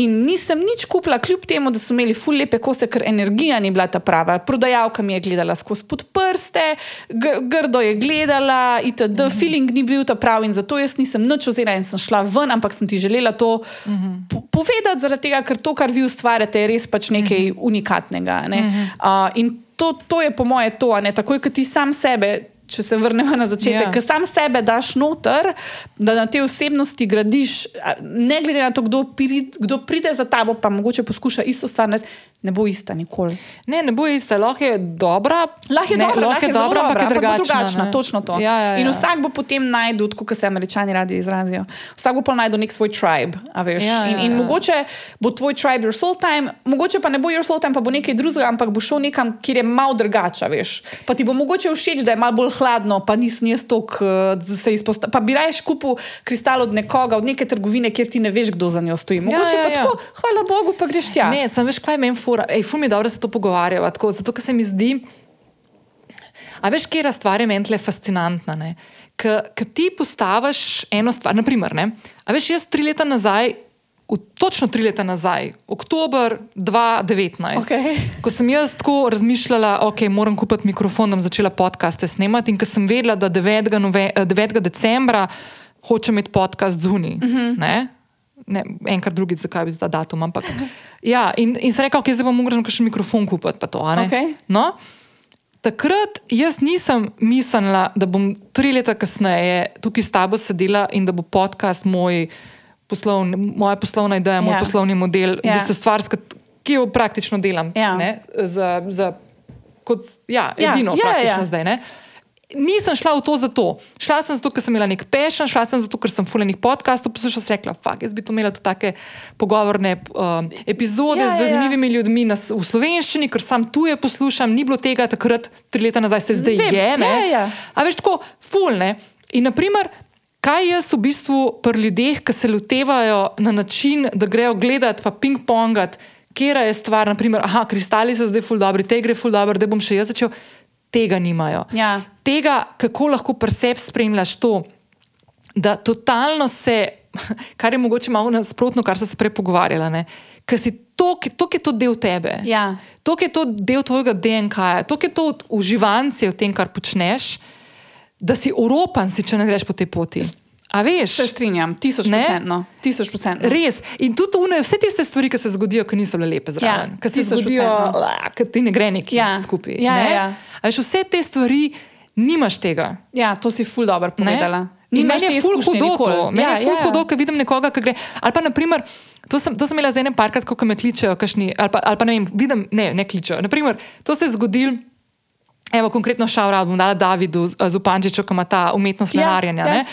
in nisem nič kupila, kljub temu, da so imeli ful lepe kose, ker energija ni bila ta prava. Prodajalka mi je gledala skozi pod prste, gr grdo je gledala, itd. Mm -hmm. Feeling ni bil ta pravi in zato jaz nisem nič vzela in sem šla ven, ampak sem ti želela to mm -hmm. Po povedati, zaradi tega, ker to, kar vi ustvarjate, je res pač nekaj mm -hmm. unikatnega. Ne? Mm -hmm. uh, in to, to je po moje to, ne takoj, ko ti sam sebe. Če se vrnemo na začetek, Ja. ker sam sebe daš noter, da na te osebnosti gradiš, ne glede na to, kdo, pri, kdo pride za tabo, pa mogoče poskuša isto stvar narediti, ne bo ista nikoli. Ne, ne bo ista, lahko je dobra. Lahko je ne, dobra, lahko je dobra, ampak je drugačna. drugačna ne. točno to. Ja, ja, ja. In vsak bo potem najdel, kot se američani radi izrazijo, vsak bo pa najdel nek svoj tribe. veš. Ja, in ja, in ja. mogoče bo tvoj tribe your soul time, mogoče pa ne bo your soul time, pa bo nekaj drugega, ampak bo šel nekam, kjer je malo drugače. Pa ti bo mogoče všeč, da je malo bolj hladno, pa nisem jaz tok, se izpostavil. Pa bi raje kupil kristal od nekoga, od neke trgovine, kjer ti ne veš, kdo za njo stoji. Mogoče ja, pa ja. tako, hvala Bogu, pa greš tja. Ne, sem veš, kaj meni fura. Ej, ful mi je dobro, se to pogovarjava. Tako, zato, ker se mi zdi. A veš, je stvar je meni tle fascinantna? Ker ti postaviš eno stvar, naprimer, ne? a veš, jaz tri leta nazaj. V, točno tri leta nazaj, oktober 2019, Okej. ko sem jaz tako razmišljala, okay, moram kupiti mikrofon, da bom začela podcaste snemati, in ko sem vedela, da 9. Nove, eh, 9. decembra hočem imeti podcast zunaj. Uh -huh. ne? Ne, enkrat drugič, zakaj bi ta datum. Ampak, ja, in, in sem rekla, okay, zdaj bom moral še mikrofon kupiti. To? Okej. no, takrat jaz nisem mislila, da bom tri leta kasneje tukaj s tabo sedela in da bo podcast moj poslovni, moja poslovna ideja, moj Ja. poslovni model, Ja. v bistvu stvar, kat- ki jo praktično delam. Ja. ne, Za, za, kot, ja, Ja, edino ja, praktično ja. zdaj. Ne? Nisem šla v to zato. Šla sem zato, ker sem imela nek pešen, šla sem zato, ker sem fulejnih podcastov poslušala, rekla, fuck, jaz bi to imela tudi take pogovorne um, epizode Ja, z ja, ja. zanimivimi ljudmi na, v slovenščini, ker sam tuje poslušam, ni bilo tega takrat, tri leta nazaj, se zdaj Vem, je. Ne? ja, ja. A veš, tako fulne. In naprimer. Kaj jaz v bistvu pri ljudeh, ki se lotevajo na način, da grejo gledati, pa ping-pongat, kje je stvar, naprimer, aha, kristali so zdaj ful dobri, te gre ful dobro, da bom še jaz začel, tega nimajo. Ja. Tega, kako lahko pri sebi spremljaš to, da totalno se, kar je mogoče malo nasprotno, kar so se prej pogovarjali, ker si to, to je to del tebe. Ja. To je to del tvojega DNK, to je to uživanje v tem, kar počneš, da si oropan, si, če ne greš po tej poti. A veš? Se strinjam, tisoč procentno. Tisoč procentno. Res. In tudi une, vse tiste stvari, ki se zgodijo, ki niso bile lepe zraven. Ja, ki se zgodijo, ki ti ne gre neki Ja. skupaj. Ja, ne? ja. A veš, vse te stvari nimaš tega. Ja, to si ful dobro povedala. In meni je ful hudo. Meni Ja, je ful ja. hudo, ko vidim nekoga, ki gre. Ali pa, naprimer, to sem, to sem imela za ene parkrat, ko me kličejo, kakšni, ali, pa, ali pa ne vem, vidim, ne, ne kličejo. Naprimer, to se je zgodilo. Evo, konkretno šaura, bom dala Davidu Z- Zupančiču, ki ima ta umetnost Ja, lenarjenja. ja.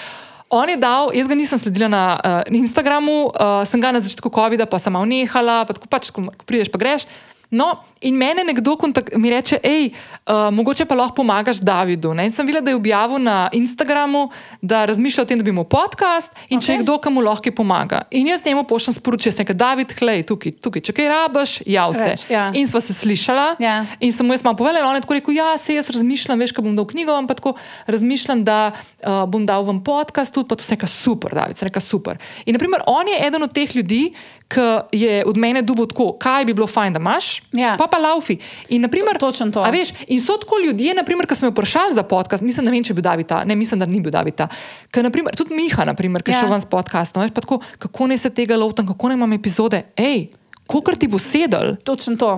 On je dal, jaz ga nisem sledila na uh, Instagramu, uh, sem ga na začetku COVID-a, pa sem malo nehala, pa tako pač, ko prideš, pa greš. No, in mene nekdo kontak, mi reče, hej, uh, mogoče pa lahko pomagaš Davidu. Ne? In sem videla, da je objavil na Instagramu, da razmišlja o tem, da bi imel podcast in okay. če je kdo, ki mu lahko pomaga. In jaz njemu pošljem sporočilo, da je David, klej, tukaj, tukaj, če kaj rabaš, jav se. Reč, ja. In sva se slišala. Ja. In sem mu jaz malo povedala, on je tako rekel: Ja, se jaz razmišljam, veš, ko bom dal knjigo, ampak tako razmišljam, da uh, bom dal vam podcast, tudi pa to se neka super, David, se neka super. In naprimer, on je eden od teh ljudi, ki je od mene dubo tako, kaj bi bilo fajn, da imaš, Ja. pa pa laufi. In, naprimer, To- točno to. A veš, in so tako ljudje, naprimer, ki so me vprašali za podcast, mislim, ne vem, če bi bil David ta, ne mislim, da ni bil David ta. Ker, naprimer, tudi Miha, naprimer, ki je Ja. šel ven s podcastom, veš, tako, kako ne se tega lotim, kako ne imam epizode. Ej, kolikor ti bo sedel. Točno to.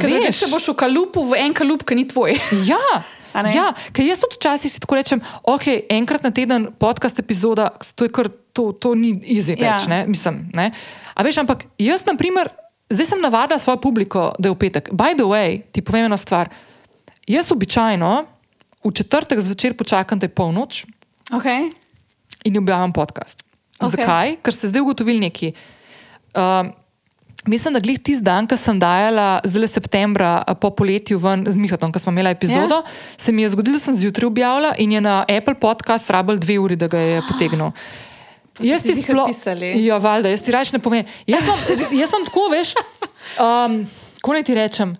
Ker se boš v kalupu v en kalup, ki ni tvoj. Ja, ja ker jaz tudi včasih si tako rečem, ok, enkrat na teden podcast epizoda, to je kar, to, to ni easy Ja. več, ne, mislim. Ne? A veš, ampak jaz, na primer, zdaj sem navadila svojo publiko, da je v petek. By the way, ti povem eno stvar. Jaz običajno v četrtek zvečer počakam, da je polnoč Okay. in objavim podcast. Okej. Zakaj? Ker se zdaj ugotovili neki. Um, Mislim, da glih tisti dan, ko sem dajala, zdaj septembra a, po poletju ven z Mihatom, ko smo imeli epizodo, ja. se mi je zgodilo, da sem zjutraj objavila in je na Apple podcast rabljal dve uri, da ga je potegnil. So ti ziher pisali. Ja, valjda, jaz ti reč ne povem. Jaz imam, jaz imam tako, veš, um, ko naj ti rečem.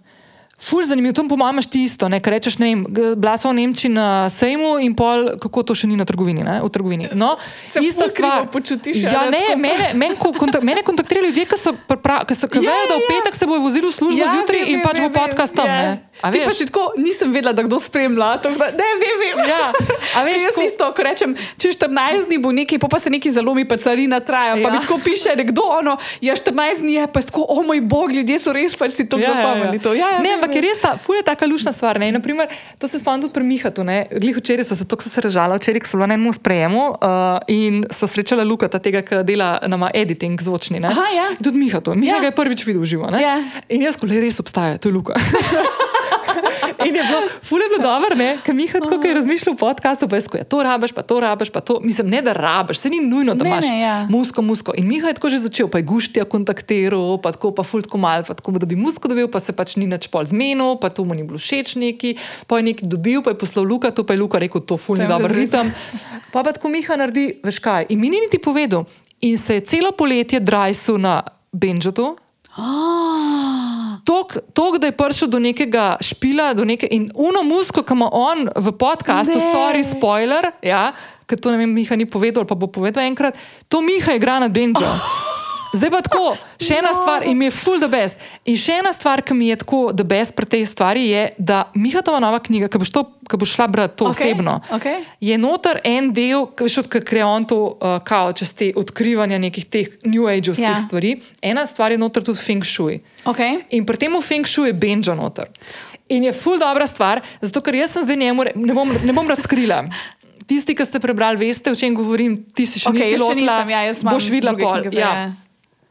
Ful zanimivo, to po mojem imaš ti isto, ne, kar rečeš, ne vem, bila sva v Nemčiji na sejmu in pol, kako to še ni na trgovini, ne, v trgovini. No, Se ista stvar. počutiš, Ja, ne, tako? mene, ko, kontak, mene kontaktirajo ljudje, ki so, pripra- ki so, ki Ja, vejo, da v ja. petek se bojo vozili v službo Ja, zjutraj in vem, pač bo vem, podcast tam, ja. ne. A Ti pa veš? si tako, nisem vedela, da kdo spremlja. tako da- Ne, vem, vem. Ja, a veš, Jaz ko- isto, ko rečem, če 14 dni bo nekaj, pa, pa se nekaj zalomi, pa carina traja. Ja. Pa Ja. mi tako piše nekdo, ono, ja, 14 dni je pa tako, o moj bog, ljudje so res pač si to zapomnili. to. Ja, ja, ne, ampak je res ta, ful je taka lušna stvar. Ne? In Naprimer, to se spomnim tudi pri Mihatu. Glih včeraj so se tako se režala, včeraj so bila na enem sprejemu uh, in so srečala Lukata, tega, ki dela nama editing zvočni. ne. Aha, ja. In Tudi Mihatu. Miha Ja. ga je prvič videl živo. ne. Ja. In jaz, ko le res obstaja, to je Luka. In je bilo, ful je bilo dobro, ker Miha tako ko je razmišljal o podkastu, pa je skoja, to rabiš, pa to rabiš, pa to, mislim, ne da rabiš, se ni nujno, da Ne, imaš ne, ja. musko, musko. In Miha je tako že začel, pa je guštija kontaktiral, pa tako, pa fultko mal, pa tako, da bi musko dobil, pa se pač ni nič pol zmenil, pa to mu ni bilo všeč neki, pa je nekaj dobil, pa je poslal Luka, to pa je Luka rekel, to ful ni dober ritem. Pa pa tako Miha naredi, veš kaj, in mi ni niti povedal. In se je celo poletje drajsu na Benžotu. Tok, tok, da je prišel do nekega špila, do neke, in uno musko, ki ima on v podkastu, sorry, spoiler, ja, ker to ne vem, Miha ni povedal, pa bo povedal enkrat, to Miha igra na Benjo. Zdaj pa tako, še ena No. stvar, in mi je full the best. In še ena stvar, ki mi je tako the best pri tej stvari, je, da Mihatova nova knjiga, ki boš, to, ki boš šla brati to Okej, osebno, okej. je noter en del, ki veš, odkar gre on to, uh, kao, čez te odkrivanja nekih teh New Age-ovskih Ja. stvari. Ena stvar je noter tudi Feng Shui. Okay. In pri tem Feng Shui je Benjo noter. In je ful dobra stvar, zato ker jaz sem zdaj njemu, re- ne bom, ne bom razkrila. Tisti, ki ste prebrali, veste, o čem govorim, ti si še Okej, nisi lotila, nisem, ja, jaz imam boš videla druge pol. knjige, Ja.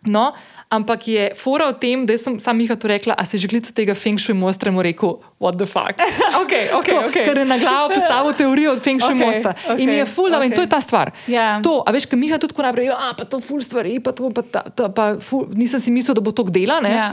No, ampak je fora v tem, da sem sam Miha to rekla, a si že glico tega Feng Shui mostra mu rekel, what the fuck. Okay, okay, Tako, okay. Ker je na glavo postavil teorijo od Feng Shui Okej, mosta. okej, In mi je ful, okay. in to je ta stvar. Ja. To, a veš, kaj Miha tudi tako naprej, ja, pa to ful stvari, pa to, pa, ta, ta, pa ful, nisem si mislil, da bo to dela, ne? Ja,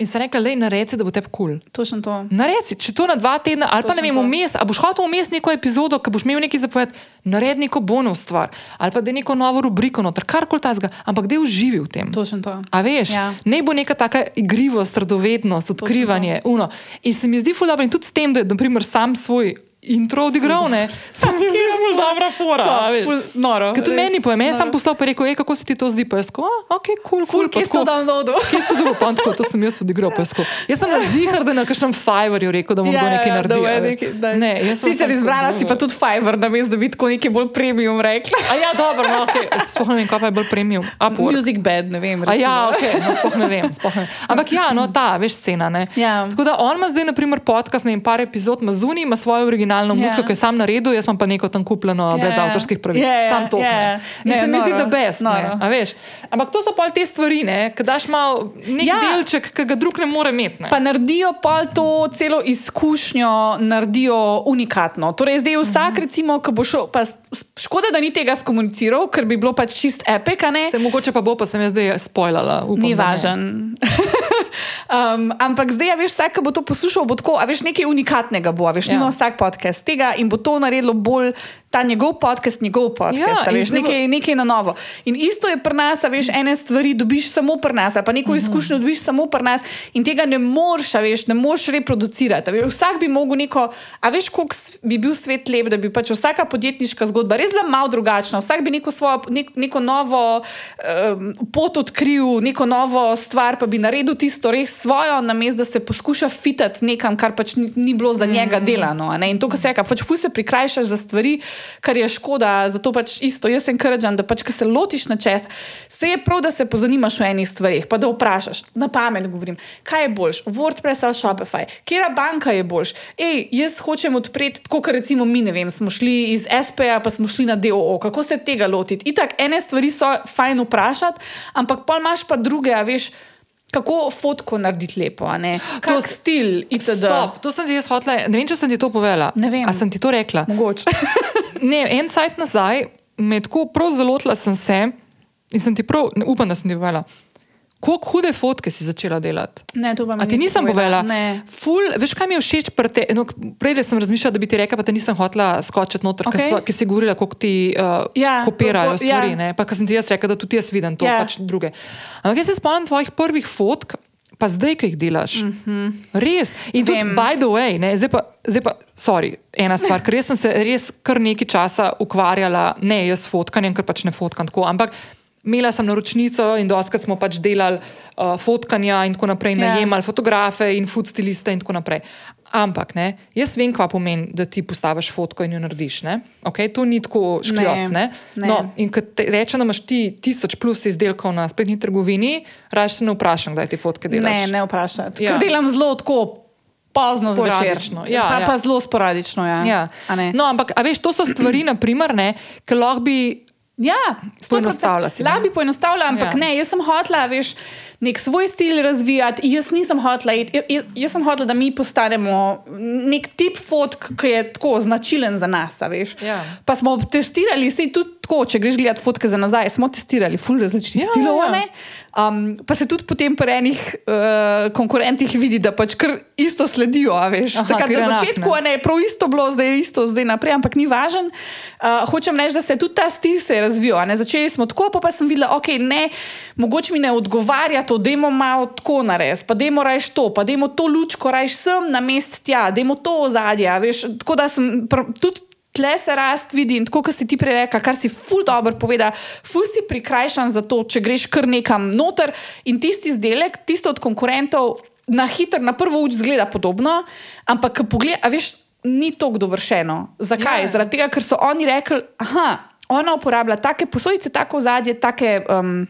In sem rekla, le naredi, da bo tebi kul. Cool. točno to. Naredi, če to na dva tedna, ali pa ne vem, vmes, a boš hotel vmes neko epizodo, ki boš imel nekaj zapovedati, naredi neko bonus stvar, ali pa da je neko novo rubriko noter, karkoli tazga, ampak da je uživi v tem. Točno to. A veš, Ja. ne bo neka taka igrivost, radovednost, odkrivanje, uno. In se mi zdi ful dobro in tudi s tem, da je naprimer, sam svoj intro odigral, ne, se mi zdi ful dobra fora. a veš. Ful noro. Ker tudi meni poje, meni je sam noro. poslal pa rekel, "Ej, kako se ti to zdi, pa jaz ko, ok, kul, Ful, kje si to downloadil? Kje si to dobil, pa tako, to sem jaz odigral, pa jaz tako. Jaz sem na zihar, da na kakšnem Fiverrju rekel, da bom ja, nekaj naredil. da a je veš. nekaj, da je- Ne, jaz sem Sicer samo izbrala tako si pa tudi Fiverr, na mestu, da bi tako nekaj bolj premium rekla. A ja, dobro, no, okay. sploh ne vem, kaj pa je bolj premium. Upwork. Music bed, ne vem. A ja, recimo. okay, no, sploh ne vem. Sploh ne. Ampak ja, no, ta, veš, cena. Ne? Ja. Tako da on ima zdaj, na primer, podcast, ne vem, par epizod, ima zunaj, ima svojo originalno Ja. muziko, ki je sam naredil, jaz imam pa neko tam kupljeno, Ja, brez avtorskih pravic. Ja, ja, sam to. In Ne, se mi zdi, da veš. Ampak to so pa te stvari, ki daš malo nek ja. Delček, ki ga drug ne more imeti. Ne. Pa naredijo pa to celo izkušnjo, naredijo unikatno. Torej, zdaj vsak, recimo, ki bo šel, pa škoda, da ni tega skomuniciral, ker bi bilo pač čist epika, ne? Se mogoče pa bo, pa sem jaz zdaj spoilala. Upam, Ni važen. um, ampak zdaj, a veš, vsak, ki bo to poslušal, bo tako, a veš, nekaj unikatnega bo, a veš, Ja. nima vsak podcast tega in bo to naredilo bolj ta njegov podcast, njegov podcast, Ja, veš, bo- nekaj, nekaj na novo. In isto je pri nas, veš, ene stvari dobiš samo pri nas, pa neko izkušnjo dobiš samo pri nas in tega ne moreš, veš, ne moreš reproducirati. Veš, vsak bi mogel neko, a veš, koliko bi bil svet lep, da bi pač vsaka podjetniška zgodba res bila malo drugačna, vsak bi neko svojo, nek, neko novo um, pot odkril, neko novo stvar, pa bi naredil tisto res svojo, namesto da se poskuša fitati nekam, kar pač ni, ni bilo za njega delano. a ne. In to, kar se reka, pač ful se prikrajšaš za stvari, kar je škoda, zato pač isto, jaz sem krdžan, da pač, ko se lotiš na čez, se je prav, da se pozanimaš o enih stvarih, pa da vprašaš, na pamet govorim, kaj je boljš, WordPress ali Shopify, kera banka je boljš. Ej, jaz hočem odpreti, tako kot recimo mi, ne vem, smo šli iz SPA, pa smo šli na DOO, kako se tega lotiti. Itak, ene stvari so fajn vprašati, ampak pol imaš pa druge, a veš. Kako fotko narediti lepo? To s- stil, itd. Stop, to sem ti jaz hotla. Ne vem, če sem ti to povedala. Ne vem. A sem ti to rekla? Mogoče. Ne, en cajt nazaj, me je tako prav zalotila sem se in sem ti prav, ne, upam, da sem ti povedala. Koliko hude fotke si začela delati? Ne, to pa mi A ti nisem povedala? Ne. Ful, veš, kaj mi je všeč? te- No, prej sem razmišljala, da bi ti rekla, pa te nisem hotela skočiti noter, okay. ker si govorila, kako ti uh, Ja, kopirajo po- po- stvari. ja. Ja. Pa ker sem ti jaz rekla, da tudi jaz vidim to, Ja. ja. pač druge. Ampak jaz se spomnim tvojih prvih fotk. Pa zdaj, ki jih delaš. Mm -hmm. Res. In tudi, by the way, ne, zdaj, pa, zdaj pa, sorry, ena stvar, ker jaz sem se res kar nekaj časa ukvarjala, ne jaz s fotkanjem, ker pač ne fotkam tako, ampak imela sem naročnico in doskrat smo pač delali uh, fotkanja in tako naprej, Ja. najemali fotografe in food stiliste in tako naprej. Ampak ne, jaz vem, kva pomeni, da ti postaviš fotko in jo narediš. Okay, to ni tako škljoc. Ne, ne. No, in ko te reče, da imaš ti tisoč plus izdelkov na spletni trgovini, raje se ne vprašam, kdaj ti fotke delaš. Ne, ne vprašaj. Ja. Ja. Delam zelo tako pozno zvečer. Ja, pa, ja. pa zelo sporadično. Ja. Ja. Ne? No, ampak veš, to so stvari, naprimer, ne, ki lahko bi. Ja, Poenostavlja si, ne? Lahko bi poenostavila, ampak Ja. ja. ne, jaz sem hotela, veš, nek svoj stil razvijati. Jaz nisem hotela, iti- jaz, jaz, jaz sem hotela, da mi postanemo nek tip fotk, ki je tako značilen za nas. Ja. Pa smo testirali, sej tudi tako, če greš gledati fotke za nazaj, smo testirali ful različnih Ja, ja, stilov. ja. a ne. Um, pa se tudi potem pri enih uh, konkurentih vidi, da pač kar isto sledijo. a Veš. Aha, Takrat kar na začetku ne. je prav isto bilo, zdaj je isto, zdaj naprej, ampak ni važen. Uh, hočem reči, da se tudi ta stil se je razvijal. Začeli smo tako, pa, pa sem videla, ok, ne, mogoče mi ne odgovarja to, dajmo malo tako narediti, pa dajmo rajš to, pa dajmo to lučko rajš sem na mest tja, dajmo to ozadje. Tako da sem pr- tudi. Tle se rast vidi in tako, kot si ti prej rekel, kar si ful dobro poveda, ful si prikrajšan za to, če greš kar nekam noter in tisti izdelek, tisto od konkurentov, na hitro, na prvo uč zgleda podobno, ampak ko pogleda, a veš, ni to dovršeno. Zakaj? Ja. Ja. Zaradi tega, ker so oni rekli, aha, ona uporablja take posodice, tako zadje, take um,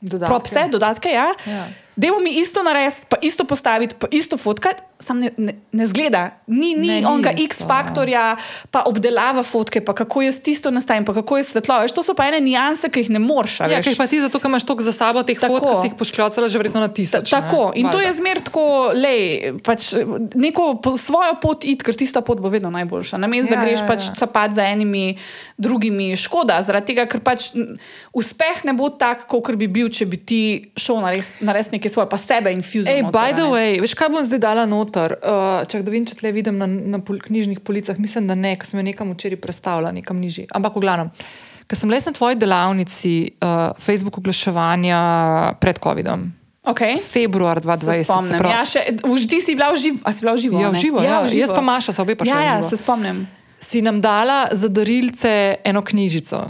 Dodatke. propse, dodatke. Ja. Ja. Dajmo mi isto narediti, pa isto postaviti, pa isto fotkati, sam ne, ne, ne zgleda. Ni, ni Ne, onega X faktorja, pa obdelava fotke, pa kako jaz tisto nastavim, pa kako je svetlo. Veš, to so pa ene nianse, ki jih ne moreš. a Ja, veš. ker pa ti zato, ker imaš toliko za sabo teh Tako. fotk, ki si jih poškljocala že verjetno na Ta- tisoč. Tako, ne? in to je zmer tako, lej, pač neko po, svojo pot id, ker tista pot bo vedno najboljša. Namesto, Ja, da greš ja, pač ja. capat za enimi drugimi, škoda, zaradi tega, ker pač uspeh ne bo tak, kot bi bil, če bi ti šel narediti nares nekaj svoje, pa sebe infuzil. Ej, by the way, veš, kaj bom zdaj dala noter? Uh, čak, da vidim, če tle vidim na, na pol, knjižnih policah. Mislim, da ne, ker sem jo nekam včeraj predstavila, nekam nižji. Ampak, v glavnem, ker sem les na tvoji delavnici uh, Facebook oglaševanja pred COVID-om. Okay. Februar Se 2020. se spomnim. pravi- Ja, še, v, ti si bila v živo. Si bila v živo? Ja, v živo, ja. v živo. Jaz pa Maša, sva obe pa šla Ja, ja, se spomnim. Si nam dala za darilce eno knjižico.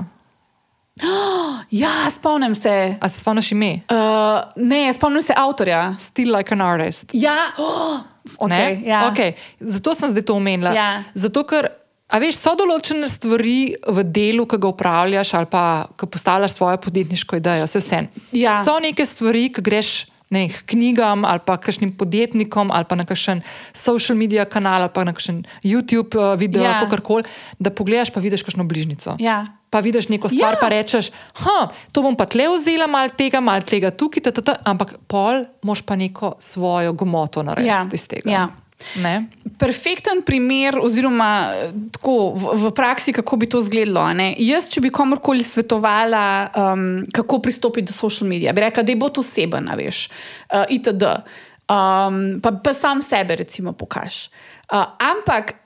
Ja, spomnim se. A se spomniš ime? Uh, ne, spomnim se avtorja. Still like an artist. Ja, oh, okay, Ne? ja. Okay. Zato sem zdaj to omenila. Ja. Zato, ker a veš, so določene stvari v delu, ki ga upravljaš, ali pa ki postavljaš svojo podjetniško idejo, vse vse. Ja. So neke stvari, ki greš. Ne, k knjigam ali pa kakšnim podjetnikom ali pa na kakšen social media kanal ali pa na kakšen YouTube uh, video Ja. ali karkoli, da pogledaš pa vidiš kakšno bližnico. Ja. Pa vidiš neko stvar, Ja. pa rečeš, ha, to bom pa tle vzela, malo tega, malo tega tukaj, ampak pol moš pa neko svojo gmoto narediti Ja. iz tega. Ja. Ne? Perfekten primer, oziroma eh, tako, v, v praksi, kako bi to izgledalo. Jaz, če bi komorkoli svetovala, um, kako pristopiti do social medija, bi rekla, da je bo to oseben, a veš, uh, itd. Um, pa, pa sam sebe, recimo, pokaž. Uh, ampak.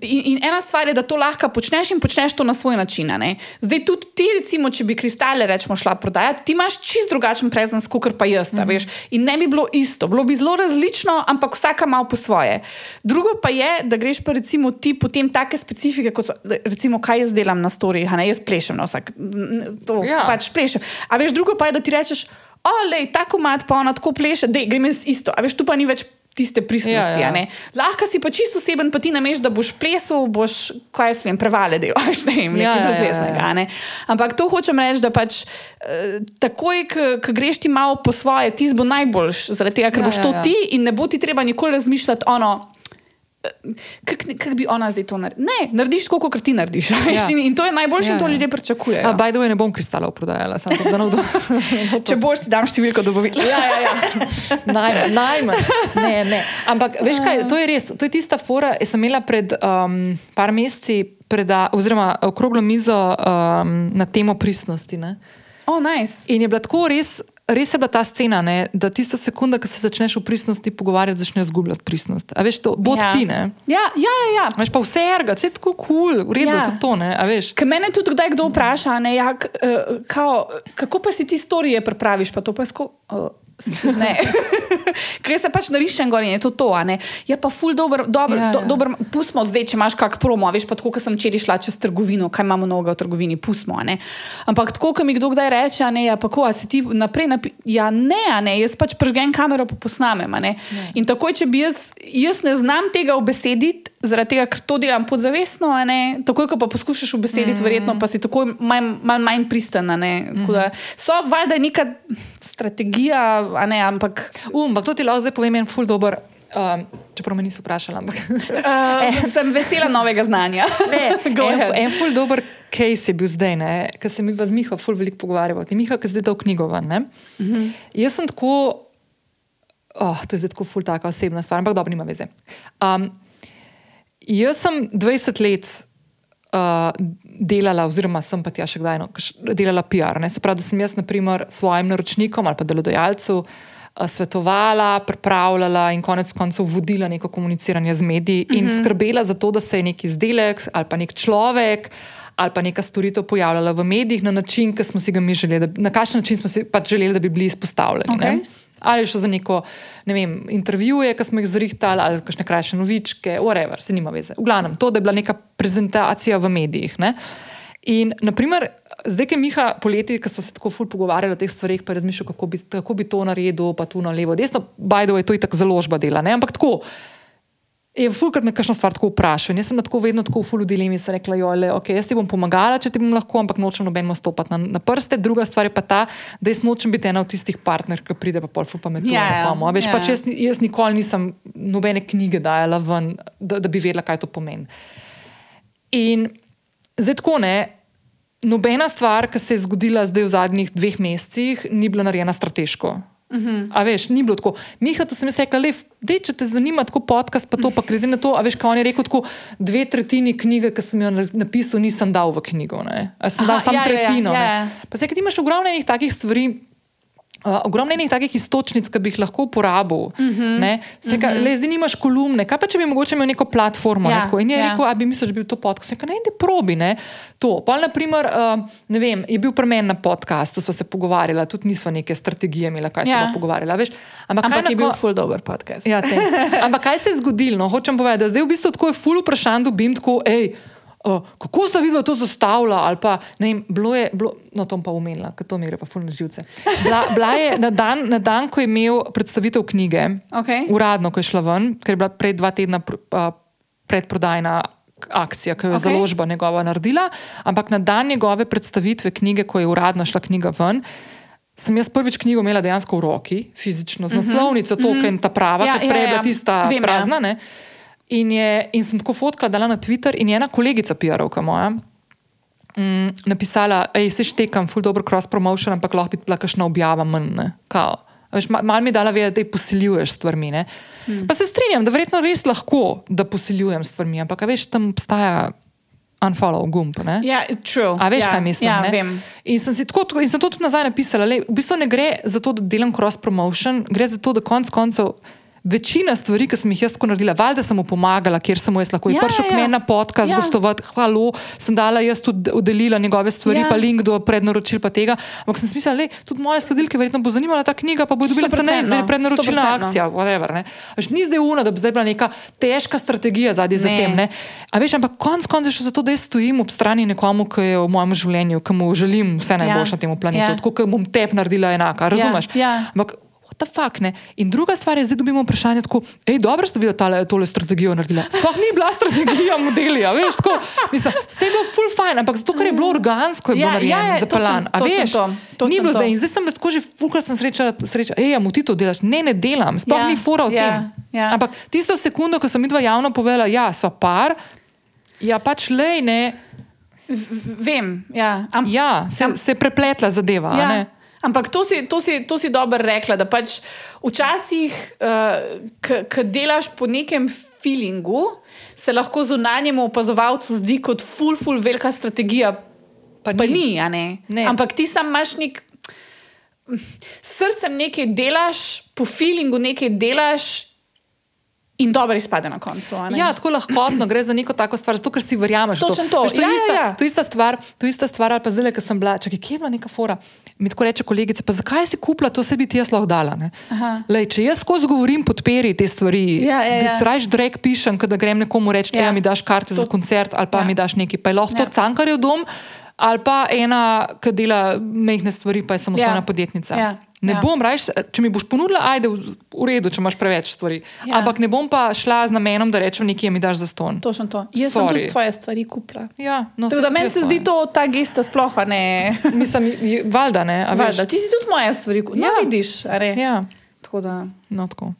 In, in ena stvar je, da to lahko počneš in počneš to na svoj način. ne. Zdaj, tudi ti, recimo, če bi kristale rečemo, šla prodajati, ti imaš čist drugačen prezens, kot pa jaz. Mm -hmm. veš, In ne bi bilo isto, bilo bi zelo različno, ampak vsaka malo po svoje. Drugo pa je, da greš pa recimo ti potem take specifike, kot so, recimo, kaj jaz delam na storih, ne jaz plešem na vsak, n- to ja. pač plešem. A veš, drugo pa je, da ti rečeš, olej, tako mat pa ona tako pleše, da grem jaz isto. A veš, tu pa ni več. Tiste pristnosti. Ja, ja. Ja, Lahko si pa čisto oseben, pa ti nameš, da boš plesal, boš, kaj jaz vem, prevale delaš, ne vem, Ja, nekaj ja, ja, brezveznega. ja. Ne? Ampak to hočem reči, da pač eh, takoj, ko greš ti malo po svoje, ti bo najboljš, zaradi tega, ker Ja, boš ja, to ja. ti in ne bo ti treba nikoli razmišljati ono. Kako kak bi ona zdaj to naredila? Ne, narediš tako, kot ti narediš. Ja. Ja. In, in to je najboljše, Ja, in to ja. ljudje pričakujejo. A, by the way, ne bom kristalov prodajala, samo da ne bodo. Če boš, ti dam številko dobavitelja. Ja, ja, ja. najmanj, najmanj. Ne, ne. Ampak veš kaj, to je res, to je tista fora. Jaz sem imela pred um, par meseci, preda, oziroma okroglo mizo um, na temo pristnosti. Ne? Oh, nice. In je bila tako res. Res je bila ta scena, ne, da tisto sekundo, ko se začneš o pristnosti pogovarjati, začneš izgubljati pristnost. A veš, to bo ja. ti, ne? Ja, ja, ja. ja. Veš pa vse erga, vse je tako kul, cool, v redu, Ja. ja. to, ne. Ker mene tudi kdaj kdo vpraša, ne, ja, k, uh, kao, kako pa si ti storije pripraviš, pa to pa je sko. Uh, ne. Ker se pač narišem gor in je to to, ne. Je pa ful dober, dober, Ja, ja, do, ja. dober pustimo zdaj, če imaš kak promo, veš pa tako, kot sem včeraj šla čez trgovino, kaj imamo novega v trgovini, pustimo, ne. Ampak tako, ko mi kdo kdaj reče, ne, ja pa ko, si ti naprej napi... Ja, ne, ne, jaz pač prežgem kamero pa posnamem, a ne. In takoj, če bi jaz, jaz ne znam tega obesediti, zaradi tega, ker to delam podzavestno, ne, takoj, ko pa poskušaš obesediti, mm. verjetno pa si takoj manj, manj, manj pristan, ne. Tako da so valjda neka strategija, a ne, ampak. Um, ampak to ti lahko zdaj povem en ful dober. Um, čeprav me niso vprašali, ampak. Uh, sem vesela novega znanja. Go en, en ful dober case je bil zdaj, ker se mi z Miho ful veliko pogovarjamo. Ti Miha, ki zdaj dal knjigo ven. Uh -huh. Jaz sem tako, oh, to je zdaj tako ful taka osebna stvar, ampak dobro, nima veze. Um, jaz sem 20 let. Uh, delala, oziroma sem pa tja še kdaj no, delala PR. Ne? Se pravi, da sem jaz, naprimer, svojim naročnikom ali pa delodajalcu uh, svetovala, pripravljala in konec koncev vodila neko komuniciranje z mediji in mm -hmm. skrbela za to, da se je neki izdelek ali pa nek človek ali pa neka storitev pojavljala v medijih na način, ki smo si ga mi želeli, da, na kakšen način smo si pač želeli, da bi bili izpostavljeni. Okej. ne. Ali šlo za neko, ne vem, intervjuje, ki smo jih zrihtali, ali kakšne krajše novičke, whatever, se nima veze. V glavnem, to, da je bila neka prezentacija v medijih. Ne? In, naprimer, zdaj, ki je Miha poleti, ki smo se tako ful pogovarjali o teh stvareh, pa je razmišljal, kako bi, kako bi to naredil, pa tu na levo, desno, bajdo je to itak založba dela, ne? ampak tako. Je fulkrat me kakšno stvar tako vprašal. in Jaz sem tako vedno tako v fulu dilemi, sem rekla, jole, ok, jaz ti bom pomagala, če ti bom lahko, ampak nočem nobenemu stopati na, na prste. Druga stvar je pa ta, da jaz nočem biti ena od tistih partnerjev, ki pride pa pol ful pametuje. Ja, Yeah, ja, yeah, Veš, ja. pač jaz, jaz nikoli nisem nobene knjige dajala ven, da, da bi vedela, kaj to pomeni. In zdaj tako ne. Nobena stvar, ki se je zgodila zdaj v zadnjih dveh mesecih, ni bila narejena strateško. Uh -huh. A veš, ni bilo tako. Miha, to sem jaz rekla, le, dej, če te zanima tako podcast, pa to, pa glede na to, a veš, kaj on je rekel, tako dve tretjini knjige, ki sem jo na- napisal, nisem dal v knjigo. Ne? A sem Aha, dal samo ja, ja, ja, tretjino. ja, ne. ja. Pa se, ti imaš ogromno enih takih stvari. Uh, ogromno enih takih istočnic, ki bi jih lahko uporabil. Uh -huh. ne, se, ka, le, zdaj nimaš kolumne, kaj pa če bi mogoče imel neko platformo? Ja, ne, tako? In je ja. rekel, a bi mislil, da bi bil to podcast. Rekel, ne, ne probi. Ne, to. Pol, naprimer, uh, ne vem, je bil pri meni na podkastu, sva se pogovarjala, tudi nisva neke strategije imela, kaj Ja. ja. smo pogovarjala. Veš, ampak Ampak je bil ko- ful dober podcast. Ja. Ampak kaj se je zgodilo? No? Hočem povedati, da zdaj v bistvu tako je ful vprašanj dobim, tako, ej, uh, kako sta videla to zastavila, ali pa ne vem, bilo je, bilo, no to pa umenila, ker to mi gre pa ful na živce. Bila, bila je na dan, na dan, ko je imel predstavitev knjige, Okej. uradno, ko je šla ven, ker je bila pred dva tedna pr, uh, predprodajna akcija, ki jo je okay. založba njegova naredila, ampak na dan njegove predstavitve knjige, ko je uradno šla knjiga ven. Sem jaz prvič knjigo imela dejansko v roki, fizično, z naslovnico, to, ki je ta prava, Ja, ja, kot ja, prej je bila ja. tista Vem, ja. prazna. Ne? In, je, in sem tako fotkala, dala na Twitter, in je ena kolegica, PR-ovka moja, mm, napisala, da se štekam, full dobro cross promotion, ampak lahko bi bila kakšna objava manj. ne, kao. A Veš, ma- Malo mi je dala vedeti, da posiljuješ stvarmi. ne. Hmm. Pa se strinjam, da verjetno res lahko, da posiljujem stvarmi, ampak veš, tam obstaja unfollow gumb. Ne? Ja, true. A veš, ja, kaj mislim? Ja, vem. In sem, tako, in sem to tudi nazaj napisala. Le, v bistvu ne gre za to, da delam cross promotion, gre za to, da konec koncev. Večina stvari, ki sem jih jaz tako naredila, valjda sem mu pomagala, kjer sem mu jaz lahko Ja, ja, prišel ja. k meni na podcast, Ja. ja. gostovati, hvala, sem dala jaz tudi udelila njegove stvari, Ja. ja. pa link do prednaročil pa tega. Ampak sem si mislila, le, tudi moje sledilke verjetno bo zanimala ta knjiga, pa bo dobila ceneje, zdaj je prednaročilna 100%. akcija, whatever. Ni zdaj una, da bi zdaj bila neka težka strategija zadnji za tem. Ne. A veš, ampak konc koncev je šlo za to, da jaz stojim ob strani nekomu, ki je v mojem življenju, ki mu želim vse najboljše na tem planetu, Ja. ja. tako kot bom tep naredila enaka, razumeš? ja. Ampak, what the fuck, ne? In druga stvar je, zdaj dobimo vprašanje tako, hej, dobro ste videli tale, tole strategijo naredila. Sploh ni bila strategija modelija, veš, tako, mislim, vse je bilo full fine, ampak zato, ker je bilo organsko, je bilo Ja, narejeno, ja, ja, zapeljan. točno- A veš, to, ni bilo to. zdaj. In zdaj sem tako že fulkrat sem srečala, sreča, hej, mu ti to delaš? Ne, ne delam, sploh Ja, ni fora o ja, tem. ja. Ampak tisto sekundo, ko sem mi dva javno povedala, ja, sva par, ja pač lej, ne, V- Vem. Ja. Am, ja, se, se je prepletla zadeva. Ja. Ampak to si, to, si, to si dobro rekla, da pač včasih, uh, ko delaš po nekem feelingu, se lahko zunanjemu opazovalcu zdi kot ful, ful, velika strategija. Pa Pa ni. ni, ne? Ne. Ampak ti sam imaš nek. Srcem nekaj delaš, po feelingu nekaj delaš, In dobro izpade na koncu. Ja, tako lahkotno gre za neko tako stvar, zato ker si verjameš. Točno to. Veš, to, Ja, je ja, ista, ja. to je ista stvar, to je ista stvar, ali pa zdaj, ko sem bila, čakaj, kje je bila neka fora. Mi tako reče kolegica, pa zakaj si kupila, to se bi ti jaz lahko dala. Lej, če jaz skozi govorim, podperi te stvari, Ja, ja, da ja. si rajš drek pišem, da grem nekomu reči, Ja. da mi daš karte To- za koncert ali pa Ja. mi daš nekaj. Pa je lahko Ja. to cankarjev dom ali pa ena, ki dela mehne stvari, pa je samostojna Ja. podjetnica. Ja. Ne Ja. bom, rajš, če mi boš ponudila, ajde, v v redu, če imaš preveč stvari. Ja. Ampak ne bom pa šla z namenom, da rečem, nekaj mi daš za ston. Točno to. Jaz sem Sorry. tudi tvoje stvari kupila. Ja, no, Tako da meni se zdi to ta gesta sploh ne. Mislim, valjda ne. a veš. Valjda, ti si tudi moje stvari kupila. Ja. No, vidiš, re. Ja, Tako da. no tako.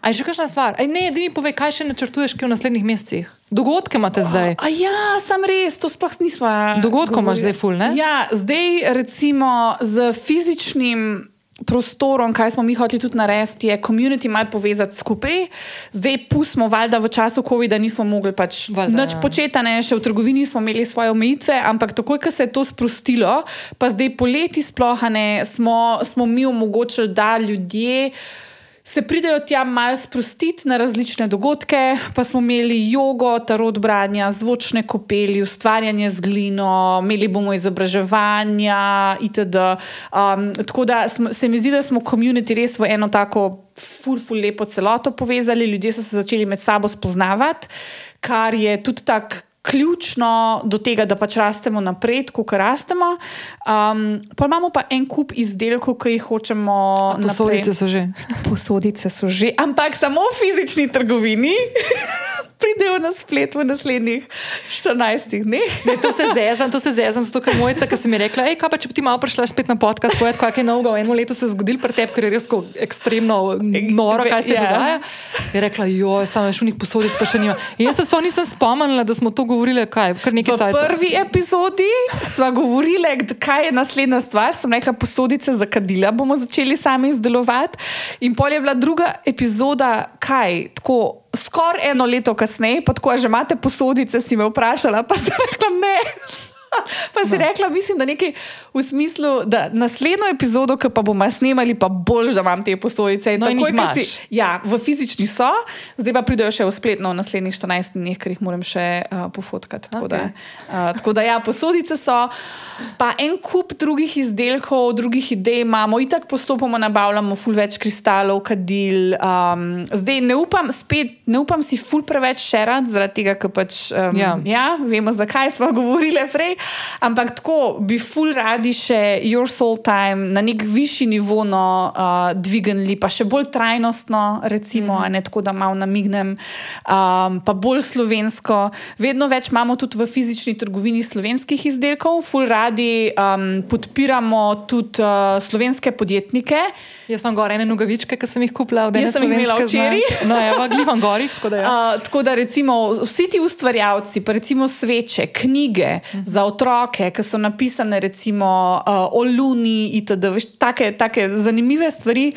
A je še kakšna stvar? Aj, ne, da mi povej, kaj še načrtuješ kaj v naslednjih mesecih. Dogodke imate zdaj. A ja, sam res, to sploh nisva. Dogodkov imaš zdaj ful, ne? Ja, zdaj recimo z fizičnim. Prostorom, kaj smo mi hoteli tudi narediti, je komunity malo povezati skupaj. Zdaj, pustimo, valjda v času COVID-a nismo mogli pač nič ja. početi, ne, še v trgovini smo imeli svoje omejitve, ampak takoj, ko se je to sprostilo, pa zdaj poleti sploh ne, smo, smo mi omogočili, da ljudje se pridejo tja malo sprostiti na različne dogodke, pa smo imeli jogo, tarot branja, zvočne kopeli, ustvarjanje z glino, imeli bomo izobraževanja itd. Um, tako da smo, se mi zdi, da smo komunity res v eno tako ful, ful lepo celoto povezali, ljudje so se začeli med sabo spoznavati, kar je tudi tako. Ključno do tega, da pač rastemo naprej, kot rastemo. Um, pa imamo pa en kup izdelkov, ki jih hočemo naprej. Posodice so že. Posodice so že, ampak samo v fizični trgovini. Pridejo na splet v naslednjih 14 dneh. Ne, to se zezam, to se zezam, zato ker mojica, ki si mi rekla, hej, kaj pa če bi ti malo prišla spet na podcast, povedati, kaj je novega v enem letu se je zgodil pri tebi, ker je res tako ekstremno noro, kaj se Ja. dogaja. Je rekla, joj, samo več unih posodic pa še nima. In jaz se sploh nisem spomnila, da smo to govorili, kaj, kar nekaj V cajt. prvi epizodi smo govorili, kaj je naslednja stvar. Sem rekla, posodice za kadila bomo začeli sami izdelovati. In pol je bila druga epizoda, kaj, tako skoraj eno leto kasneje, pa tako, že imate posodice, si me vprašala, pa sem rekla ne. Pa si no. rekla, mislim, da nekaj v smislu, da naslednjo epizodo, ki pa bomo snemali, pa bolj, da imam te posodice. No, in takoj, jih ko imaš. si- Ja, v fizični so, zdaj pa pridejo še v spletno v naslednjih 14 dneh, ker jih moram še uh, pofotkati. Tako, okay. da, uh, tako da, ja, posodice so, pa en kup drugih izdelkov, drugih idej imamo, itak postopoma nabavljamo, ful več kristalov, kadil. Um, zdaj ne upam, spet ne upam si ful preveč šerati, zaradi tega, ker pač. Um, Ja. ja, vemo, zakaj smo govorili prej. Ampak tako bi ful radi še Your Soul Time na nek višji nivo no, uh, dvignili, pa še bolj trajnostno, recimo, mm. ne tako, da malo namignem, um, pa bolj slovensko. Vedno več imamo tudi v fizični trgovini slovenskih izdelkov, ful radi um, podpiramo tudi uh, slovenske podjetnike. Jaz imam gor ene nogavičke, ki sem jih kupila od ene Jaz sem jih imela včeraj. No, evo, gliham gori, tako da ja. Uh, tako da recimo vsi ti ustvarjalci, pa recimo sveče, knjige uh -huh. za otroke, ki so napisane recimo uh, o Luni itd. Veš, take, take zanimive stvari.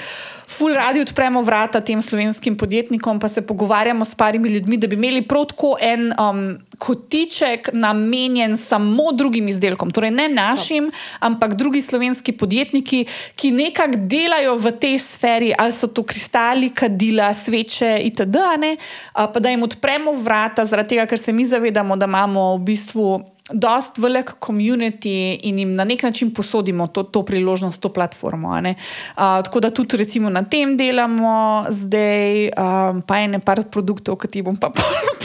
Ful radi odpremo vrata tem slovenskim podjetnikom, pa se pogovarjamo s parimi ljudmi, da bi imeli prav tako en um, kotiček namenjen samo drugim izdelkom. Torej ne našim, ampak drugi slovenski podjetniki, ki nekako delajo v tej sferi, ali so to kristali, kadila, sveče itd. ne, Pa da jim odpremo vrata, zaradi tega, ker se mi zavedamo, da imamo v bistvu. Dost velik komunity in jim na nek način posodimo to, to priložnost, to platformo. ne. Uh, tako da tudi recimo na tem delamo zdaj, um, pa ene par produktov, ki ti bom pa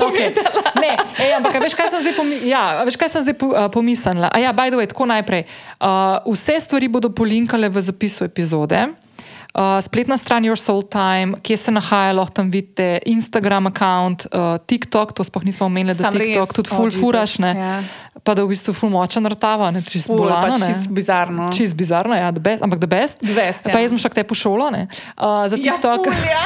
Okay. Ne, ej, ampak veš, kaj sem zdaj, pomi ja, veš, kaj sem zdaj po, uh, pomislila? A ja, by the way, tako najprej. Uh, vse stvari bodo polinkale v zapisu epizode. Uh, spletna stran Your Soul Time, kje se nahaja, lahko tam vidite, Instagram račun, uh, TikTok, to sploh nismo omenili, da Sam res, TikTok tudi oh, full Jesus, furaš, ne. ja. Pa da v bistvu full močen rtava, ne, čist Ful, bolano, ne. čisto bizarno. Čist bizarno, ja, the best, ampak the best. The best, ja. Pa jaz sem k tebi v šolo, ne. Uh, za Ja, TikTok. ful, ja.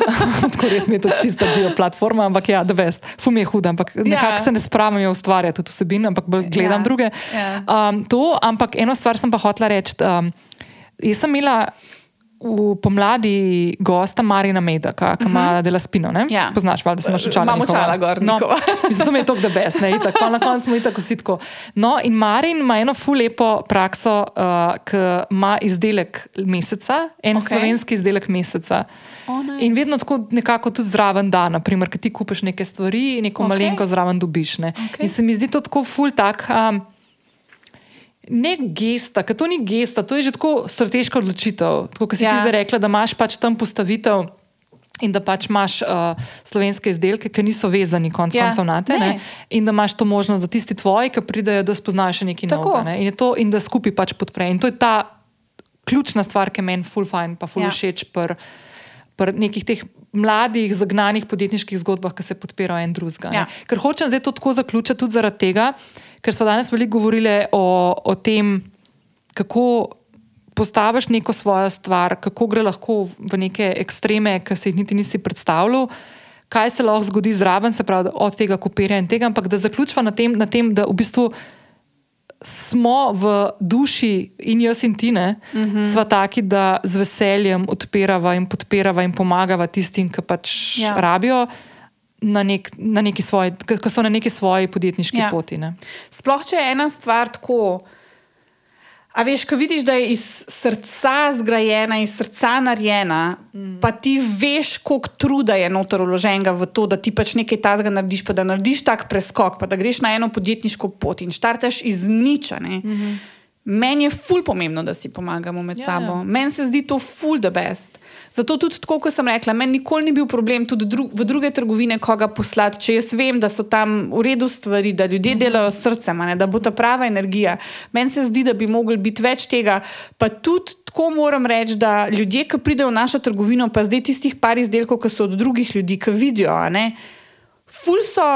Tako res mi je to čista bio platforma, ampak ja, da vest. Fum je huda, ampak ja. nekako se ne spravim jo ustvarjati tudi vsebin, ampak bolj gledam Ja, druge. ja. Um, to, ampak eno stvar sem pa hotela reči. Um, jaz sem imela v pomladi gosta Marina Medaka, ki ima uh -huh. dela spino. Ne? Mhm. Ja. Poznaš, valjda si imaš očala. Imam njihova. očala gor, No, zato mi je to the best, ne, itak, pol na koncu smo itak vsi tako. No, in Marin ima eno ful lepo prakso, uh, ki ima izdelek meseca, en okay. slovenski izdelek meseca. O, nice. In vedno tako nekako tudi zraven da, naprimer, ker ti kupiš neke stvari in neko okay. malenko zraven dobiš. Ne? Okej. In se mi zdi to tako ful tak. Um, Ne gesta, ker to ni gesta, to je že tako strateška odločitev. Tako kot si ja. ti zdaj rekla, da imaš pač tam postavitev in da pač imaš uh, slovenske izdelke, ki niso vezani konc Ja. koncev na te. Ne. Ne? In da imaš to možnost, da tisti tvoji, ki pridejo, da spoznajo še nekaj novega. Ne? In, to, in da skupaj pač podpre. In to je ta ključna stvar, ki meni ful fajn, pa ful ja. všeč pri pri nekih teh mladih, zagnanih podjetniških zgodbah, ki se podpirajo en drugega. ne. Ja. Ker hočem zdaj to tako zaključiti tudi zaradi tega, ker smo danes veliko govorili o, o tem, kako postaviš neko svojo stvar, kako gre lahko v neke ekstreme, ki si jih niti nisi predstavljal. Kaj se lahko zgodi zraven, se pravi, od tega kopiranja in tega, ampak da zaključva na tem, na tem da v bistvu smo v duši in jaz in ti, uh Mhm. -huh. sva taki, da z veseljem odpirava in podpirava in pomagava tistim, ki pač Ja. rabijo, na, nek, na neki svoji, ki so na neki svoji podjetniški Ja. ja. poti. Ne. Sploh če je ena stvar tako. A veš, ko vidiš, da je iz srca zgrajena, iz srca narejena, mm. pa ti veš, koliko truda je noter uloženega v to, da ti pač nekaj tazga narediš, pa da narediš tak preskok, pa da greš na eno podjetniško pot in štartaš iz niča. Mm -hmm. Meni je ful pomembno, da si pomagamo med Ja, ja, sabo. ja. Meni se zdi to ful the best. Zato tudi tako, kot sem rekla, meni nikoli ni bil problem tudi dru v druge trgovine koga poslati, če jaz vem, da so tam v redu stvari, da ljudje delajo s srcem, ne, da bo ta prava energija. Meni se zdi, da bi mogli biti več tega. Pa tudi tako moram reči, da ljudje, ki pridejo v našo trgovino, pa zdaj tistih par izdelkov, ki so od drugih ljudi, ki vidijo, ne, ful so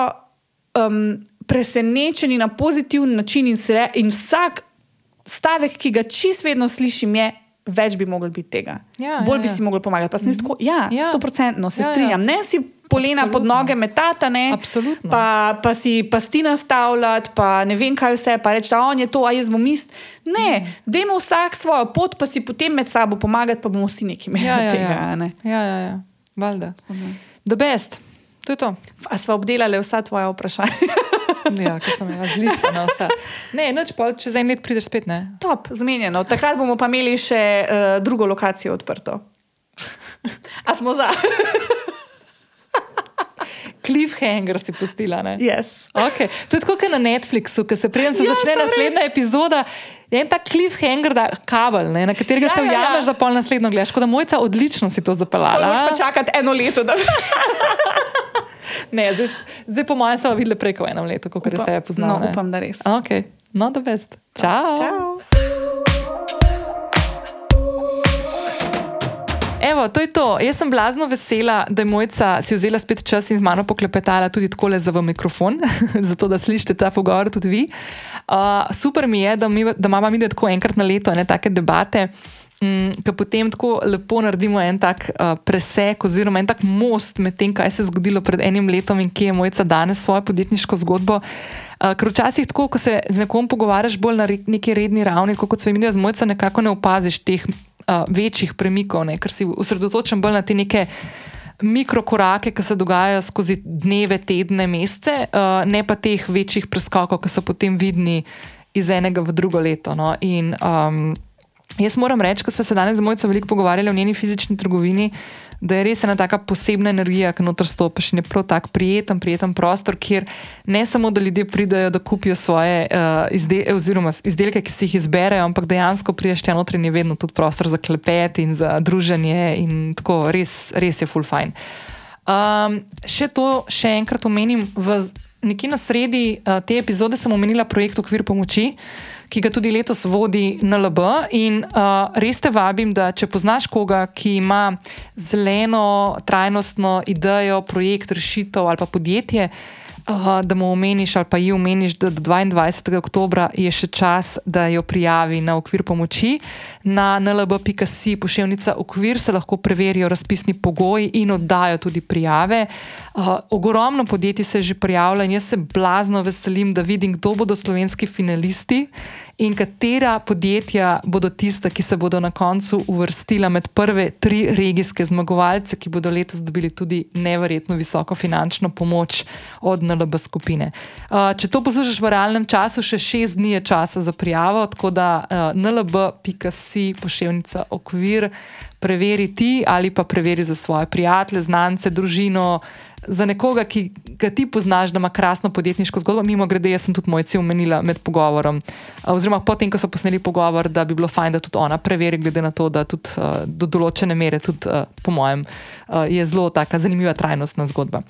um, presenečeni na pozitiven način in, se, in vsak stavek, ki ga čist vedno slišim, je. Več bi mogli biti tega. Ja, Bolj ja, bi ja. si mogli pomagati. Pa sem jaz tako, ja, Ja. stoprocentno se Ja, ja. strinjam. Ne si polena pod Absolutno. noge metata, ne, Absolutno. pa, pa si pasti nastavljati, pa ne vem kaj vse, pa reči, da on je to, a jaz bom ist. Ne, Mhm. dajmo vsak svojo pot, pa si potem med sabo pomagati, pa bomo vsi nekaj imeli Ja, ja, tega. ja. ne. ja, ja, ja. valjda. The best. To je to. A sva obdelali vsa tvoja vprašanja? Ja, ki sem jaz zlistala vse. Ne, noč pa čez en let prideš spet, ne. Top, zmenjeno. Takrat bomo pa imeli še uh, drugo lokacijo odprto. A smo za? Cliffhanger si pustila, ne. Yes. Okay. To je tako, kot na Netflixu, ki se preden se Ja, začne naslednja epizoda. Je en tak cliffhanger, da kabel, ne, na katerega Ja, se ja, ja. ujameš, da pol naslednjo gledaš. Tako da mojca odlično si to zapeljala. Moš pa čakati eno leto, da Ne, zdaj, zdaj po mojem smo videli preko enem letu, kot Upam- ste jo poznali. no, ne. upam, da res. Ok, not the best. Čau. Čau. Evo, to je to. Jaz sem blazno vesela, da je mojca si vzela spet čas in z mano poklepetala tudi tako le za v mikrofon, zato da slišite ta pogovor tudi vi. Uh, super mi je, da, mi, da imamo mi da tako enkrat na leto ene take debate. Mm, Ki potem tako lepo naredimo en tak uh, presek, oziroma en tak most med tem, kaj se je zgodilo pred enim letom in kje je mojca danes svojo podjetniško zgodbo. Uh, ker včasih tako, ko se z nekom pogovarjaš bolj na neki redni ravni, kot se mi z mojca nekako ne opaziš teh uh, večjih premikov, ne, ker si osredotočen bolj na te neke mikrokorake, ki se dogajajo skozi dneve, tedne, mesece, uh, ne pa teh večjih preskokov, ki so potem vidni iz enega v drugo leto. No. In, um, jaz moram reči, ko smo se danes z mojco veliko pogovarjali o njeni fizični trgovini. Da je res ena taka posebna energija, ki noter stopiš in je prav tak prijeten, prijeten prostor, kjer ne samo, da ljudje pridajo, da kupijo svoje uh, izdelke, oziroma izdelke, ki si jih izberejo, ampak dejansko priješ tja noter in je vedno tudi prostor za klepet in za druženje in tako, res, res je full fine. Um, še to, še enkrat omenim, v nekje na sredi uh, te epizode sem omenila projekt Okvir pomoči, ki ga tudi letos vodi NLB. In uh, res te vabim, da če poznaš koga, ki ima zeleno, trajnostno idejo, projekt, rešitev ali pa podjetje. Uh, da mu omeniš, ali pa ji omeniš, da do 22. oktober je še čas, da jo prijavi na okvir pomoči. Na nlb.si pošiljka okvir se lahko preverijo razpisni pogoji in oddajo tudi prijave. Uh, ogromno podjetij se je že prijavilo in jaz se blazno veselim, da vidim, kdo bodo slovenski finalisti in katera podjetja bodo tista, ki se bodo na koncu uvrstila med prve tri regijske zmagovalce, ki bodo letos dobili tudi neverjetno visoko finančno pomoč od NLB skupine. Uh, če to poslušaš v realnem času, še šest dni je časa za prijavo, tako da uh, nlb.si pošiljka okvir. preveri ti ali pa preveri za svoje prijatelje, znance, družino. Za nekoga, ki ga ti poznaš, da ima krasno podjetniško zgodbo, mimo grede, jaz sem tudi mojci omenila med pogovorom. Oziroma, potem, ko so posneli pogovor, da bi bilo fajn, da tudi ona preveri, glede na to, da tudi do določene mere, tudi po mojem, je zelo taka zanimiva trajnostna zgodba.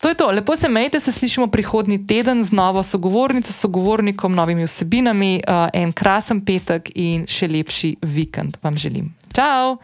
To je to, lepo se majte, se slišimo prihodnji teden z novo sogovornico, sogovornikom, novimi vsebinami. En krasen petek in še lepši vikend vam želim. Ciao!